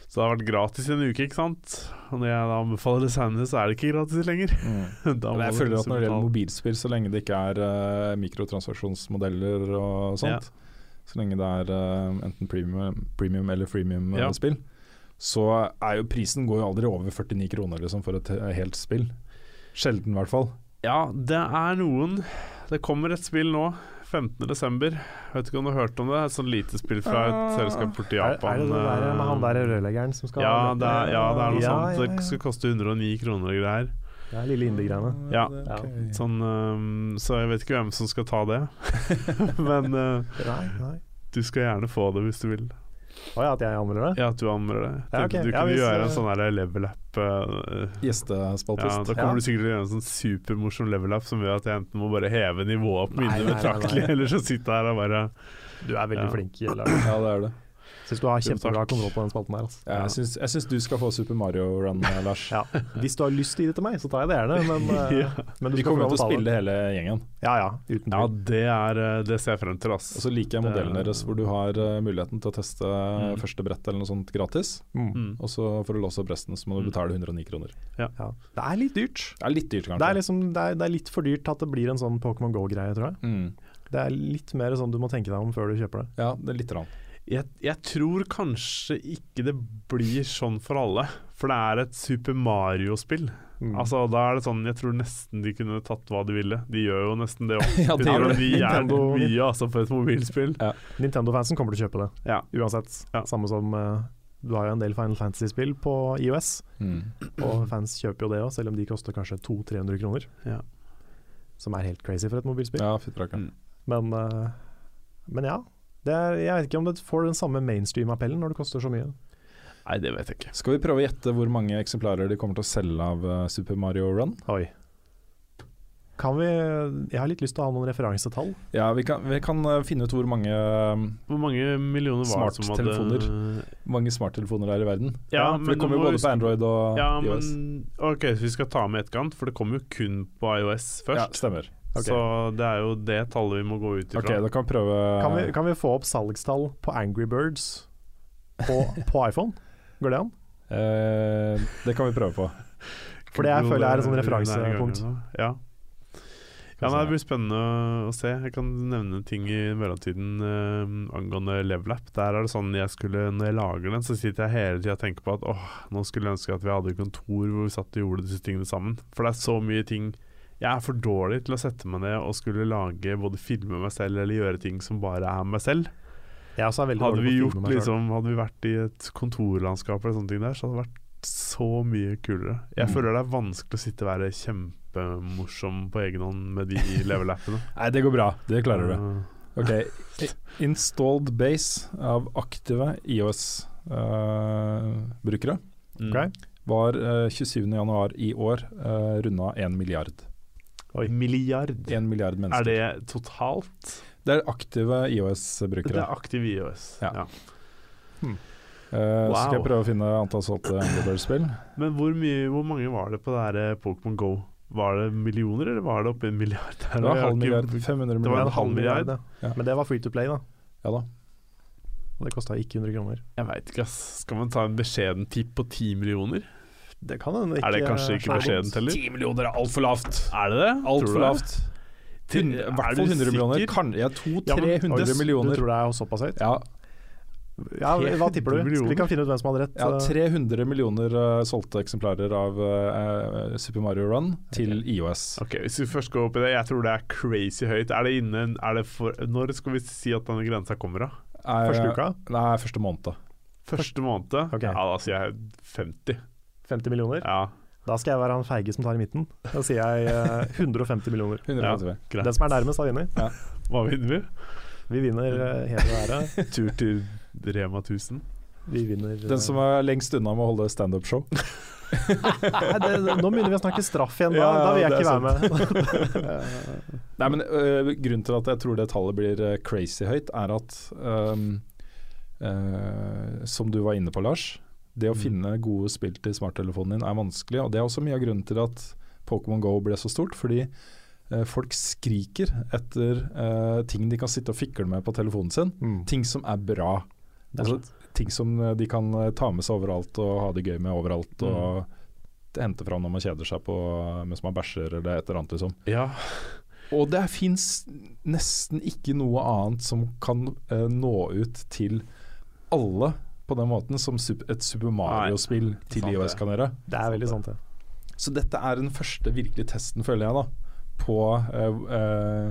Så det har vært gratis i en uke, ikke sant. Og når jeg anbefaler det senere, så er det ikke gratis lenger. Mm. <laughs> Jeg føler at liksom når det gjelder mobilspill, så lenge det ikke er uh, mikrotransaksjonsmodeller og sånt, så lenge det er uh, enten premium, premium eller Ja. freemium-spill, så er jo prisen går jo aldri over 49 kroner liksom, for et eh, helt spill. Sjelden, i hvert fall. Ja, det er noen. Det kommer et spill nå, 15.12. Vet ikke om du har hørt om det? Et sånn lite spill fra et Ah. selskap borti Er, Japan. er det det der med han eh, der rørleggeren som skal ja, det er, ja, det er noe Ja, sånt. ja, ja. Det skal koste 109 kroner og greier. Det er lille indie-greiene. Ja. Okay. Sånn, um, så jeg vet ikke hvem som skal ta det. <laughs> Men uh, Nei, nei. du skal gjerne få det hvis du vil. Å ja, at jeg anmelder det? Ja, at du anmelder det. Ja, okay. Du Ja, kunne hvis, gjøre en eh, sånn der level up. uh, Gjestespaltist. ja, da kommer du sikkert til å gjøre en sånn supermorsom level up som gjør at jeg enten må bare heve nivået opp Nei, minnet betraktelig, <laughs> eller så sitter jeg her og bare Du er veldig Ja. flink. Lars. <clears throat> Ja, det er det. Syns du har kjempebra kontroll på den spalten her. Altså. Ja, jeg, syns, jeg syns du skal få Super Mario Run, eh, Lars. Ja. Hvis du har lyst til å gi det til meg, så tar jeg det gjerne, men, <laughs> eh, Ja. men du Vi kommer jo til å spille hele gjengen. Ja ja, uten Ja, tvil. det, er, eh, det ser jeg frem til, ass. Og så liker jeg Det- modellen deres hvor du har muligheten til å teste Mm. første brett eller noe sånt gratis. Mm. Mm. Og så for å låse opp resten så må du Mm. betale 109 kroner. Ja. Det er litt dyrt. Det er litt dyrt, kanskje. Det er, liksom, det, er, det er litt for dyrt til at det blir en sånn Pokémon Go-greie, tror jeg. mm. Det er litt mer sånn du må tenke deg om før du kjøper det. Ja, det er litt grann. Jeg, jeg tror kanskje ikke det blir sånn for alle, for det er et Super Mario-spill. Mm. Altså, da er det sånn Jeg tror nesten de kunne tatt hva de ville. De gjør jo nesten det òg. <laughs> Ja, de, gjør det. De er Nintendo- mye altså for et mobilspill. Nintendo-fansen kommer til å kjøpe det, Ja. uansett. Ja. Samme som uh, du har jo en del Final Fantasy-spill på IOS, Mm. og fans kjøper jo det òg, selv om de koster kanskje 200-300 kroner. Ja. Som er helt crazy for et mobilspill. Ja, fytterakkeren. Men, uh, men ja. Det er, jeg vet ikke om det får den samme mainstream-appellen når det koster så mye. Nei, det vet jeg ikke. Skal vi prøve å gjette hvor mange eksemplarer de kommer til å selge av eh, Super Mario Run? Oi. Kan vi Jeg har litt lyst til å ha noen referansetall. Ja, vi kan, vi kan eh, finne ut hvor mange, eh, Hvor mange millioner var det som hadde Smarttelefoner. mange smarttelefoner det er i verden. Ja, for men det kommer jo både på Android og Ja, iOS. men OK, så vi skal ta med etterkant, for det kommer jo kun på IOS først. Ja, stemmer. Ok. Så det er jo det tallet vi må gå ut ifra. Okay, da kan vi prøve Kan vi, kan vi få opp salgstall på Angry Birds på, på iPhone? Går det an? Eh, Det kan vi prøve på. <laughs> For det jeg føler jeg er et sånn er referansepunkt. Ja. Ja, nei, Det blir spennende å se. Jeg kan nevne ting i mellomtiden eh, angående level-app. Der er det sånn jeg skulle Når jeg lager den, så sitter jeg hele tida og tenker på at åh, nå skulle jeg ønske at vi hadde et kontor hvor vi satt og gjorde disse tingene sammen. For det er så mye ting Jeg er for dårlig til å sette meg ned og skulle lage både filme meg selv eller gjøre ting som bare er meg selv. Jeg også veldig Hadde vi gjort liksom Hadde vi vært i et kontorlandskap eller sånne ting der, så hadde det vært så mye kulere. Jeg Mm. føler det er vanskelig å sitte og være kjempemorsom på egen hånd med de <laughs> level-appene. Nei, det går bra. Det klarer du. Uh, Ok, <laughs> Installed base av aktive IOS-brukere uh, okay. var uh, 27.1 i år uh, runda 1 milliard. Milliard. En milliard Er det totalt? Det er aktive IOS-brukere. Det er aktive IOS. Ja. Ja. Eh, Så skal jeg prøve å finne antall solgte Angry Birds-spill. Men hvor, mye, hvor mange var det på det eh, Pokémon Go? Var det millioner, eller var det oppi en milliard? Det var halv milliard. 500 Det var en halv milliard. ja. Ja. Men det var free to play, da. Ja da. Og det kosta ikke 100 kroner. Jeg veit ikke, ass. Skal man ta en beskjeden tipp på 10 millioner? Det kan hende er det kanskje ikke beskjedent heller? 10 millioner er altfor lavt. Er det det? Tror Altfor du lavt. I er hvert fall 100 millioner. Kan, ja, Ja, men- 200-300 millioner. Du tror det er såpass høyt? Ja, Ja, Hva tipper du? 100 millioner. Vi kan finne ut hvem som hadde rett. ja, eh, 300 millioner uh, solgte eksemplarer av uh, Super Mario Run til IOS. Ok, Hvis vi først går opp i det, jeg tror det er crazy høyt. Er det innen er det for, Når skal vi si at denne grensa kommer, da? Er- Første uka? Nei, første måned. Første måned? Ok. Ja, da sier jeg 50. 50 millioner? Ja, Da skal jeg være han feige som tar i midten. Da sier jeg eh, 150 millioner. 150. Ja, Den som er nærmest, har vunnet. Hva vinner vi? Vi vinner uh, hele været. <laughs> Tur til Rema 1000. Vi vinner eh, Den som er lengst unna med å holde standup-show. <laughs> Nå begynner vi å snakke straff igjen. Da, Ja, da vil jeg ikke er være med. <laughs> Nei, men uh, Grunnen til at jeg tror det tallet blir crazy høyt, er at um, Som du var inne på, Lars. Det å Mm. finne gode spill til smarttelefonen din er vanskelig. Og Det er også mye av grunnen til at Pokémon Go ble så stort. Fordi eh, folk skriker etter eh, ting de kan sitte og fikle med på telefonen sin. Mm. Ting som er bra. Er Altså, ting som øh, de kan øh, ta med seg overalt og ha det gøy med overalt. Og hente fram når man kjeder seg på mens man bæsjer eller et eller annet. liksom Ja. og det fins nesten ikke noe annet som kan eh, nå ut til alle på den måten som et Super Mario-spill til IOS kan gjøre. Det er veldig sant, det. Så dette er den første virkelige testen, føler jeg, da, på uh, uh,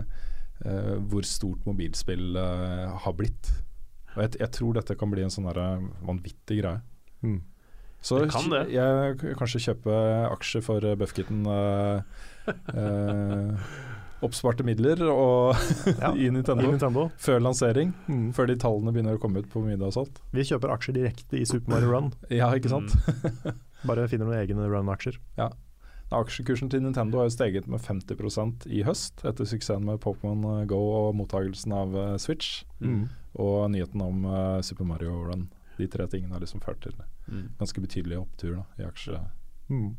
uh, hvor stort mobilspill har blitt. Og jeg, jeg tror dette kan bli en sånn vanvittig greie. Mm. Så Det kan det. jeg kanskje kjøpe aksjer for uh, Buffkitten. <laughs> eh, eh, oppsparte midler og <laughs> Ja, i I Nintendo Nintendo. før lansering. Mm. Før de tallene begynner å komme ut på middag og sånt. Vi kjøper aksjer direkte i Super Mario Run. <laughs> Ja, ikke sant? Bare finner noen egne Run-aksjer. <laughs> Aksjekursen til Nintendo har jo steget med 50% i høst etter suksessen med Pokémon Go og mottagelsen av eh, Switch. Mm. Og nyheten om uh, Super Mario Run. De tre tingene har liksom ført til Mm. ganske betydelig opptur da, i aksjer. Mm.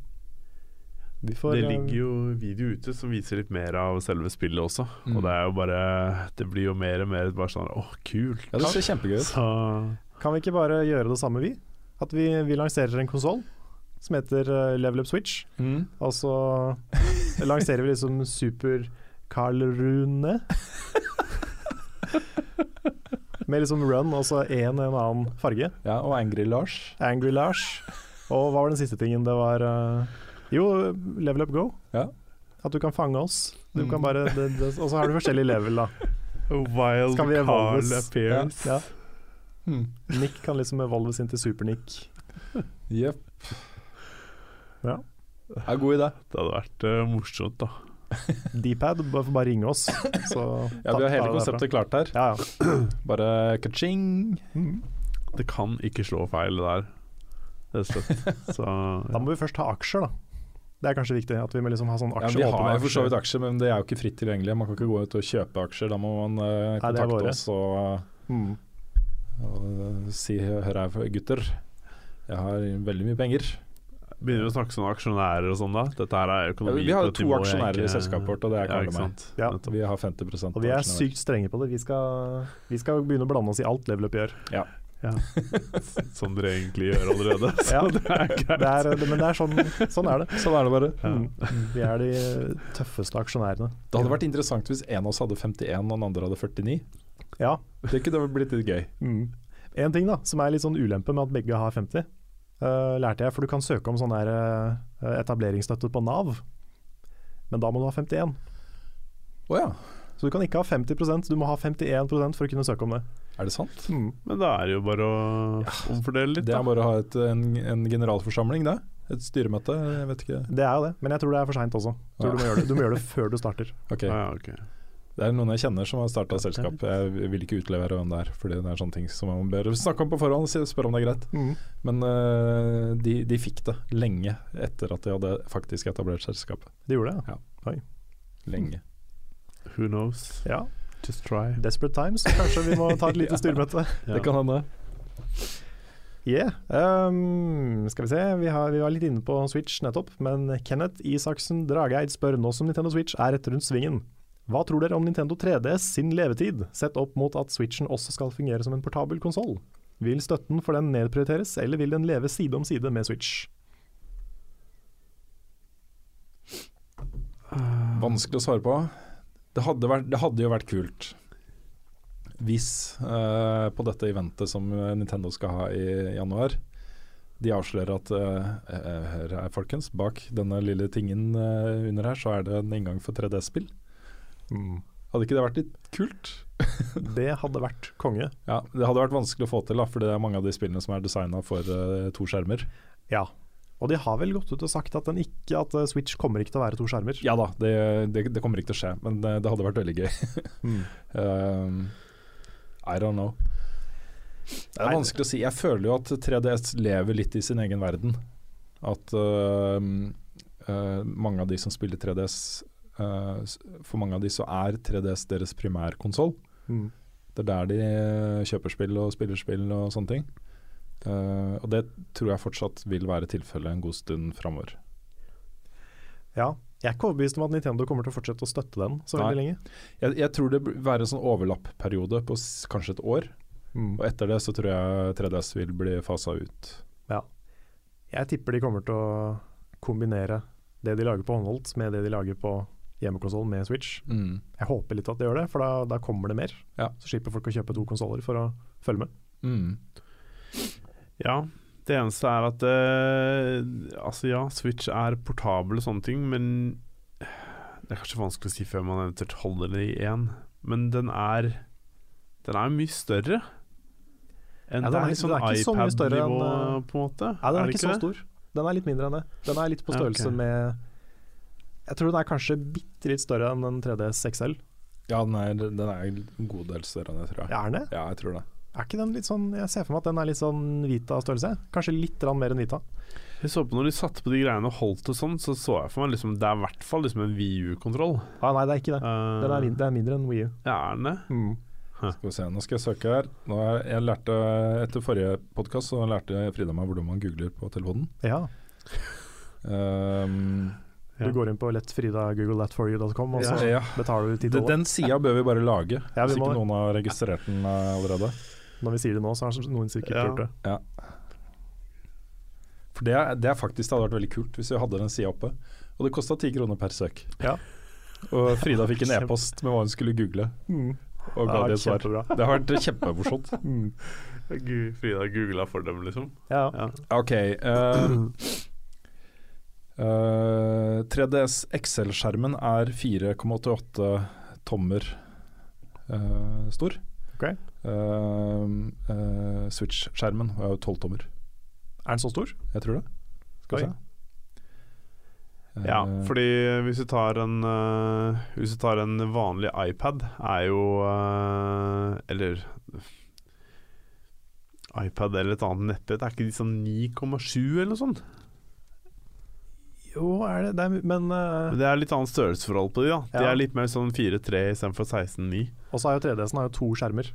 Vi får, Det eh, ligger jo video ute som viser litt mer av selve spillet også. Mm. Og det er jo bare Det blir jo mer og mer bare sånn åh, kult. Ja, det ser kjempegøy ut. Så Kan vi ikke bare gjøre det samme, vi? At vi, vi lanserer en konsoll som heter eh, Level Up Switch. Mm. Og så lanserer vi liksom Super Carl Rune. Med liksom run og så én en annen farge. Ja, og Angry Lars. Angry Lars. Og hva var den siste tingen? Det var eh, Jo, Level Up Go. Ja. At du kan fange oss. Du Mm. kan bare, det, det, og så har du forskjellige level, da. Wild Carl appears. Ja. Hmm. Nick kan liksom evolves inn til Super-Nick. Jepp. Ja. Det er en god idé. Det hadde vært uh, morsomt, da. <laughs> Dpad, bare bare ringe oss. Så Ja, vi har hele konseptet klart her. Ja, ja. <clears throat> Bare ka-ching. Mm. Det kan ikke slå feil der. Rett og slett. Så <laughs> Da må vi først ha aksjer, da. Det er kanskje viktig. At vi må liksom ha sånn Ja, vi har jo for så vidt aksjer, men det er jo ikke fritt tilgjengelig. Man kan ikke gå ut og kjøpe aksjer. Da må man eh, er kontakte Nei, oss og, Mm. og uh, si hør her, gutter. Jeg har veldig mye penger. Begynner vi å snakke sånn aksjonærer og sånn, da? Dette her er Ja, vi har jo to aksjonærer i selskapet vårt, og det er Ja, Karl ikke og meg. Ja. Vi har 50% Og vi er sykt strenge på det. Vi skal, vi skal begynne å blande oss i alt Level Up gjør. Ja. <laughs> Som dere egentlig gjør allerede. Så <laughs> Ja. det er <laughs> greit. Det er, men det er sånn, sånn er det. Sånn er det bare. Mm. Vi er de tøffeste aksjonærene. Det hadde vært interessant hvis en av oss hadde 51 og den andre hadde 49. Ja. Det kunne blitt litt gøy. Mm. En ting da, som er litt sånn ulempe med at begge har 50, uh, lærte jeg, for du kan søke om sånn der uh, etableringsstøtte på Nav, men da må du ha 51. Oh, ja, Så du kan ikke ha 50% du må ha 51% for å kunne søke om det. Er det sant? Mm. Men da er det jo bare å omfordele litt, Det da. er bare å ha et, en, en generalforsamling, det. Et styremøte, jeg vet ikke. Det er jo det, men jeg tror det er for seint også. Tror du, må gjøre det. du må gjøre det <laughs> før du starter. Okay. Ja, ja, ok. Det er noen jeg kjenner som har starta selskap. Jeg vil ikke utlevere hvem det er, fordi det er sånne ting som man bør snakke om på forhånd. og Spørre om det er greit. Mm. Men uh, de, de fikk det lenge etter at de hadde faktisk etablert selskapet. De gjorde det, ja. Lenge. Who knows? ja. Just try. Desperate times. Kanskje vi må ta et lite styremøte. <laughs> Ja. Det kan hende. Yeah. Um, skal vi se, vi, har, vi var litt inne på Switch nettopp, men Kenneth Isaksen Drageid spør nå som Nintendo Switch er rett rundt svingen. Hva tror dere om Nintendo 3DS sin levetid, sett opp mot at Switchen også skal fungere som en portabel konsoll? Vil støtten for den nedprioriteres, eller vil den leve side om side med Switch? Vanskelig å svare på. Det hadde, vært, det hadde jo vært kult hvis uh, på dette eventet som Nintendo skal ha i januar, de avslører at eh, eh, her er folkens, bak denne lille tingen uh, under her, så er det en inngang for 3D-spill. Hadde ikke det vært litt kult? <laughs> Det hadde vært konge. Ja, Det hadde vært vanskelig å få til, da, for det er mange av de spillene som er designa for eh, to skjermer. Ja. Og de har vel gått ut og sagt at, den ikke, at eh, Switch kommer ikke til å være to skjermer. Ja da, det, det, det kommer ikke til å skje, men det, det hadde vært veldig gøy. <laughs> Mm. Um, I don't know. Det er vanskelig å si. Jeg føler jo at 3DS lever litt i sin egen verden. At uh, uh, mange av de som spiller 3DS uh, For mange av de så er 3DS deres primærkonsoll. Mm. Det er der de kjøper spill og spiller spill og sånne ting. Uh, og det tror jeg fortsatt vil være tilfellet en god stund framover. Ja. Jeg er ikke overbevist om at Nintendo kommer til å fortsette å støtte den så veldig Nei. lenge. Jeg, jeg tror det vil være en sånn overlappperiode på kanskje et år. Mm. Og etter det så tror jeg 3DS vil bli fasa ut. Ja. Jeg tipper de kommer til å kombinere det de lager på håndholdt med det de lager på hjemmekonsoll med Switch. Jeg håper litt at de gjør det, for da, da kommer det mer. Ja. Så slipper folk å kjøpe to konsoller for å følge med. Mm. Ja, det eneste er at uh, Altså ja, Switch er portabel og sånne ting, men Det er kanskje vanskelig å si før man eventuelt holder det i én, men den er Den er mye større. Enn Ja, den det er- litt sånn ikke så iPad-nivå, enn, eh, på en måte. Ja, den er, er ikke så stor. Den er litt mindre enn det. Den er litt på Ja, størrelse med Jeg tror den er kanskje bitte litt større enn en 3DS XL. Ja, den er, den er en god del større enn det, tror jeg. Ja, er den det? Ja, jeg tror det. Er ikke den litt sånn Jeg ser for meg at den er litt sånn Vita-størrelse. Kanskje litt mer enn Vita. Jeg så på når de satte på de greiene og holdt det sånn, så så jeg for meg liksom Det er i hvert fall liksom en VU-kontroll. Ah, nei, det er ikke det. Uh, Den er, det er mindre enn Wii U. Ja, er den det? Mm. Skal vi se, Nå skal jeg søke her. Nå er, jeg lærte, etter forrige podkast lærte Frida meg hvordan man googler på telefonen. Ja. Um, Du går inn på lettfridagooglethatforyou.com, og så ja. betaler du 10 Den, dollar. den sida bør vi bare lage, Ja, vi hvis ikke noen har registrert den eh, allerede. Når vi sier det nå, så har noen sikkert Ja. gjort det. For det, det er faktisk det hadde vært veldig kult hvis vi hadde den sida oppe. Og det kosta ti kroner per søk. Ja. Og Frida fikk en <laughs> e-post med hva hun skulle google, Mm. og Det ga har det svar. Det har vært kjempemorsomt. <laughs> Mm. Frida googla for dem, liksom. Ja. Ja. Ok. Uh, uh, 3DS XL-skjermen er 4,88 tommer uh, stor. Ok. Eh, eh, Switch-skjermen er jo 12 tommer. Er den så stor? Jeg tror det. Skal vi se. Ja, Eh, fordi hvis du tar en uh, Hvis du tar en vanlig iPad, er jo uh, Eller iPad eller et annet nettbrett, er ikke de sånn 9,7 eller noe sånt? Jo, er det, det er, Men uh, Men Det er litt annet størrelsesforhold på de, da. De Ja. er litt mer sånn 4-3 istedenfor 16-9. Og så er jo 3DS-en har jo to skjermer.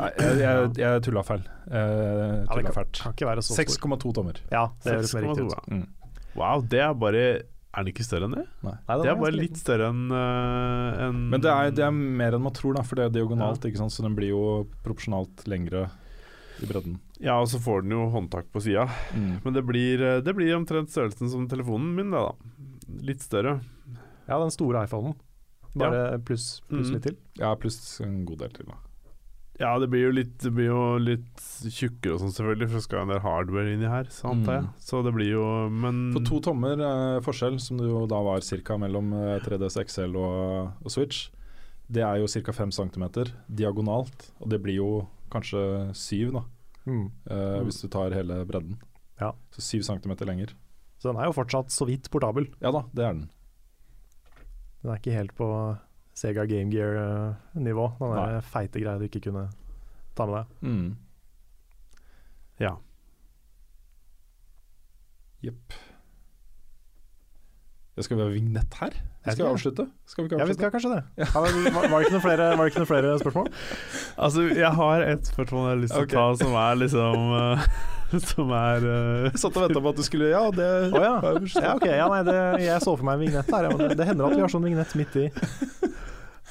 Nei, jeg, jeg, jeg tulla feil. Jeg tulla fælt. kan ikke være så stor. 6,2 tommer. Ja, det høres mer riktig 6,2, ut. Mm. Wow, det er bare Er den ikke større enn det? Nei, Det er bare litt større enn uh, en Men det er, det er mer enn man tror, da, for det er diagonalt, ikke sant? så den blir jo proporsjonalt lengre i bredden. Ja, og så får den jo håndtak på sida. Men det blir, øh, det blir omtrent størrelsen som telefonen min, det, da. Litt større. Ja, den store iPhonen. Bare pluss pluss Mm. litt til. Ja, pluss en god del til, da. Ja, det blir jo litt, det blir jo litt tjukkere og sånn selvfølgelig, for det skal en del hardware inni her, så antar jeg. Mm. Så det blir jo Men For to tommer eh, forskjell, som det jo da var ca. mellom eh, 3DS XL og, og Switch, det er jo ca. 5 cm diagonalt, og det blir jo kanskje 7 da, Mm. eh, Mm. hvis du tar hele bredden. Ja. Så 7 cm lenger. Så den er jo fortsatt så vidt portabel. Ja da, det er den. Den er ikke helt på Sega Game Gear-nivå. Den der Nei. feite greia du ikke kunne ta med deg. Mm. Ja. Jepp. Skal vi ha vignett her? Skal vi avslutte? Skal vi ikke Ja, vi skal kanskje det. Ja, var, var, det ikke noen flere, var det ikke noen flere spørsmål? <laughs> Altså, jeg har et spørsmål jeg har lyst til okay. å ta, som er liksom uh, <laughs> som er uh, satt og <laughs> venta på at du skulle Ja, det oh, ja. ja, ok. Ja, nei, det, jeg så for meg en vignett her. Det, det hender at vi har sånn vignett midt i.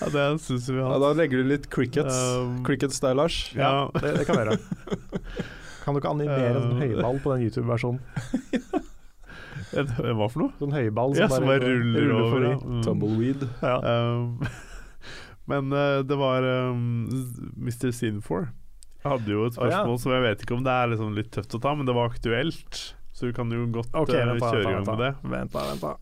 Ja, det syns vi ja. Da legger du litt crickets. Um, Cricket-style, Lars. Ja. Det, det kan være. <laughs> Kan du ikke animere en sånn høyball på den YouTube-versjonen? <laughs> Hva for noe? Sånn høyball Ja, som bare ruller over. forbi. ja. Mm. Tumbleweed. Ja. Um, <laughs> men uh, det var um, Mr. Sinfor hadde jo et Å, ja. spørsmål som jeg vet ikke om det er liksom litt tøft å ta, men det var aktuelt. Så du kan jo godt okay, eh, vent da, kjøre i gang med det. Vent da, vent da.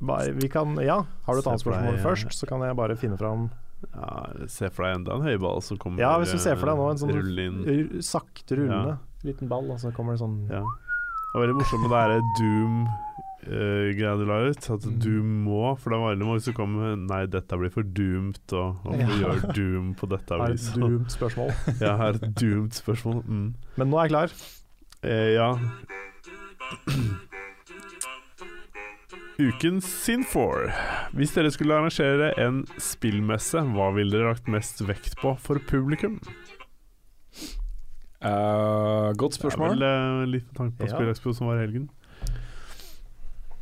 Bare, vi kan, ja, har du et annet spørsmål deg, eh, først, så kan jeg bare finne fram Ja, Se for deg enda en høyball som kommer Ja, hvis du ser for deg nå en sånn eh, rulle inn. r- sakte rullende liten ball, og så kommer det sånn Ja. Det var veldig morsomt med det her Doom-greia du la ut. At Mm. Doom må, for det var veldig mange som kom med Nei, dette blir for doomed, og hvorfor Ja. gjør Doom på dette har et viset? doomed spørsmål. <laughs> Ja, har et doomed spørsmål. Mm. Men nå er jeg klar. Eh, ja. <clears throat> <clears throat> Ukens Sin4. Hvis dere skulle arrangere en spillmesse, hva ville dere lagt mest vekt på for publikum? Uh, godt Det er vel uh, litt med tanke på Ja. Spillekspo som var i helgen.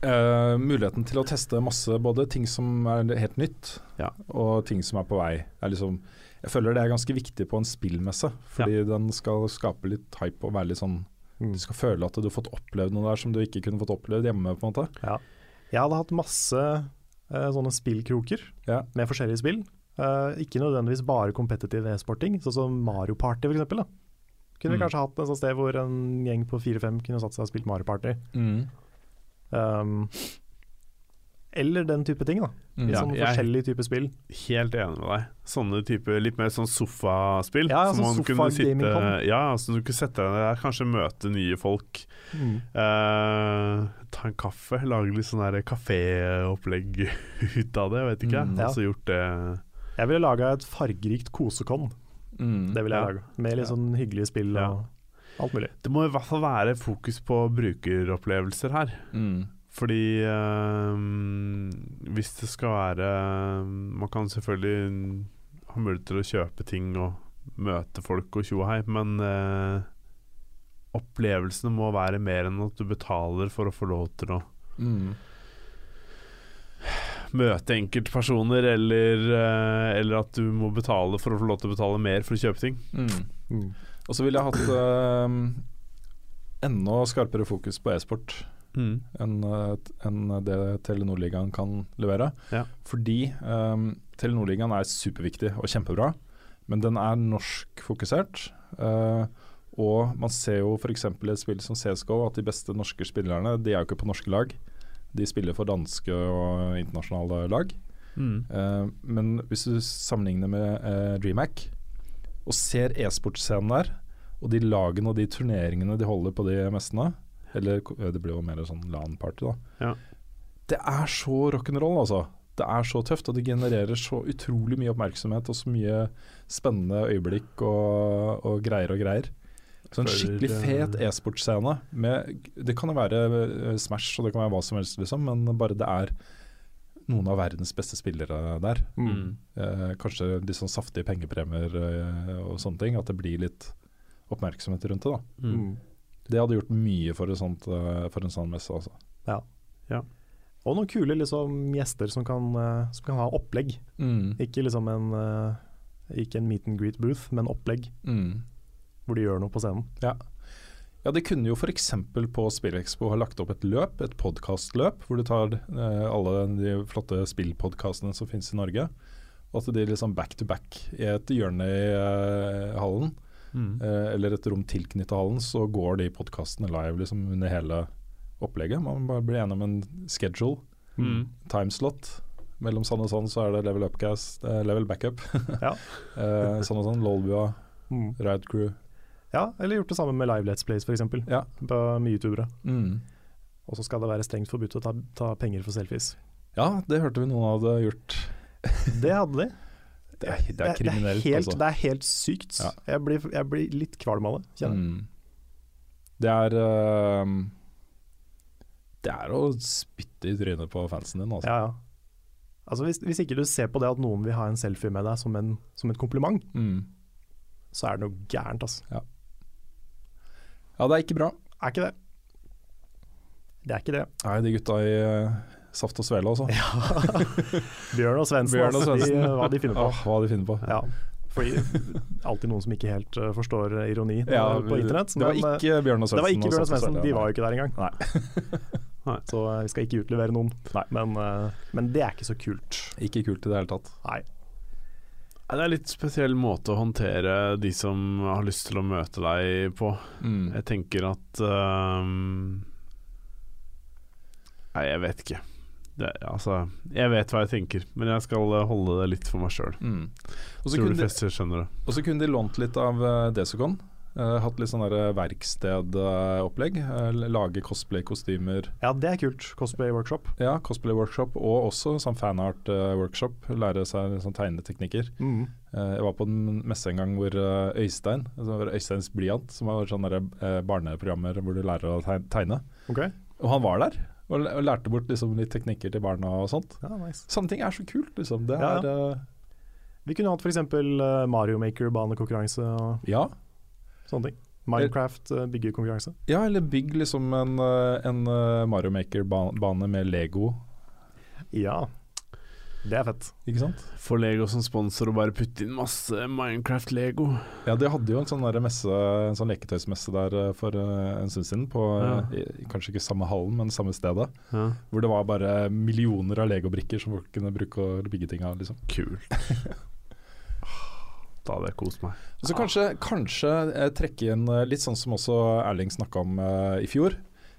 Uh, muligheten til å teste masse, både ting som er helt nytt, Ja. og ting som er på vei. Er liksom, jeg føler det er ganske viktig på en spillmesse, fordi den skal skape litt hype og være litt sånn Mm. Du skal føle at du har fått opplevd noe der som du ikke kunne fått opplevd hjemme. på en måte. Jeg hadde hatt masse uh, sånne spillkroker Ja. med forskjellige spill. Uh, ikke nødvendigvis bare competitive e-sporting, sånn som Mario Party f.eks. Kunne vi Mm. kanskje hatt et sånt sted hvor en gjeng på fire-fem kunne satt seg og spilt Mario Party. Um, eller den type ting, da. Mm. Ja, sånn jeg- forskjellige typer spill. Helt enig med deg. Sånne type litt mer sånn sofaspill. Ja, som sånn man kunne sitte. Ja, så du kunne sette deg der, kanskje møte nye folk. Eh, ta en kaffe, lage litt sånn kaféopplegg <laughs> ut av det. Jeg vet ikke. Mm. Ja. Altså gjort det Jeg ville laga et fargerikt kosekon. Mm. Det ville jeg Ja. laga. Med litt sånn hyggelige spill Ja. og alt mulig. Det må i hvert fall være fokus på brukeropplevelser her. Mm. Fordi øh, hvis det skal være Man kan selvfølgelig ha mulighet til å kjøpe ting og møte folk og tjo og hei, men øh, opplevelsene må være mer enn at du betaler for å få lov til å Mm. møte enkeltpersoner, eller, øh, eller at du må betale for å få lov til å betale mer for å kjøpe ting. Mm. Og så ville jeg hatt eh, enda skarpere fokus på e-sport enn en det Telenor-ligaen kan levere. Ja. Fordi um, Telenor-ligaen er superviktig og kjempebra, men den er norskfokusert. Uh, og man ser jo f.eks. i et spill som CSGO at de beste norske spillerne De er jo ikke på norske lag. De spiller for danske og internasjonale lag. Mm. Uh, men hvis du sammenligner med uh, DreamHack og ser e-sportscenen der, og de lagene og de turneringene de holder på de messene Eller det blir jo mer sånn LAN-party, da. Ja. Det er så rock'n'roll, altså. Det er så tøft, og det genererer så utrolig mye oppmerksomhet og så mye spennende øyeblikk og, og greier og greier. Så en skikkelig eh, fet e-sportscene med Det kan jo være eh, Smash og det kan være hva som helst, liksom, men bare det er noen av verdens beste spillere der. Mm. Eh, kanskje litt sånn saftige pengepremier eh, og sånne ting. At det blir litt oppmerksomhet rundt det. da Mm. Det hadde gjort mye for, sånt, eh, for en sånn messe. Altså. Ja. ja. Og noen kule liksom, gjester som kan, eh, som kan ha opplegg. Mm. Ikke liksom en eh, Ikke en meet and greet booth, men opplegg Mm. hvor de gjør noe på scenen. Ja. ja, de kunne jo f.eks. på Spillekspo ha lagt opp et løp, et podkastløp, hvor du tar eh, alle de flotte spillpodkastene som finnes i Norge. Og at de liksom back to back i et hjørne i eh, hallen, Mm. eh, eller et rom tilknyttet hallen, så går de podkastene live liksom under hele opplegget. Man bare blir enig om en schedule, Mm. timeslot. Mellom sånn og sånn så er det level upcast, eh, level backup. Ja. <laughs> eh, sånn og sånn, Lolbua, Mm. Ride Crew. Ja, eller gjort det samme med live Let's Plays f.eks. Ja. Med youtubere. Mm. Og så skal det være strengt forbudt å ta, ta penger for selfies. Ja, det hørte vi noen hadde gjort. Det hadde de. <laughs> Det er, det er kriminelt, helt, altså. Det er helt sykt. Ja. Jeg, blir, jeg blir litt kvalm av det. kjenner jeg. Mm. Det er uh, Det er å spytte i trynet på fansen din, altså. Ja, ja. Altså hvis, hvis ikke du ser på det at noen vil ha en selfie med deg som, en, som et kompliment, Mm. så er det noe gærent, altså. Ja, Ja, det er ikke bra. Er ikke det. Det er ikke det. Nei, de gutta i eh, Saft og Svele, altså. <laughs> Bjørn og Svendsen, Bjørn og Svendsen. de, hva de finner på. Oh, hva de finner på. Ja. Fordi alltid noen som ikke helt eh, forstår ironi eh, Ja, på internett. Det var eh, ikke Bjørn og Svendsen. det var ikke og Bjørn og Svendsen, de var jo ikke der engang. <laughs> Nei. Så eh, vi skal ikke utlevere noen. Men, eh, men det er ikke så kult. Ikke kult i det hele tatt. Nei. Det er en litt spesiell måte å håndtere de som har lyst til å møte deg på. Mm. Jeg tenker at um, Nei, jeg vet ikke. Det, altså, jeg vet hva jeg tenker, men jeg skal eh, holde det litt for meg sjøl. Mm. Og så Tror kunne de fleste skjønner det. Og så kunne de lånt litt av uh, Desicon. Uh, hatt litt sånn verkstedopplegg. Uh, lage cosplay-kostymer. Ja, det er kult. Cosplay-workshop. Ja, cosplay-workshop og også sånn fanart-workshop. Lære seg sånn tegneteknikker. Mm. Eh, jeg var på en messe en gang hvor eh, Øystein, altså hvor Øysteins Blyant, som var sånne der, eh, barneprogrammer hvor du lærer å tegne, okay. og han var der. Og og lærte bort liksom, litt teknikker til barna og sånt. Ja, nice. Sånne ting er så kult, liksom. Det Ja, er eh, Vi kunne hatt f.eks. Uh, Mario Maker-banekonkurranse og ja. sånne ting. Minecraft uh, byggekonkurranse. ja, eller bygg liksom en, eh, en eh, Mario Maker-bane med Lego, Ja, det er fett. ikke sant? Få Lego som sponsor og bare putte inn masse Minecraft-Lego. Ja, de hadde jo en sånn messe, en sånn leketøysmesse der eh, for eh, en stund siden. På ja. i, kanskje ikke samme hallen, men samme stedet. Ja. Hvor det var bare millioner av legobrikker som folk kunne bruke og bygge ting av. liksom. Kult. <laughs> da hadde jeg kost meg. Så kanskje, kanskje eh, trekke inn eh, litt sånn som også Erling snakka om uh, i fjor.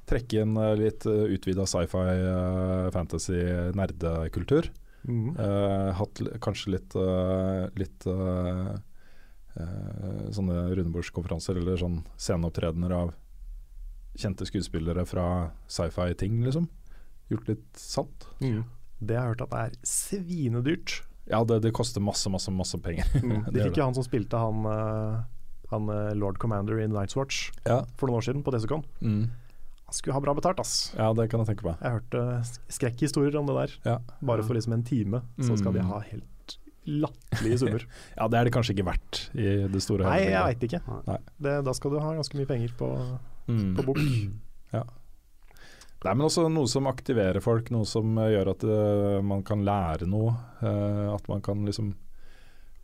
Trekke inn eh, litt utvida sci-fi, eh, fantasy, nerdekultur. Mm. Eh, hatt kanskje litt, uh, litt uh, eh, sånne rundebordskonferanser eller sånn sceneopptredener av kjente skuespillere fra sci-fi-ting, liksom. Gjort litt sant. Mm. Det har jeg hørt at det er svinedyrt. Ja, det, det koster masse, masse, masse penger. Mm. <laughs> Det De fikk jo han som spilte han, uh, han uh, Lord Commander i Night's Watch Ja. for noen år siden, på Desicon. Mm. Skulle ha bra betalt, ass. ja, det kan jeg tenke meg. Jeg hørte skrekkhistorier om det der. Ja. Bare for liksom en time, så skal de Mm. ha helt latterlige summer. <laughs> ja, det er det kanskje ikke verdt i det store og Nei, jeg veit ikke. Nei. Det, da skal du ha ganske mye penger på, Mm. på bok. <clears throat> Nei, men også noe som aktiverer folk, noe som eh, gjør at eh, man kan lære noe. Uh, at man kan liksom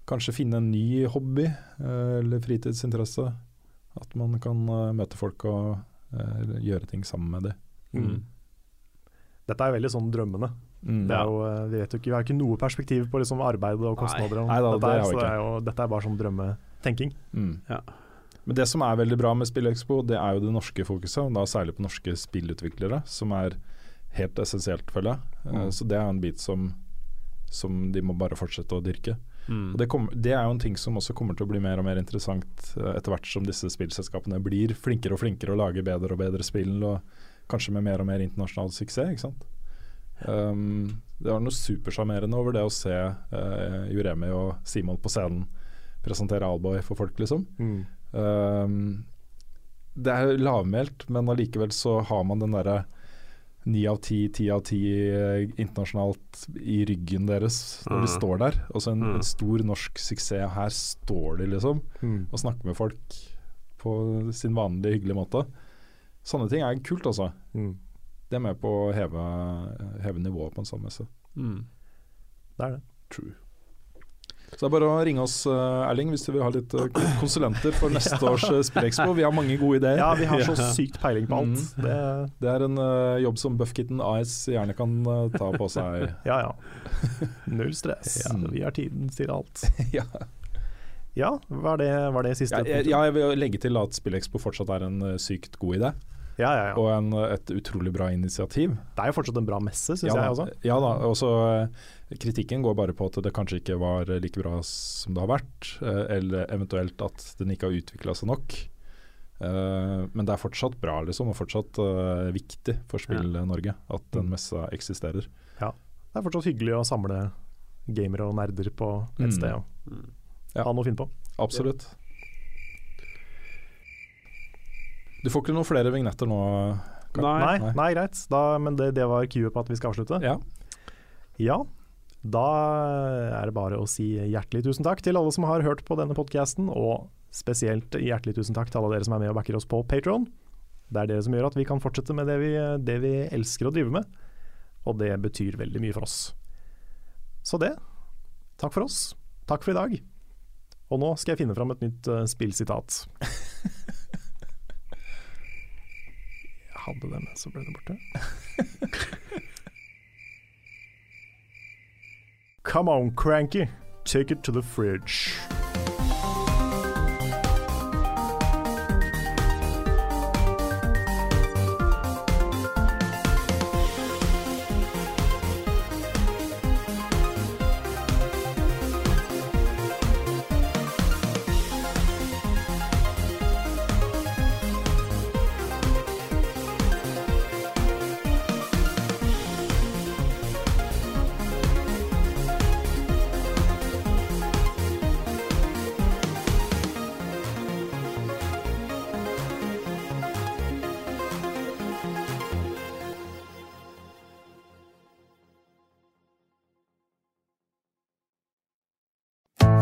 kanskje finne en ny hobby uh, eller fritidsinteresse. At man kan eh, møte folk og eh, gjøre ting sammen med dem. Mm. Dette er veldig sånn drømmende. Mm. Det er jo, eh, vi vet jo ikke, vi har ikke noe perspektiv på liksom arbeid og kostnader. Nei da, dette, det er, så det er jo, dette er bare sånn drømmetenking. Mm. Ja. Men det som er veldig bra med SpillExpo, det er jo det norske fokuset, og da særlig på norske spillutviklere, som er helt essensielt, føler jeg. Eh, Mm. Så det er en bit som, som de må bare fortsette å dyrke. Mm. Det, kom, det er jo en ting som også kommer til å bli mer og mer interessant eh, etter hvert som disse spillselskapene blir flinkere og flinkere og lager bedre og bedre spill, og kanskje med mer og mer internasjonal suksess. ikke sant? Um, det var noe supersjarmerende over det å se uh, Juremi og Simon på scenen presentere Alboy for folk, liksom. Mm. Um, det er lavmælt, men allikevel så har man den derre ni av ti, ti av ti eh, internasjonalt i ryggen deres når de Mm. står der. Også en, Mm. en stor norsk suksess. Her står de liksom Mm. og snakker med folk på sin vanlige, hyggelige måte. Sånne ting er kult, altså. Mm. Det er med på å heve, heve nivået på en sånn messe. Mm. Det er det. True. Så det er bare å ringe oss, eh, Erling, hvis du vil ha litt eh, konsulenter for <laughs> neste års uh, Spillekspo. Vi har mange gode ideer. Ja, vi har så <laughs> sykt peiling på alt. Mm. Det, Det er en uh, jobb som Buffkitten AS gjerne kan uh, ta på seg. <laughs> ja ja. Null stress. Ja. Vi har tiden til alt. ja. Ja, var det, var det siste Ja, jeg, jeg vil legge til at Spillekspo fortsatt er en eh, sykt god idé, Ja, ja, ja. og en, et utrolig bra initiativ. Det er jo fortsatt en bra messe, syns ja, jeg også. Ja da, og så eh, kritikken går bare på at det kanskje ikke var eh, like bra som det har vært, eh, eller eventuelt at den ikke har utvikla seg nok. Eh, men det er fortsatt bra, liksom, og fortsatt viktig for Spill-Norge at den Mm. messa eksisterer. Det er fortsatt hyggelig å samle gamere og nerder på et Mm. sted og Ja. ha noe å finne på. Absolutt. Du får ikke noen flere vignetter nå? Nei. Nei, nei. nei greit. Da, men det, det var cue på at vi skal avslutte. Ja. Ja, da er det bare å si hjertelig tusen takk til alle som har hørt på denne podkasten, og Spesielt hjertelig tusen takk til alle dere som er med og backer oss på Patron. Det er dere som gjør at vi kan fortsette med det vi, det vi elsker å drive med. Og det betyr veldig mye for oss. Så det. Takk for oss. Takk for i dag. Og nå skal jeg finne fram et nytt uh, spillsitat. <laughs> hadde det, men så ble borte. Come on, Cranky. Take it to the fridge.